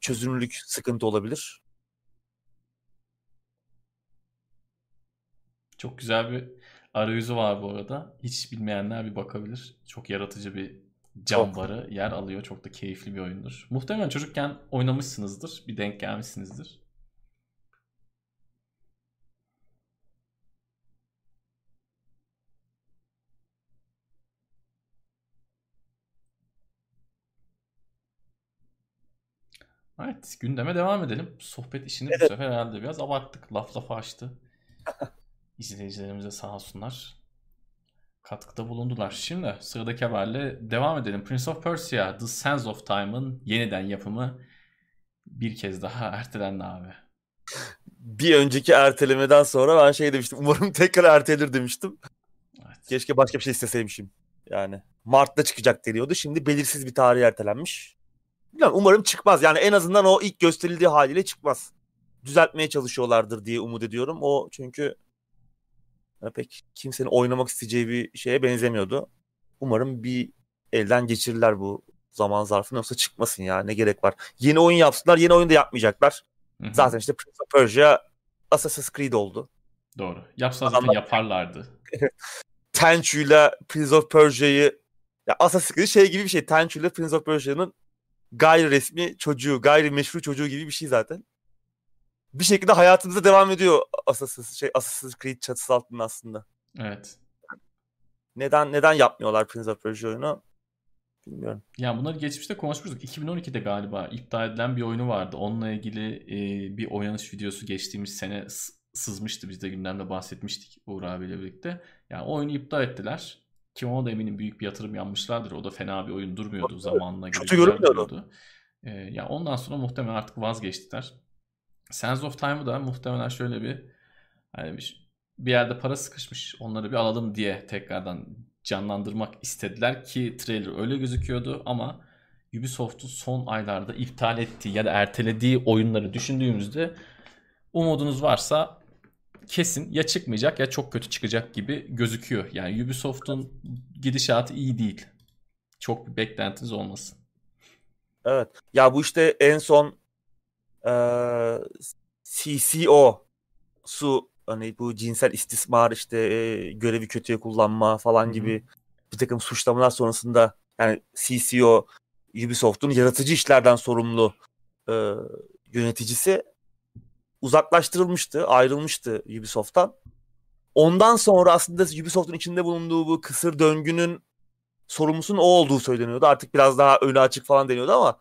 çözünürlük sıkıntı olabilir. Çok güzel bir arayüzü var bu arada. Hiç bilmeyenler bir bakabilir. Çok yaratıcı bir cam Çok. barı yer alıyor. Çok da keyifli bir oyundur. Muhtemelen çocukken oynamışsınızdır. Bir denk gelmişsinizdir. Evet, gündeme devam edelim. Sohbet işini bu Evet. sefer herhalde biraz abarttık. Laf lafa açtı. <laughs> İzleyicilerimize sağ olsunlar. Katkıda bulundular. Şimdi sıradaki haberle devam edelim. Prince of Persia The Sands of Time'ın yeniden yapımı bir kez daha ertelendi abi. Bir önceki ertelemeden sonra ben şey demiştim. <laughs> Umarım tekrar ertelir demiştim. Evet. Keşke başka bir şey isteseymişim. Yani Mart'ta çıkacak deniyordu. Şimdi belirsiz bir tarih ertelenmiş. Bilmiyorum, umarım çıkmaz. Yani en azından o ilk gösterildiği haliyle çıkmaz. Düzeltmeye çalışıyorlardır diye umut ediyorum. O çünkü e, pek kimsenin oynamak isteyeceği bir şeye benzemiyordu. Umarım bir elden geçirirler bu zaman zarfını yoksa çıkmasın ya ne gerek var. Yeni oyun yapsınlar yeni oyun da yapmayacaklar. Hı hı. Zaten işte Prince of Persia Assassin's Creed oldu. Doğru. Yapsa zaten yaparlardı. Tenchu'yla Prince of Persia'yı ya Assassin's Creed şey gibi bir şey. Tenchu'yla Prince of Persia'nın gayri resmi çocuğu, gayri meşru çocuğu gibi bir şey zaten. Bir şekilde hayatımıza devam ediyor Assassin's şey Assassin's Creed çatısı altında aslında. Evet. Neden neden yapmıyorlar Prince of Persia oyunu? Bilmiyorum. Yani bunları geçmişte konuşmuştuk. 2012'de galiba iptal edilen bir oyunu vardı. Onunla ilgili e, bir oynanış videosu geçtiğimiz sene sızmıştı. Biz de gündemde bahsetmiştik Uğur abiyle birlikte. Yani oyunu iptal ettiler. Ki ona da eminim büyük bir yatırım yapmışlardır. O da fena bir oyun durmuyordu zamanına göre. Kötü görünmüyordu. duruyordu. E, ya ondan sonra muhtemelen artık vazgeçtiler. Sands of Time'ı da muhtemelen şöyle bir hani bir, bir yerde para sıkışmış. Onları bir alalım diye tekrardan canlandırmak istediler ki trailer öyle gözüküyordu ama Ubisoft'un son aylarda iptal ettiği ya da ertelediği oyunları düşündüğümüzde umudunuz varsa kesin ya çıkmayacak ya çok kötü çıkacak gibi gözüküyor. Yani Ubisoft'un gidişatı iyi değil. Çok bir beklentiniz olmasın. Evet. Ya bu işte en son eee CCO su hani bu cinsel istismar işte e, görevi kötüye kullanma falan Hı hı. gibi bir takım suçlamalar sonrasında yani CCO Ubisoft'un yaratıcı işlerden sorumlu e, yöneticisi uzaklaştırılmıştı, ayrılmıştı Ubisoft'tan. Ondan sonra aslında Ubisoft'un içinde bulunduğu bu kısır döngünün sorumlusunun o olduğu söyleniyordu. Artık biraz daha önü açık falan deniyordu ama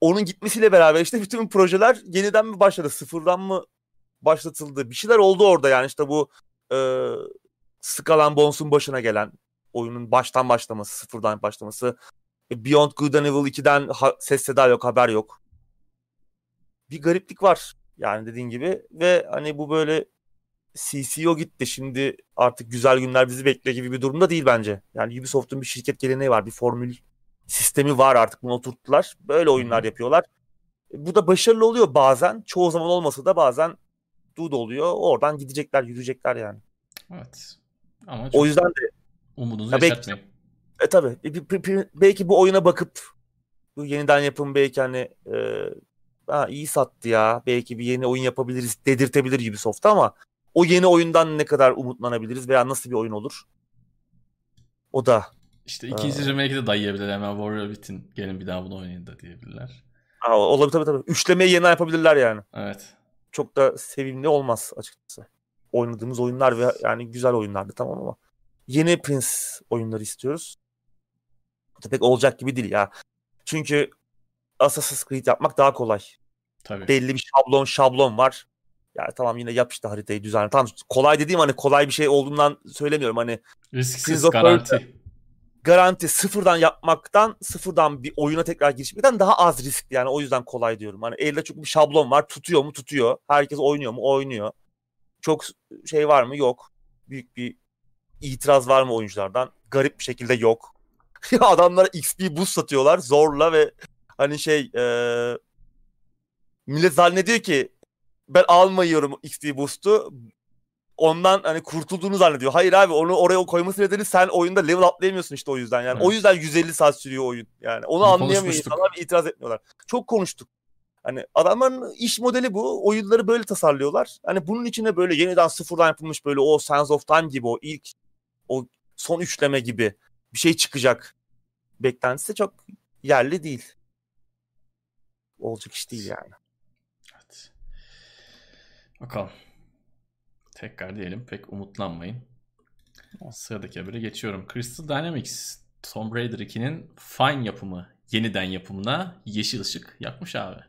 onun gitmesiyle beraber işte bütün projeler yeniden mi başladı? Sıfırdan mı başlatıldı? Bir şeyler oldu orada yani işte bu e, Skull and Bones'un başına gelen oyunun baştan başlaması, sıfırdan başlaması. E, Beyond Good and Evil 2'den ha- ses seda yok, haber yok. Bir gariplik var. Yani dediğin gibi ve hani bu böyle CCO gitti. Şimdi artık güzel günler bizi bekliyor gibi bir durumda değil bence. Yani Ubisoft'un bir şirket geleneği var. Bir formül sistemi var artık bunu oturttular. Böyle oyunlar yapıyorlar. Bu da başarılı oluyor bazen. Çoğu zaman olmasa da bazen dud oluyor. Oradan gidecekler, yürüyecekler yani. Evet. Ama o yüzden de umudunuzu ya. Belki, e tabii. Belki bu oyuna bakıp bu yeniden yapım belki hani e, ha, iyi sattı ya. Belki bir yeni oyun yapabiliriz dedirtebilir Ubisoft ama o yeni oyundan ne kadar umutlanabiliriz veya nasıl bir oyun olur? O da işte ikinci remake'i de dayayabilirler hemen Warrior Within gelin bir daha bunu oynayın da diyebilirler. Aa, olabilir tabii tabii. Üçlemeyi yeniden yapabilirler yani. Evet. Çok da sevimli olmaz açıkçası. Oynadığımız oyunlar ve yani güzel oyunlardı tamam ama yeni Prince oyunları istiyoruz. Pek olacak gibi değil ya. Çünkü Assassin's Creed yapmak daha kolay. Tabii. Belli bir şablon şablon var. Yani tamam yine yap işte haritayı düzenle. Tamam kolay dediğim hani kolay bir şey olduğundan söylemiyorum. Hani risksiz garanti. Garanti sıfırdan yapmaktan sıfırdan bir oyuna tekrar girişmekten daha az riskli yani o yüzden kolay diyorum. Hani elde çok bir şablon var tutuyor mu tutuyor. Herkes oynuyor mu oynuyor. Çok şey var mı yok. Büyük bir itiraz var mı oyunculardan? Garip bir şekilde yok. <laughs> Adamlara XP boost satıyorlar zorla ve hani şey ee, millet zannediyor ki ben almıyorum XP boost'u. Ondan hani kurtulduğunu zannediyor. Hayır abi onu oraya koyması nedeni sen oyunda level atlayamıyorsun işte o yüzden. Yani evet. o yüzden 150 saat sürüyor oyun. Yani onu Bunu anlayamıyor insanlar itiraz etmiyorlar. Çok konuştuk. Hani adamların iş modeli bu. Oyunları böyle tasarlıyorlar. Hani bunun içine böyle yeniden sıfırdan yapılmış böyle o Sense of Time gibi o ilk o son üçleme gibi bir şey çıkacak. Beklentisi çok yerli değil. Olacak iş değil yani. Bakalım. Tekrar diyelim pek umutlanmayın. Sıradaki habere geçiyorum. Crystal Dynamics Tomb Raider 2'nin Fine yapımı, yeniden yapımına yeşil ışık yakmış abi.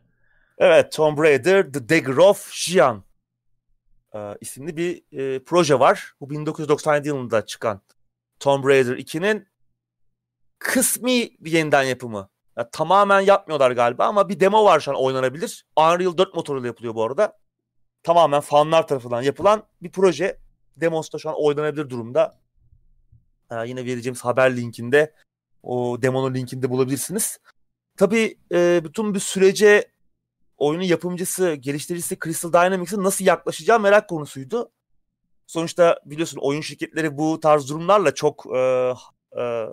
Evet Tomb Raider The Dagger of Xian e, isimli bir e, proje var. Bu 1997 yılında çıkan Tomb Raider 2'nin kısmi bir yeniden yapımı. Yani tamamen yapmıyorlar galiba ama bir demo var şu an oynanabilir. Unreal 4 motoruyla yapılıyor bu arada tamamen fanlar tarafından yapılan bir proje. Demos da şu an oynanabilir durumda. Ee, yine vereceğimiz haber linkinde o demonun linkinde bulabilirsiniz. Tabii e, bütün bir sürece oyunun yapımcısı, geliştiricisi Crystal Dynamics'in nasıl yaklaşacağı merak konusuydu. Sonuçta biliyorsun oyun şirketleri bu tarz durumlarla çok e, e,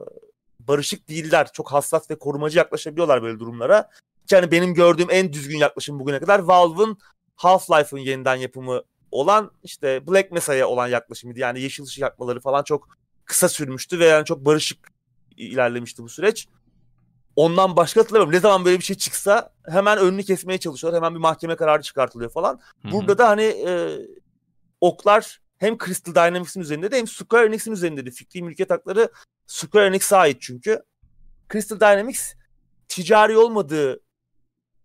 barışık değiller. Çok hassas ve korumacı yaklaşabiliyorlar böyle durumlara. Yani benim gördüğüm en düzgün yaklaşım bugüne kadar Valve'ın Half-Life'ın yeniden yapımı olan işte Black Mesa'ya olan yaklaşımıydı. Yani yeşil ışık yakmaları falan çok kısa sürmüştü ve yani çok barışık ilerlemişti bu süreç. Ondan başka hatırlamıyorum. Ne zaman böyle bir şey çıksa hemen önünü kesmeye çalışıyorlar. Hemen bir mahkeme kararı çıkartılıyor falan. Hı-hı. Burada da hani e, oklar hem Crystal Dynamics'in üzerinde de hem Square Enix'in üzerinde de fikri mülkiyet hakları Square Enix'e ait çünkü. Crystal Dynamics ticari olmadığı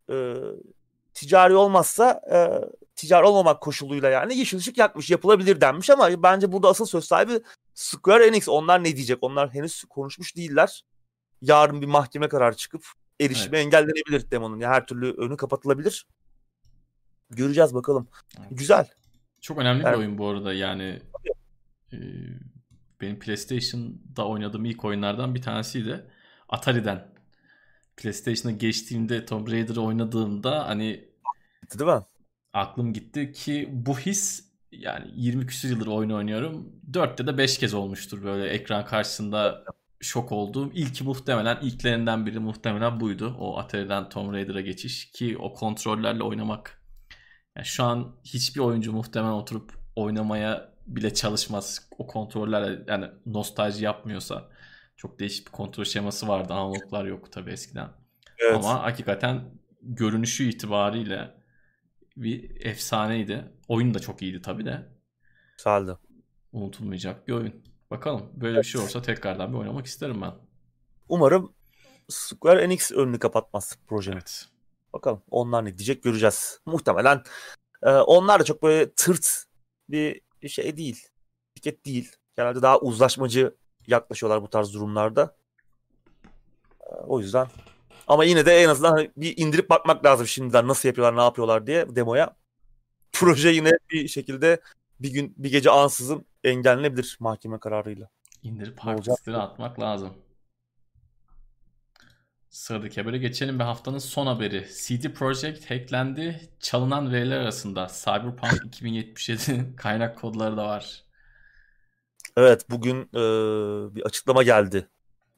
e, ticari olmazsa e, ticari olmamak koşuluyla yani yeşil ışık yakmış yapılabilir denmiş ama bence burada asıl söz sahibi Square Enix. Onlar ne diyecek? Onlar henüz konuşmuş değiller. Yarın bir mahkeme kararı çıkıp erişimi evet. engellenebilir demonun. Yani her türlü önü kapatılabilir. Göreceğiz bakalım. Evet. Güzel. Çok önemli yani, bir oyun bu arada yani. E, benim PlayStation'da oynadığım ilk oyunlardan bir tanesiydi. Atari'den PlayStation'a geçtiğimde Tomb Raider'ı oynadığımda hani değil mi? Aklım gitti ki bu his yani 20 küsur yıldır oyun oynuyorum. 4'te de 5 kez olmuştur böyle ekran karşısında şok olduğum. İlki muhtemelen ilklerinden biri muhtemelen buydu. O Atari'den Tomb Raider'a geçiş ki o kontrollerle oynamak. Yani şu an hiçbir oyuncu muhtemelen oturup oynamaya bile çalışmaz. O kontrollerle yani nostalji yapmıyorsa. Çok değişik bir kontrol şeması vardı. Analoglar yok tabii eskiden. Evet. Ama hakikaten görünüşü itibariyle bir efsaneydi. Oyun da çok iyiydi tabii de. Güzeldi. Unutulmayacak bir oyun. Bakalım böyle evet. bir şey olsa tekrardan bir oynamak isterim ben. Umarım Square Enix önünü kapatmaz projenin. Evet. Bakalım onlar ne diyecek göreceğiz. Muhtemelen e, onlar da çok böyle tırt bir şey değil. Şirket değil. Genelde daha uzlaşmacı yaklaşıyorlar bu tarz durumlarda. Ee, o yüzden ama yine de en azından hani bir indirip bakmak lazım şimdiden nasıl yapıyorlar ne yapıyorlar diye demoya. <laughs> proje yine bir şekilde bir gün bir gece ansızın engellenebilir mahkeme kararıyla. İndirip hard atmak lazım. Sıradaki habere geçelim ve haftanın son haberi. CD Projekt hacklendi. Çalınan veriler arasında Cyberpunk <laughs> 2077'nin kaynak kodları da var. Evet bugün e, bir açıklama geldi.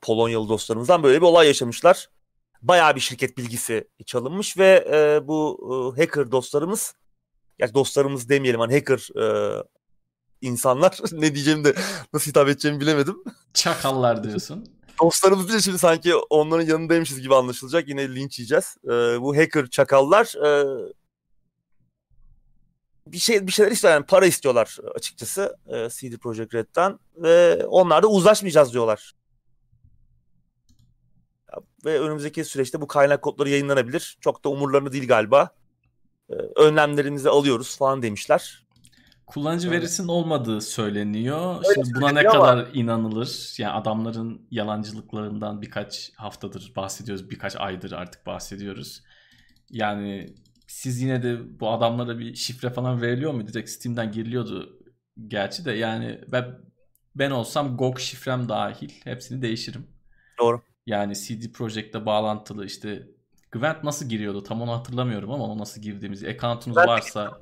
Polonyalı dostlarımızdan böyle bir olay yaşamışlar. Bayağı bir şirket bilgisi çalınmış ve e, bu e, hacker dostlarımız yani dostlarımız demeyelim hani hacker e, insanlar <laughs> ne diyeceğimi de nasıl hitap edeceğimi bilemedim. Çakallar diyorsun. Dostlarımız değil şimdi sanki onların yanındaymışız gibi anlaşılacak. Yine linç yiyeceğiz. E, bu hacker çakallar e, bir şey bir şeyler istiyor yani para istiyorlar açıkçası e, CD Projekt Red'den ve onlar da uzlaşmayacağız diyorlar. Ve önümüzdeki süreçte bu kaynak kodları yayınlanabilir. Çok da umurlarını değil galiba. E, önlemlerimizi alıyoruz falan demişler. Kullanıcı evet. verisinin olmadığı söyleniyor. Öyle Şimdi buna ne kadar ama... inanılır? Yani adamların yalancılıklarından birkaç haftadır bahsediyoruz, birkaç aydır artık bahsediyoruz. Yani siz yine de bu adamlara bir şifre falan veriliyor mu? Direkt Steam'den giriliyordu gerçi de yani ben ben olsam GOG şifrem dahil hepsini değişirim. Doğru. Yani CD Projekt'le bağlantılı işte Gwent nasıl giriyordu tam onu hatırlamıyorum ama o nasıl girdiğimizi. Account'unuz varsa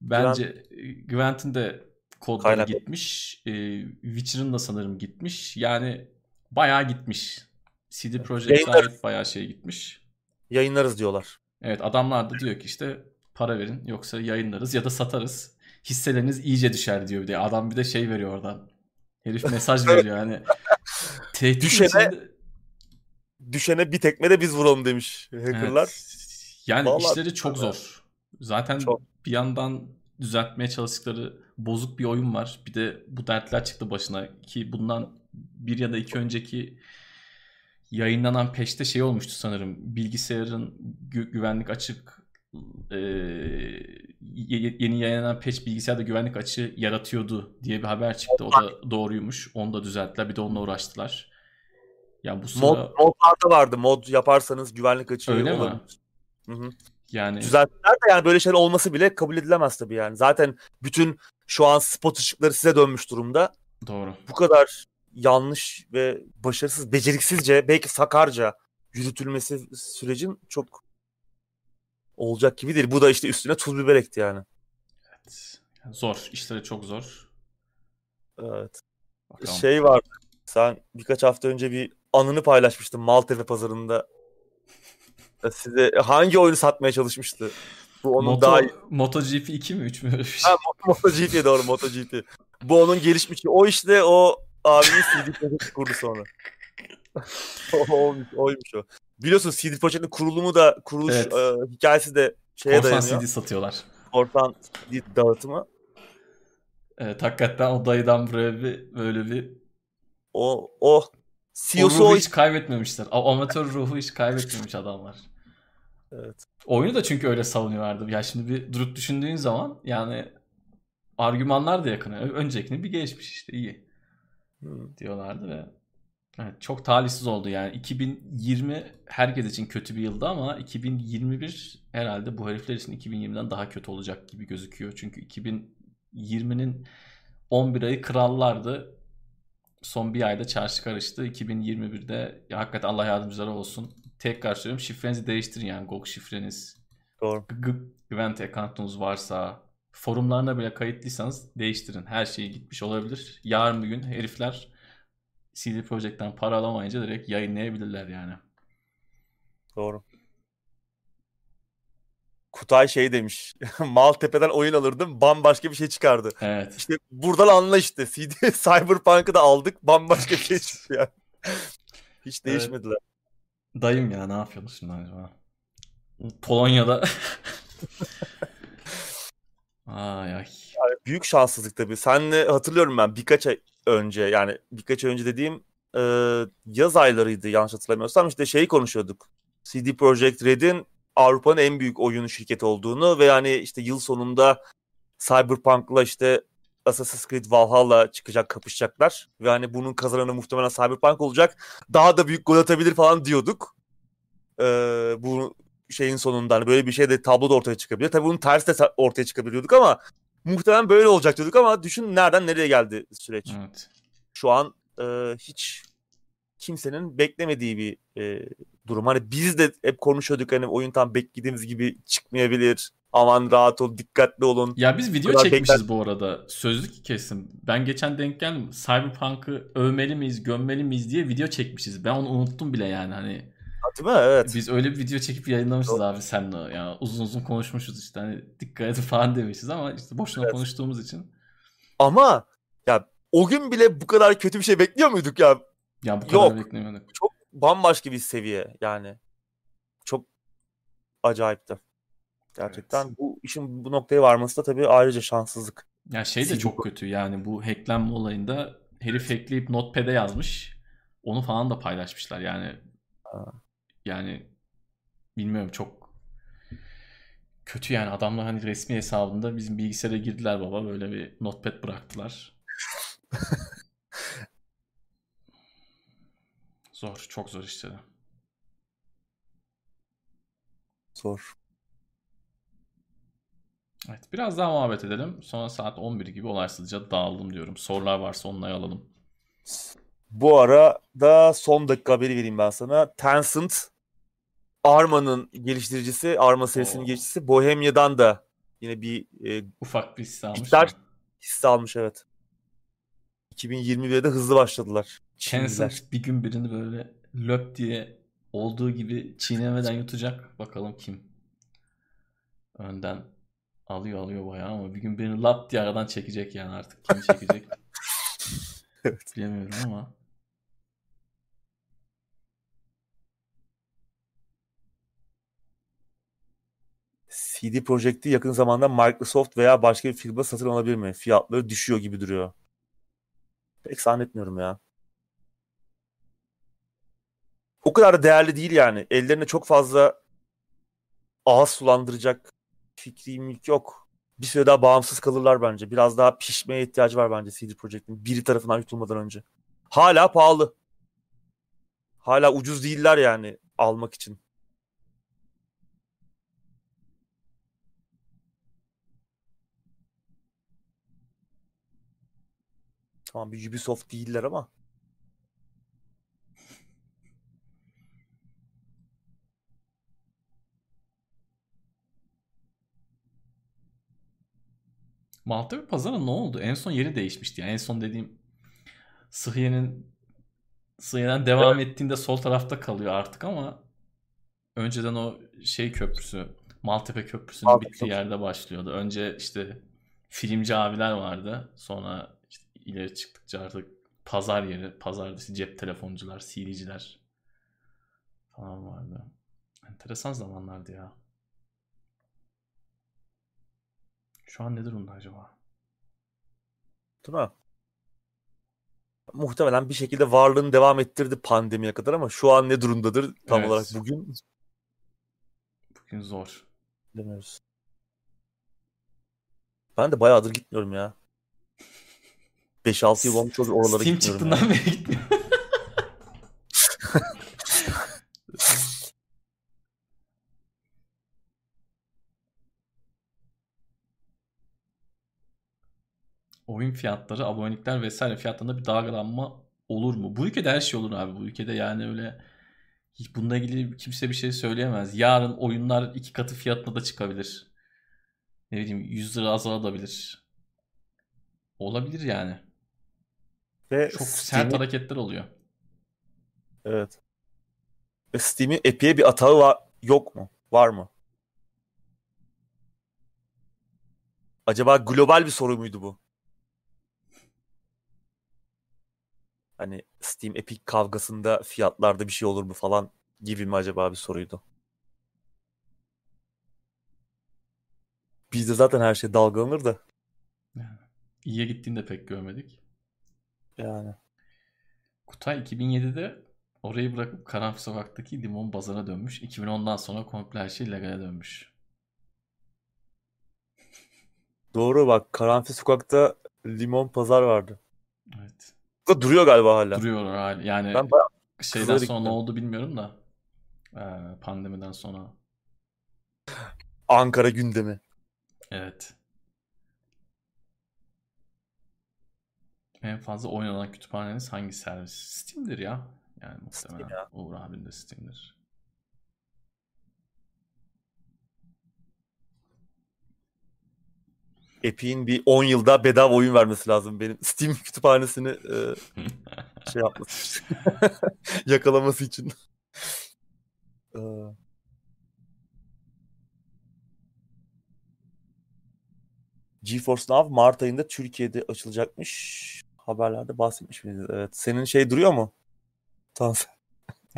bence Gwent'in de kodları Kaynak. gitmiş. E, Witcher'ın da sanırım gitmiş. Yani bayağı gitmiş. CD Projekt'e ait bayağı şey gitmiş. Yayınlarız diyorlar. Evet adamlar da diyor ki işte para verin yoksa yayınlarız ya da satarız. Hisseleriniz iyice düşer diyor diye. Adam bir de şey veriyor oradan. Herif mesaj <laughs> veriyor hani. Tehdit düşene, içinde... düşene bir tekme de biz vuralım demiş hackerlar. Evet. Yani Vallahi işleri çok zor. Zaten çok. Bir yandan düzeltmeye çalıştıkları bozuk bir oyun var. Bir de bu dertler çıktı başına ki bundan bir ya da iki önceki yayınlanan peşte şey olmuştu sanırım. Bilgisayarın gü- güvenlik açık e, yeni yayınlanan peş bilgisayarda güvenlik açığı yaratıyordu diye bir haber çıktı. O da doğruymuş. Onu da düzelttiler. Bir de onunla uğraştılar. Yani bu sıra... Mod, modlarda vardı. Mod yaparsanız güvenlik açığı Öyle olabilir. mi? Hı-hı. Yani düzelttiler de yani böyle şeyler olması bile kabul edilemez tabii yani. Zaten bütün şu an spot ışıkları size dönmüş durumda. Doğru. Bu kadar yanlış ve başarısız, beceriksizce, belki sakarca yürütülmesi sürecin çok olacak gibi değil. Bu da işte üstüne tuz biber ekti yani. Evet. Zor. İşleri çok zor. Evet. Bakalım. Şey var. Sen birkaç hafta önce bir anını paylaşmıştın Maltepe pazarında. Size hangi oyunu satmaya çalışmıştı? Bu onun Moto, daha iyi. MotoGP 2 mi 3 mü? <laughs> Ha, MotoGP doğru MotoGP. Bu onun gelişmişi. O işte o abinin CD Projekt kurdu sonra. <laughs> oymuş, oymuş o. Biliyorsun CD Projekt'in kurulumu da kuruluş evet. e, hikayesi de şeye Korsan dayanıyor. Korsan CD satıyorlar. Korsan CD dağıtımı. Evet hakikaten o dayıdan buraya bir böyle bir o o CEO'su o hiç kaybetmemişler. O amatör ruhu hiç kaybetmemiş adamlar. Evet. Oyunu da çünkü öyle savunuyorlardı. Ya şimdi bir durup düşündüğün zaman yani argümanlar da yakın. Öncekini bir geçmiş işte iyi diyorlardı ve evet, çok talihsiz oldu yani 2020 herkes için kötü bir yıldı ama 2021 herhalde bu herifler için 2020'den daha kötü olacak gibi gözüküyor. Çünkü 2020'nin 11 ayı krallardı. Son bir ayda çarşı karıştı. 2021'de ya hakikaten Allah yardımcıları olsun. Tekrar söylüyorum şifrenizi değiştirin yani GOG şifreniz. Doğru. Güvent account'unuz varsa forumlarına bile kayıtlıysanız değiştirin. Her şey gitmiş olabilir. Yarın bir gün herifler CD Projekt'ten para alamayınca direkt yayınlayabilirler yani. Doğru. Kutay şey demiş. <laughs> Maltepe'den oyun alırdım bambaşka bir şey çıkardı. Evet. İşte buradan anla işte. CD <laughs> Cyberpunk'ı da aldık bambaşka bir şey çıktı yani. <laughs> Hiç değişmediler. Evet. Dayım ya ne yapıyorsun şimdi acaba? Polonya'da Ay ay. Yani büyük şanssızlık tabii. Senle hatırlıyorum ben birkaç ay önce yani birkaç ay önce dediğim e, yaz aylarıydı yanlış hatırlamıyorsam işte şeyi konuşuyorduk. CD Projekt Red'in Avrupa'nın en büyük oyun şirketi olduğunu ve yani işte yıl sonunda Cyberpunk'la işte Assassin's Creed Valhalla çıkacak, kapışacaklar. Ve hani bunun kazananı muhtemelen Cyberpunk olacak. Daha da büyük gol atabilir falan diyorduk. Ee, bu şeyin sonunda hani böyle bir şey de tabloda ortaya çıkabilir. Tabii bunun tersi de ortaya çıkabiliyorduk ama muhtemelen böyle olacak diyorduk ama düşün nereden nereye geldi süreç. Evet. Şu an e, hiç kimsenin beklemediği bir e, durum. Hani biz de hep konuşuyorduk hani oyun tam beklediğimiz gibi çıkmayabilir. Aman rahat ol, dikkatli olun. Ya biz video çekmişiz bekler- bu arada. Sözlük kesim. Ben geçen denk geldim. Cyberpunk'ı övmeli miyiz, gömmeli miyiz diye video çekmişiz. Ben onu unuttum bile yani hani. Değil mi? Evet. Biz öyle bir video çekip yayınlamışız Doğru. abi senle. Yani uzun uzun konuşmuşuz işte. Hani dikkat edin falan demişiz ama işte boşuna Evet. konuştuğumuz için. Ama ya o gün bile bu kadar kötü bir şey bekliyor muyduk ya? Ya bu kadar Yok. beklemiyorduk. Çok bambaşka bir seviye yani. Çok acayipti. Gerçekten Evet. bu işin bu noktaya varması da tabii ayrıca şanssızlık. Ya şey de çok kötü yani bu hacklenme olayında herif hackleyip notepad'e yazmış. Onu falan da paylaşmışlar yani. Ha. Yani bilmiyorum çok kötü yani adamlar hani resmi hesabında bizim bilgisayara girdiler baba böyle bir notepad bıraktılar. <laughs> Zor, çok zor işte. Zor. Evet, biraz daha muhabbet edelim. Sonra saat 11 gibi olaysızca dağıldım diyorum. Sorular varsa onları alalım. Bu arada son dakika haberi vereyim ben sana. Tencent Arma'nın geliştiricisi, Arma serisinin Oo. geliştiricisi Bohemia'dan da yine bir e, Ufak bir hisse almış. Da. hisse almış evet. 2021'de hızlı başladılar. Tencent bir gün birini böyle löp diye olduğu gibi çiğnemeden yutacak. Bakalım kim? Önden alıyor alıyor bayağı ama bir gün birini lap diye aradan çekecek yani artık. Kim çekecek <laughs> Evet. bilemiyorum ama. CD Projekt'i yakın zamanda Microsoft veya başka bir firma satın alabilir mi? Fiyatları düşüyor gibi duruyor. Pek zannetmiyorum ya. O kadar da değerli değil yani. Ellerine çok fazla ağız sulandıracak fikrim yok. Bir süre daha bağımsız kalırlar bence. Biraz daha pişmeye ihtiyacı var bence CD Projekt'in. Biri tarafından yutulmadan önce. Hala pahalı. Hala ucuz değiller yani almak için. Tamam bir Ubisoft değiller ama. Maltepe pazarı ne oldu? En son yeri değişmişti. Yani en son dediğim Sıhhiye'nin Sıhhiye'den devam ettiğinde sol tarafta kalıyor artık ama önceden o şey köprüsü Maltepe Köprüsü'nün Maltepe bittiği Köprüsü. yerde başlıyordu. Önce işte filmci abiler vardı. Sonra ileri çıktıkça artık pazar yeri, pazardaki cep telefoncular, CD'ciler falan vardı. Enteresan zamanlardı ya. Şu an ne durumda acaba? Değil mi? Muhtemelen bir şekilde varlığını devam ettirdi pandemiye kadar ama şu an ne durumdadır tam Evet. olarak bugün Bugün zor. bilemiyoruz. Ben de bayağıdır gitmiyorum ya. 5-6 yıl olmuş olur oralara Steam gitmiyorum. ya. çıktığından beri gitmiyor. <laughs> Oyun fiyatları, abonelikler vesaire fiyatlarında bir dalgalanma olur mu? Bu ülkede her şey olur abi. Bu ülkede yani öyle hiç bununla ilgili kimse bir şey söyleyemez. Yarın oyunlar iki katı fiyatına da çıkabilir. Ne bileyim 100 lira azalabilir. Olabilir yani. Ve Çok sert Steam'in- hareketler oluyor. Evet. Ve Steam'in Epic'e bir atağı var, yok mu? Var mı? Acaba global bir soru muydu bu? Hani Steam Epic kavgasında fiyatlarda bir şey olur mu falan gibi mi acaba bir soruydu? Bizde zaten her şey dalgalanır da. İyiye gittiğini de pek görmedik. Yani. Kutay 2007'de orayı bırakıp Karanfil Sokak'taki limon bazara dönmüş. 2010'dan sonra komple her şey legale dönmüş. <laughs> Doğru bak Karanfil Sokak'ta limon pazar vardı. Evet. Da duruyor galiba hala. Duruyor hali. Yani Ben şeyden sonra ne gittim. oldu bilmiyorum da. Ee, pandemiden sonra. Ankara gündemi. Evet. En fazla oynanan kütüphaneniz hangi servis? Steam'dir ya. Yani muhtemelen. Steam ya. Uğur abin de Steam'dir. Epic'in bir 10 yılda bedava oyun vermesi lazım benim Steam kütüphanesini e, <laughs> şey yapması için. <laughs> yakalaması için. Ee, GeForce Now Mart ayında Türkiye'de açılacakmış. Haberlerde bahsetmiş miydiniz? Evet. Senin şey duruyor mu? Tamam.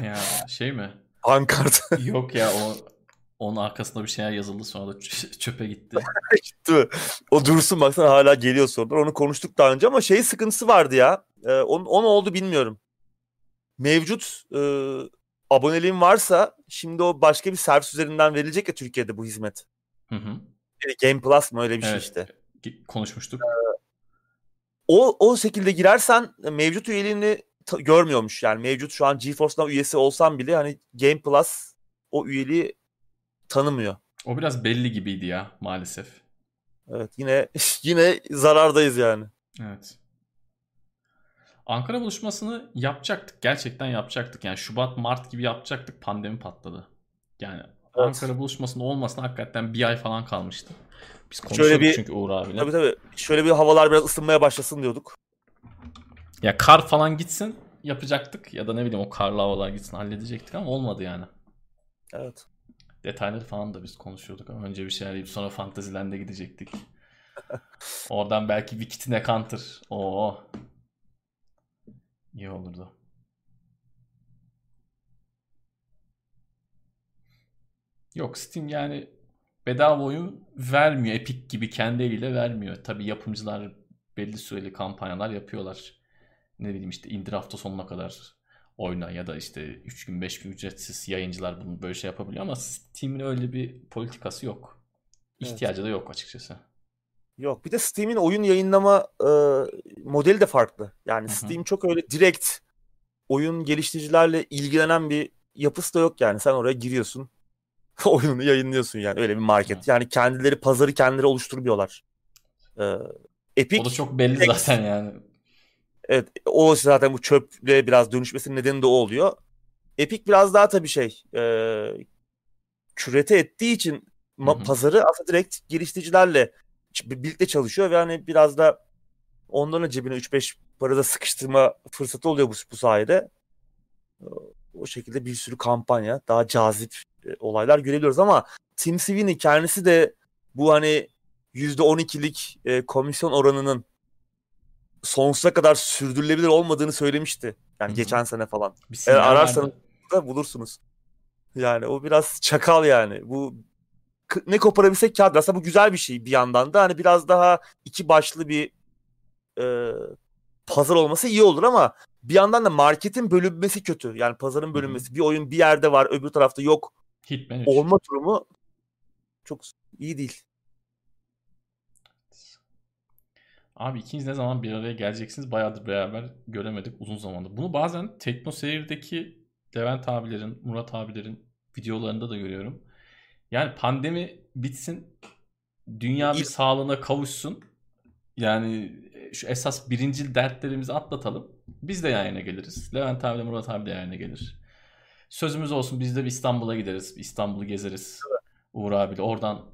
ya şey mi? Ankart <laughs> Yok ya o onun arkasında bir şeyler yazıldı sonra da çöpe gitti. <laughs> gitti mi? O dursun baksana hala geliyor sorular. Onu konuştuk daha önce ama şey sıkıntısı vardı ya. Ee, onun, onun oldu bilmiyorum. Mevcut e, aboneliğin varsa şimdi o başka bir servis üzerinden verilecek ya Türkiye'de bu hizmet. Hı hı. Yani Game Plus mı öyle bir şey Evet. işte. Gi- Konuşmuştuk. O o şekilde girersen mevcut üyeliğini görmüyormuş. Yani mevcut şu an GeForce Now üyesi olsan bile hani Game Plus o üyeliği tanımıyor. O biraz belli gibiydi ya maalesef. Evet yine <laughs> yine zarardayız yani. Evet. Ankara buluşmasını yapacaktık. Gerçekten yapacaktık. Yani Şubat, Mart gibi yapacaktık. Pandemi patladı. Yani Ankara buluşmasının olmasına hakikaten bir ay falan kalmıştı. Biz konuşuyorduk bir- çünkü Uğur abiyle. Tabii tabii. Şöyle bir havalar biraz ısınmaya başlasın diyorduk. Ya kar falan gitsin yapacaktık. Ya da ne bileyim o karlı havalar gitsin halledecektik ama olmadı yani. Evet. Detayları falan da biz konuşuyorduk ama önce bir şeyler yiyip sonra Fantasyland'e gidecektik. <laughs> Oradan belki Wikit'ine Counter. Oo. İyi olurdu. Yok Steam yani bedava oyun vermiyor. Epic gibi kendi eliyle vermiyor. Tabii yapımcılar belli süreli kampanyalar yapıyorlar. Ne bileyim işte indir hafta sonuna kadar oyna ya da işte 3 gün 5 gün ücretsiz yayıncılar bunu böyle şey yapabiliyor ama Steam'in öyle bir politikası yok. Evet. İhtiyacı da yok açıkçası. Yok bir de Steam'in oyun yayınlama e, modeli de farklı. Yani Hı hı. Steam çok öyle direkt oyun geliştiricilerle ilgilenen bir yapısı da yok yani. Sen oraya giriyorsun. <laughs> oyununu yayınlıyorsun yani öyle bir market. Yani kendileri pazarı kendileri oluşturmuyorlar. E, Epic O da çok belli direkt- zaten yani. Evet o zaten bu çöple biraz dönüşmesinin nedeni de o oluyor. Epic biraz daha tabii şey e, kürete ettiği için ma- pazarı aslında direkt geliştiricilerle birlikte çalışıyor ve hani biraz da onların cebine 3-5 para da sıkıştırma fırsatı oluyor bu, bu sayede. O şekilde bir sürü kampanya daha cazip e, olaylar görebiliyoruz ama Tim Sweeney kendisi de bu hani %12'lik e, komisyon oranının sonsuza kadar sürdürülebilir olmadığını söylemişti. Yani Hı hı. geçen sene falan. Bir Eğer ararsanız da bulursunuz. Yani o biraz çakal yani. Bu ne koparabilsek kârdır. Aslında bu güzel bir şey bir yandan da. Hani biraz daha iki başlı bir e, pazar olması iyi olur ama bir yandan da marketin bölünmesi kötü. Yani pazarın bölünmesi. Bir oyun bir yerde var öbür tarafta yok Hitman 3. olma durumu çok iyi değil. Abi ikiniz ne zaman bir araya geleceksiniz? Bayağıdır beraber göremedik uzun zamandır. Bunu bazen Tekno Seyir'deki Levent abilerin, Murat abilerin videolarında da görüyorum. Yani pandemi bitsin, dünya bir İyi. sağlığına kavuşsun. Yani şu esas birincil dertlerimizi atlatalım. Biz de yayına geliriz. Levent abi de Murat abi de yayına gelir. Sözümüz olsun biz de bir İstanbul'a gideriz. İstanbul'u gezeriz. Uğur abiyle. Oradan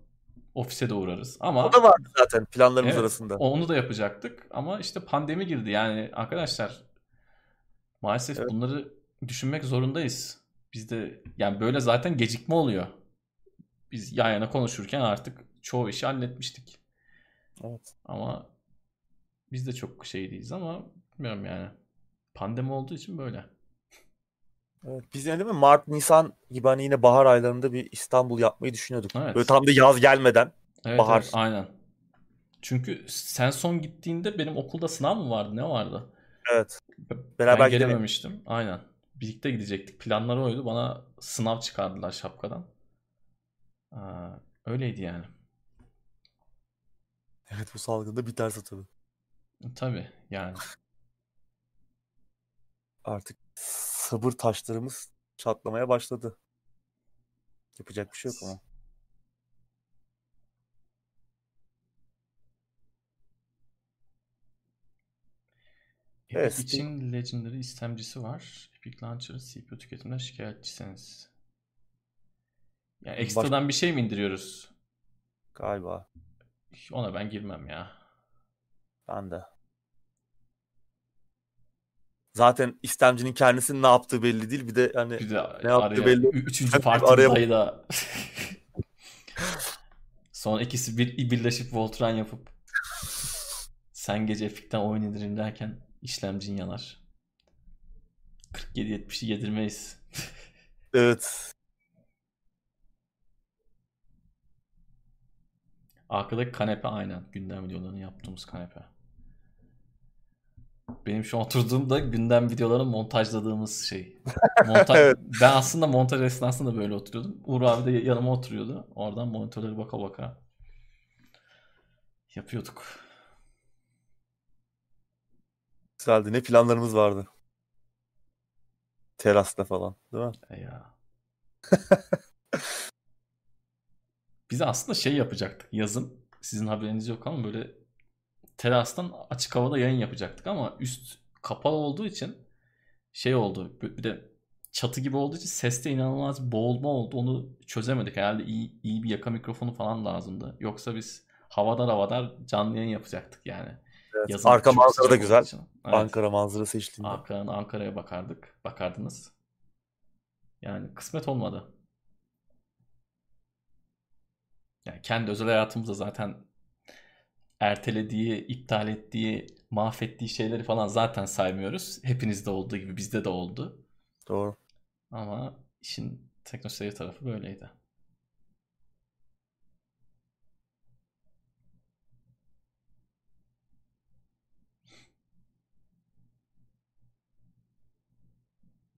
ofise de uğrarız. Ama O da vardı zaten planlarımız Evet, arasında. Onu da yapacaktık ama işte pandemi girdi. Yani arkadaşlar maalesef Evet. bunları düşünmek zorundayız. Bizde yani böyle zaten gecikme oluyor. Biz yan yana konuşurken artık çoğu işi halletmiştik. Evet. Ama biz de çok şey değiliz ama bilmiyorum yani. Pandemi olduğu için böyle. Evet, biz yine değil mi Mart, Nisan gibi hani yine bahar aylarında bir İstanbul yapmayı düşünüyorduk. Evet. Böyle tam da yaz gelmeden. Evet, Bahar. evet, aynen. Çünkü sen son gittiğinde benim okulda sınav mı vardı? Ne vardı? Evet. Ben Beraber gidemedik. gelememiştim. Aynen. Birlikte gidecektik. Planları oydu. Bana sınav çıkardılar şapkadan. Aa, öyleydi yani. Evet bu salgında biterse tabii. Tabii yani. Artık sabır taşlarımız çatlamaya başladı. Yapacak bir şey yok ama. Epic evet, için Steam... Legendary istemcisi var. Epic Launcher'ın CPU tüketiminden şikayetçisiniz. Yani ekstradan Baş... bir şey mi indiriyoruz? Galiba. Ona ben girmem ya. Ben de. Zaten istemcinin kendisinin ne yaptığı belli değil. Bir de hani Bir de Ne yaptı araya belli. üçüncü parti araya- da <laughs> Sonra ikisi bir, birleşip Voltran yapıp sen gece Epic'ten oyun indirin derken işlemcin yanar. 47-70'i yedirmeyiz. <laughs> evet. Arkadaki kanepe aynen. Gündem videolarını yaptığımız kanepe. Benim şu an oturduğumda gündem videolarını montajladığımız şey. <laughs> Montaj, Evet. Ben aslında montaj esnasında böyle oturuyordum. Uğur abi de yanıma oturuyordu. Oradan monitörleri baka baka yapıyorduk. Güzeldi. Ne planlarımız vardı. Terasta falan. Değil mi? E ya. <laughs> Biz aslında şey yapacaktık yazın. Sizin haberiniz yok ama böyle terastan açık havada yayın yapacaktık ama üst kapalı olduğu için şey oldu. Bir de çatı gibi olduğu için seste inanılmaz boğulma oldu. Onu çözemedik. Herhalde iyi, iyi bir yaka mikrofonu falan lazımdı. Yoksa biz havadar havadar canlı yayın yapacaktık yani. Evet. Yazın Arka manzara da güzel. Evet. Ankara manzarası eşliğinde. Ankara'nın Ankara'ya bakardık. Bakardınız. Yani kısmet olmadı. Yani kendi özel hayatımızda zaten ertelediği, iptal ettiği, mahvettiği şeyleri falan zaten saymıyoruz. Hepinizde olduğu gibi bizde de oldu. Doğru. Ama işin teknoseyir tarafı böyleydi.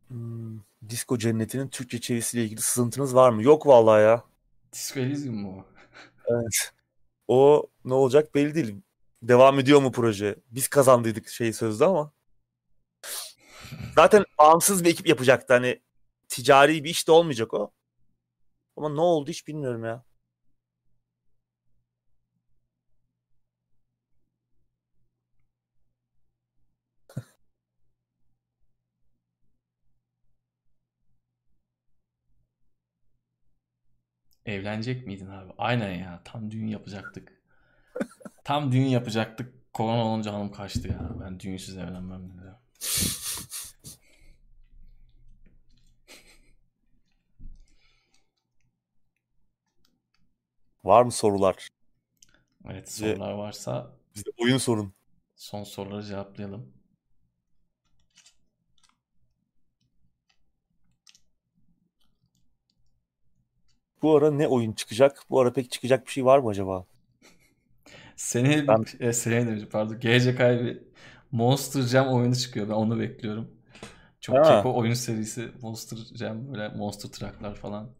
Hmm, Disco Cenneti'nin Türkçe çevirisiyle ilgili sızıntınız var mı? Yok vallahi ya. Disco Elysium mu? Evet. O ne olacak belli değil. Devam ediyor mu proje? Biz kazandıydık şey sözde ama. Zaten bağımsız bir ekip yapacaktı. Hani ticari bir iş de olmayacak o. Ama ne oldu hiç bilmiyorum ya. Evlenecek miydin abi? Aynen ya. Tam düğün yapacaktık. <laughs> Tam düğün yapacaktık. Korona olunca hanım kaçtı ya. Ben düğünsüz evlenmem dedi. Var mı sorular? Evet sorular varsa Bize oyun sorun. son soruları cevaplayalım. Bu ara ne oyun çıkacak? Bu ara pek çıkacak bir şey var mı acaba? Seneye Ben- e, seneye demişim pardon. Gelecek ay bir Monster Jam oyunu çıkıyor. Ben onu bekliyorum. Çok Ha. keyifli oyun serisi. Monster Jam böyle Monster Truck'lar falan.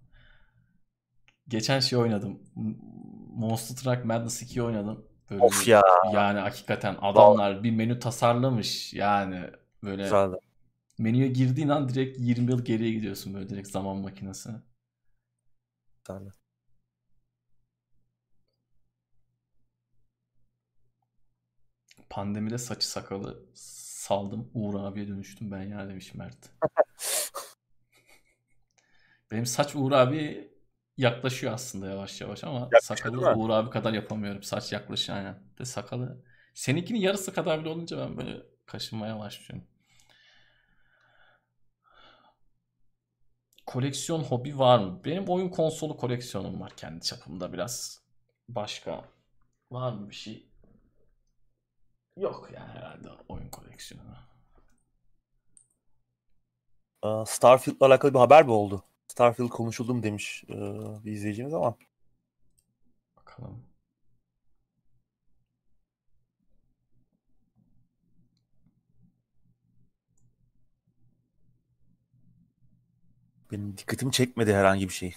Geçen şey oynadım. Monster Truck Madness 2 oynadım. Böyle Of bir- ya. Yani hakikaten adamlar bir menü tasarlamış. Yani böyle Güzeldi. menüye girdiğin an direkt 20 yıl geriye gidiyorsun böyle direkt zaman makinesi. Güzeldi. Pandemide saçı sakalı saldım. Uğur abiye dönüştüm ben ya demiş Mert. <laughs> Benim saç Uğur abi yaklaşıyor aslında yavaş yavaş ama Yaklaşıyor sakalı? Uğur abi kadar yapamıyorum. Saç yaklaşıyor aynen. De sakalı. Seninkinin yarısı kadar bile olunca ben böyle kaşınmaya başlıyorum. Koleksiyon hobi var mı? Benim oyun konsolu koleksiyonum var kendi çapımda biraz. Başka var mı bir şey? Yok yani herhalde oyun koleksiyonu. Starfield'la alakalı bir haber mi oldu? Starfield konuşuldu mu demiş ee, bir izleyicimiz ama. Bakalım. Benim dikkatimi çekmedi herhangi bir şey.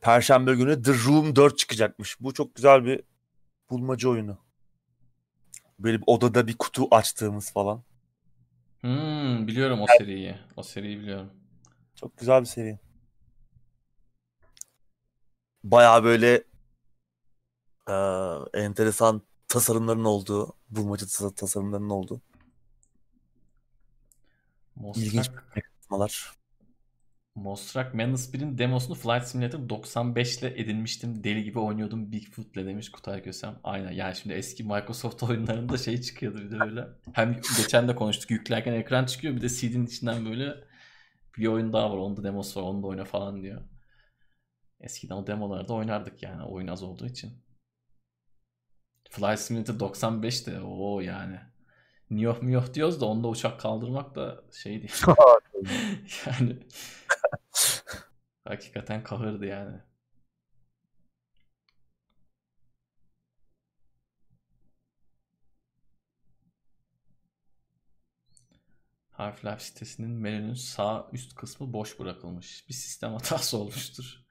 Perşembe günü The Room 4 çıkacakmış. Bu çok güzel bir bulmaca oyunu. Böyle bir odada bir kutu açtığımız falan. Hmm, biliyorum o seriyi. O seriyi biliyorum. Çok güzel bir seri. Baya böyle eee, enteresan tasarımların olduğu, bulmaca tas- tasarımlarının olduğu. İlginç mekanizmalar. Mostrak Madness 1'in demosunu Flight Simulator 95 ile edinmiştim. Deli gibi oynuyordum Bigfoot'le demiş Kutay Kösem. Aynen yani şimdi eski Microsoft <laughs> oyunlarında şey çıkıyordu bir de öyle. Hem geçen de konuştuk yüklerken ekran çıkıyor bir de CD'nin içinden böyle bir oyun daha var. Onda demosu var onu da oyna falan diyor. Eskiden o demolarda oynardık yani oyun az olduğu için. Flight Simulator 95 de o yani. Niyoh miyoh diyoruz da onda uçak kaldırmak da şey değil. <laughs> <laughs> yani hakikaten kahırdı yani. Half-Life sitesinin menünün sağ üst kısmı boş bırakılmış. Bir sistem hatası <laughs> olmuştur.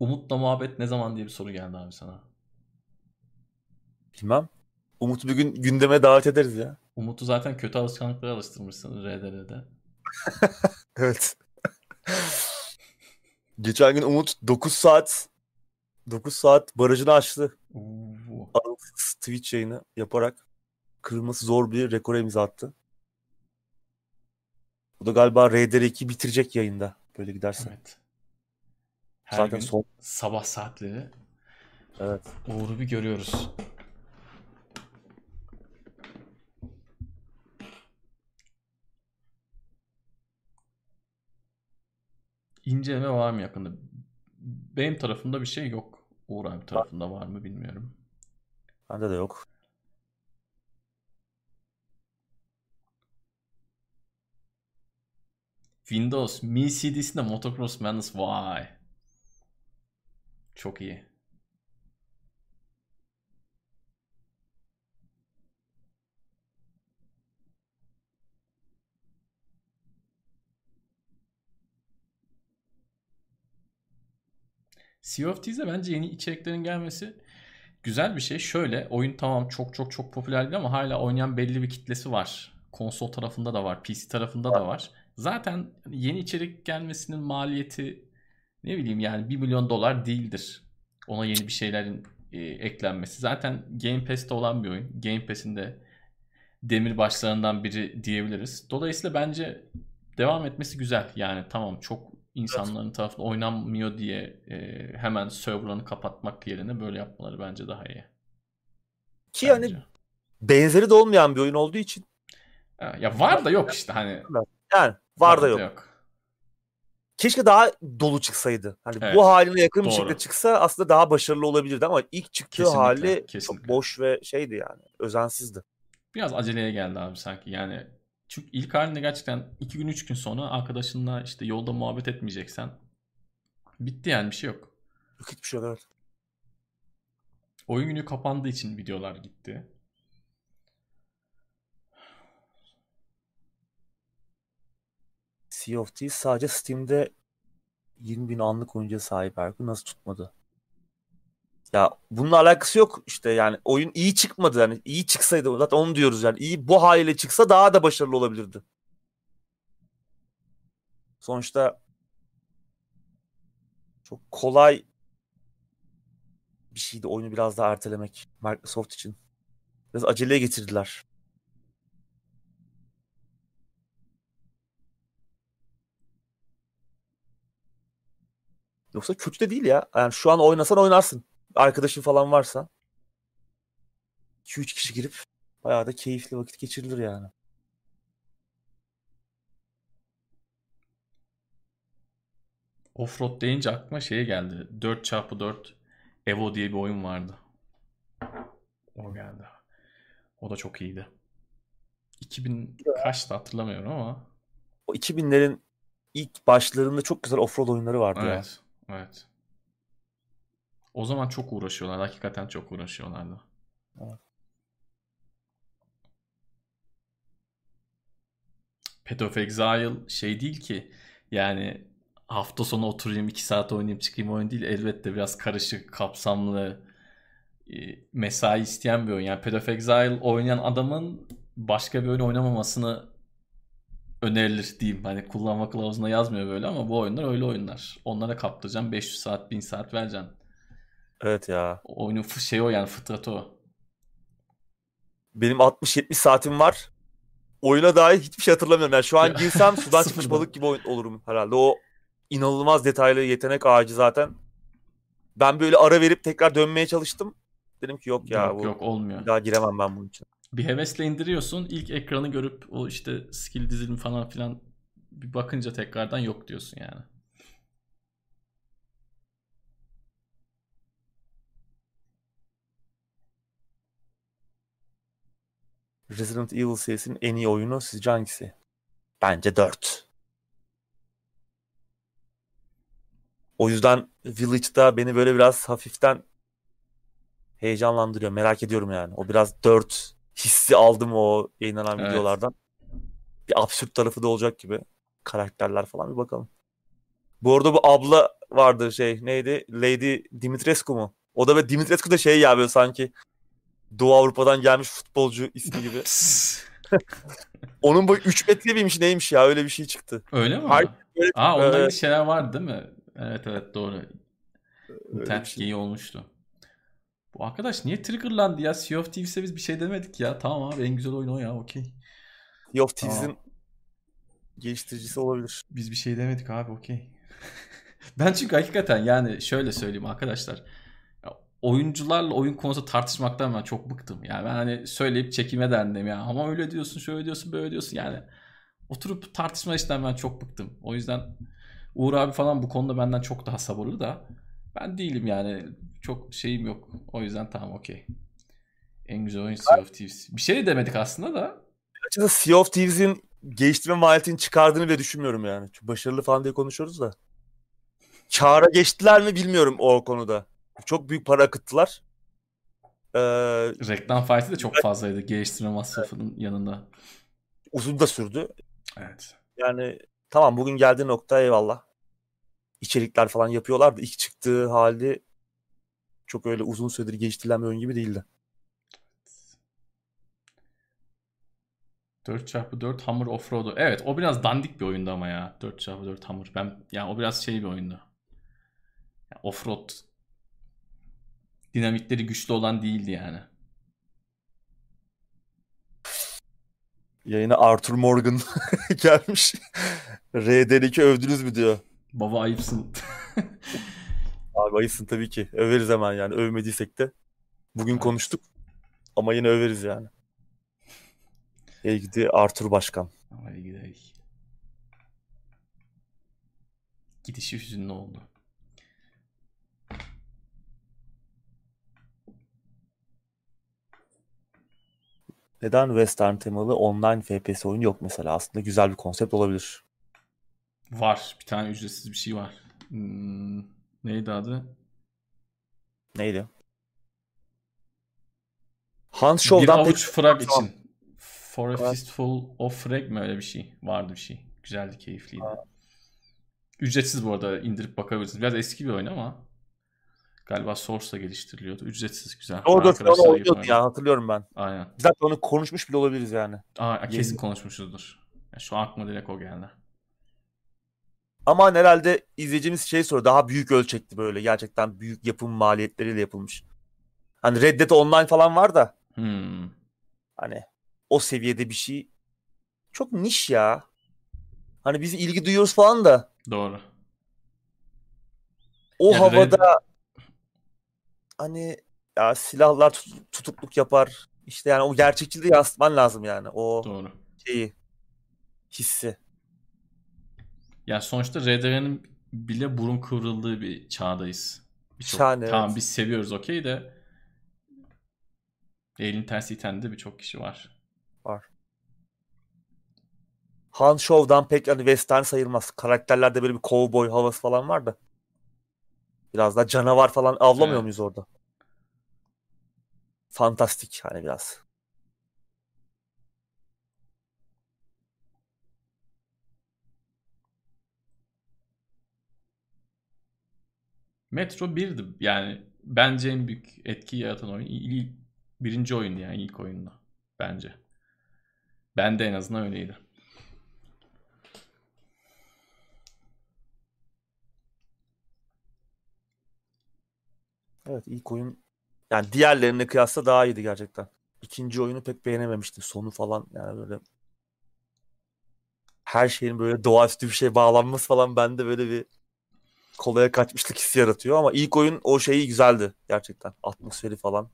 Umut'la muhabbet ne zaman diye bir soru geldi abi sana. Bilmem. Umut'u bir gün gündeme davet ederiz ya. Umut'u zaten kötü alışkanlıklara alıştırmışsın RDR'de. <laughs> evet. Geçen gün Umut 9 saat 9 saat barajını açtı. Aralıksız Twitch yayını yaparak kırılması zor bir rekora imza attı. Bu da galiba RDR2 bitirecek yayında böyle giderse. Evet. Her Zaten gün son... sabah saatleri evet. Uğur'u bir görüyoruz. İnceleme var mı yakında? Benim tarafımda bir şey yok. Uğur abi tarafında var mı bilmiyorum. Bende de yok. Windows Mi CD'sinde Motocross Madness vay. Çok iyi. Sea of Thieves'e bence yeni içeriklerin gelmesi güzel bir şey. Şöyle oyun tamam çok çok çok popüler değil ama hala oynayan belli bir kitlesi var. Konsol tarafında da var, PC tarafında da var. Zaten yeni içerik gelmesinin maliyeti ne bileyim yani 1 milyon dolar değildir. Ona yeni bir şeylerin e, eklenmesi. Zaten Game Pass'te olan bir oyun. Game Pass'in de demir başlarından biri diyebiliriz. Dolayısıyla bence devam etmesi güzel. Yani tamam çok insanların evet. tarafından oynanmıyor diye e, hemen serverlarını kapatmak yerine böyle yapmaları bence daha iyi. Ki bence. yani benzeri de olmayan bir oyun olduğu için. Ya var da yok işte hani. Yani var, var da yok. yok keşke daha dolu çıksaydı. Hani evet. bu haline yakın Doğru. bir şekilde çıksa aslında daha başarılı olabilirdi ama ilk çıktığı kesinlikle, hali kesinlikle. çok boş ve şeydi yani. Özensizdi. Biraz aceleye geldi abi sanki. Yani çünkü ilk halinde gerçekten iki gün üç gün sonra arkadaşınla işte yolda muhabbet etmeyeceksen bitti yani bir şey yok. Yok hiçbir şey yok evet. Oyun günü kapandığı için videolar gitti. Sea of Thieves sadece Steam'de 20 bin anlık oyuncuya sahip Erkun nasıl tutmadı? Ya bununla alakası yok işte yani oyun iyi çıkmadı yani iyi çıksaydı zaten onu diyoruz yani iyi bu haliyle çıksa daha da başarılı olabilirdi. Sonuçta çok kolay bir şeydi oyunu biraz daha ertelemek Microsoft için. Biraz aceleye getirdiler. Yoksa kötü de değil ya. Yani şu an oynasan oynarsın. Arkadaşın falan varsa. 2-3 kişi girip bayağı da keyifli vakit geçirilir yani. Offroad deyince aklıma şey geldi. 4x4 Evo diye bir oyun vardı. O geldi. O da çok iyiydi. 2000 kaçtı hatırlamıyorum ama. O 2000'lerin ilk başlarında çok güzel offroad oyunları vardı evet. ya. Evet. O zaman çok uğraşıyorlar. Hakikaten çok uğraşıyorlardı. Evet. Path of Exile şey değil ki yani hafta sonu oturayım 2 saat oynayayım çıkayım oyun değil. Elbette biraz karışık, kapsamlı, e, mesai isteyen bir oyun. Yani Path of Exile oynayan adamın başka bir oyun oynamamasını önerilir diyeyim. Hani kullanma kılavuzunda yazmıyor böyle ama bu oyunlar öyle oyunlar. Onlara kaptıracağım 500 saat 1000 saat vereceksin. Evet ya. O oyunun şey o yani fıtratı o. Benim 60-70 saatim var. Oyuna dair hiçbir şey hatırlamıyorum. Yani şu an <laughs> girsem sudan çıkmış balık gibi oyun olurum herhalde. O inanılmaz detaylı yetenek ağacı zaten. Ben böyle ara verip tekrar dönmeye çalıştım. Dedim ki yok ya yok bu yok olmuyor. bir daha giremem ben bunun için. Bir hevesle indiriyorsun. ilk ekranı görüp o işte skill dizilimi falan filan bir bakınca tekrardan yok diyorsun yani. Resident Evil serisinin en iyi oyunu sizce hangisi? Bence 4. O yüzden Village'da beni böyle biraz hafiften heyecanlandırıyor. Merak ediyorum yani. O biraz 4 hissi aldım o yayınlanan Evet. videolardan. Bir absürt tarafı da olacak gibi. Karakterler falan bir bakalım. Bu arada bu abla vardı şey neydi? Lady Dimitrescu mu? O da böyle Dimitrescu da şey ya böyle sanki Doğu Avrupa'dan gelmiş futbolcu ismi gibi. <laughs> Onun boyu 3 metre miymiş neymiş ya öyle bir şey çıktı. Öyle mi? Hayır, öyle- Aa onunla ilgili Evet. şeyler vardı değil mi? Evet evet doğru. İnternet şey. geyiği olmuştu. Bu arkadaş niye triggerlandı ya? Sea of Thieves'e biz bir şey demedik ya. Tamam abi en güzel oyun o ya okey. Sea of Thieves'in Tamam. geliştiricisi olabilir. Biz bir şey demedik abi okey. <laughs> ben çünkü hakikaten yani şöyle söyleyeyim arkadaşlar. Ya, oyuncularla oyun konusu tartışmaktan ben çok bıktım. Yani ben hani söyleyip çekime dendim ya. Ama öyle diyorsun, şöyle diyorsun, böyle diyorsun. Yani oturup tartışma işten ben çok bıktım. O yüzden Uğur abi falan bu konuda benden çok daha sabırlı da ben değilim yani. Çok şeyim yok. O yüzden tamam okey. En güzel oyun Sea of Thieves. Bir şey de demedik aslında da. Açıkçası Sea of Thieves'in geliştirme maliyetini çıkardığını bile düşünmüyorum yani. Çünkü başarılı falan diye konuşuyoruz da. Kâra geçtiler mi bilmiyorum o konuda. Çok büyük para akıttılar. Ee, Reklam faizi de çok fazlaydı geliştirme masrafının yanında. uzun da sürdü. Evet. Yani tamam bugün geldiği nokta eyvallah. İçerikler falan yapıyorlardı. İlk çıktığı halde çok öyle uzun süredir geliştirilen bir oyun gibi değildi. 4x4 Hammer Offroad'u. Evet o biraz dandik bir oyundu ama ya. 4x4 Hammer. Ben yani o biraz şey bir oyundu. Ya, offroad dinamikleri güçlü olan değildi yani. Yayına Arthur Morgan <laughs> gelmiş. RDR2 övdünüz mü diyor. Baba ayıpsın. <laughs> Abi ayısın tabii ki. Överiz hemen yani. Övmediysek de. Bugün Evet. konuştuk. Ama yine överiz yani. Ey gidi Arthur Başkan. Hadi gidelim. Gidişi hüzünlü oldu. Neden Western temalı online FPS oyun yok mesela? Aslında güzel bir konsept olabilir. Var. Bir tane ücretsiz bir şey var. Hmm, neydi adı? Neydi? Hans Bir avuç frag için. For a Evet. fistful of frag mi öyle bir şey? Vardı bir şey. Güzeldi, keyifliydi. Ücretsiz bu arada indirip bakabilirsiniz. Biraz eski bir oyun ama galiba Source'la geliştiriliyordu. Ücretsiz güzel. Orada sonra Arkadaşlarla girip oynuyordu ya hatırlıyorum ben. Aynen. Zaten onu konuşmuş bile olabiliriz yani. Aa, kesin konuşmuşuzdur. Ya şu aklıma direkt o geldi. Ama herhalde izleyicimiz şey soruyor. Daha büyük ölçekli böyle. Gerçekten büyük yapım maliyetleriyle yapılmış. Hani Red Dead Online falan var da Hmm. hani o seviyede bir şey çok niş ya. Hani biz ilgi duyuyoruz falan da Doğru. o Yani havada hani ya silahlar tut- tutukluk yapar. İşte yani o gerçekçiliği yansıtman lazım yani. O Doğru. şeyi hissi. Ya sonuçta RDR'nin bile burun kıvrıldığı bir çağdayız. Birçok- Şahane, tamam evet. biz seviyoruz okey de elin tersi iten de birçok kişi var. Han Show'dan pek hani western sayılmaz. Karakterlerde böyle bir cowboy havası falan var da. Biraz da canavar falan avlamıyor Evet. muyuz orada? Fantastik hani biraz. Metro 1'di. Yani bence en büyük etki yaratan oyun. İlk, birinci oyun yani ilk oyunda. Bence. Ben de en azından öyleydi. Evet ilk oyun yani diğerlerine kıyasla daha iyiydi gerçekten. İkinci oyunu pek beğenememiştim. Sonu falan yani böyle her şeyin böyle doğaüstü bir şey bağlanması falan bende böyle bir kolaya kaçmışlık hissi yaratıyor ama ilk oyun o şeyi güzeldi gerçekten. Atmosferi falan.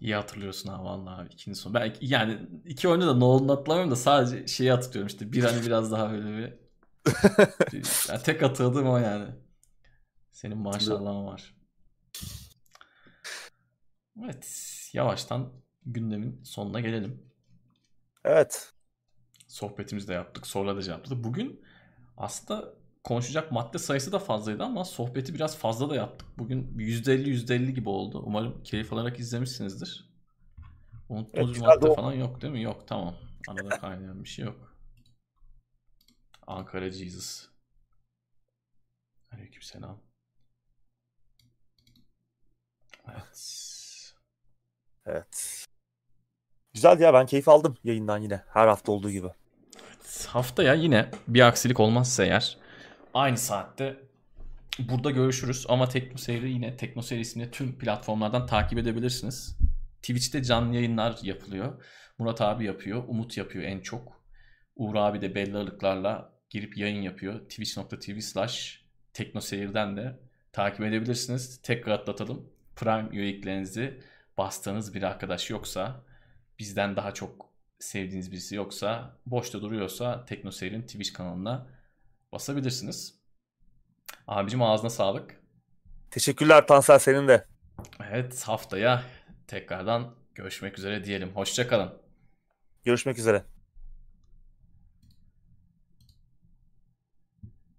İyi hatırlıyorsun ha vallahi abi ikinci son. Ben yani iki oyunu da Nolan'ı hatırlamıyorum da sadece şeyi hatırlıyorum işte. Bir hani biraz daha böyle bir <laughs> yani tek hatırladığım o yani. Senin maşallahın var. Evet yavaştan gündemin sonuna gelelim. Evet. Sohbetimizi de yaptık. Soruları da cevapladık. Bugün aslında konuşacak madde sayısı da fazlaydı ama sohbeti biraz fazla da yaptık. Bugün %50 %50 gibi oldu. Umarım keyif alarak izlemişsinizdir. Unuttuğunuz evet, madde falan yok değil mi? Yok tamam. Arada kaynayan bir şey yok. Ankara Jesus. Aleykümselam. Evet. Evet. Güzel ya ben keyif aldım yayından yine. Her hafta olduğu gibi. Haftaya yine bir aksilik olmazsa eğer aynı saatte burada görüşürüz. Ama Tekno Seyri yine Tekno Seyri isimli tüm platformlardan takip edebilirsiniz. Twitch'te canlı yayınlar yapılıyor. Murat abi yapıyor. Umut yapıyor en çok. Uğur abi de belli aralıklarla girip yayın yapıyor. Twitch.tv slash teknoseyirden de takip edebilirsiniz. Tekrar atlatalım. Prime üyeliklerinizi bastığınız bir arkadaş yoksa bizden daha çok sevdiğiniz birisi yoksa boşta duruyorsa TeknoSeyir'in Twitch kanalına basabilirsiniz. Abicim ağzına sağlık. Teşekkürler Tansel senin de. Evet haftaya tekrardan görüşmek üzere diyelim. Hoşçakalın. Görüşmek üzere.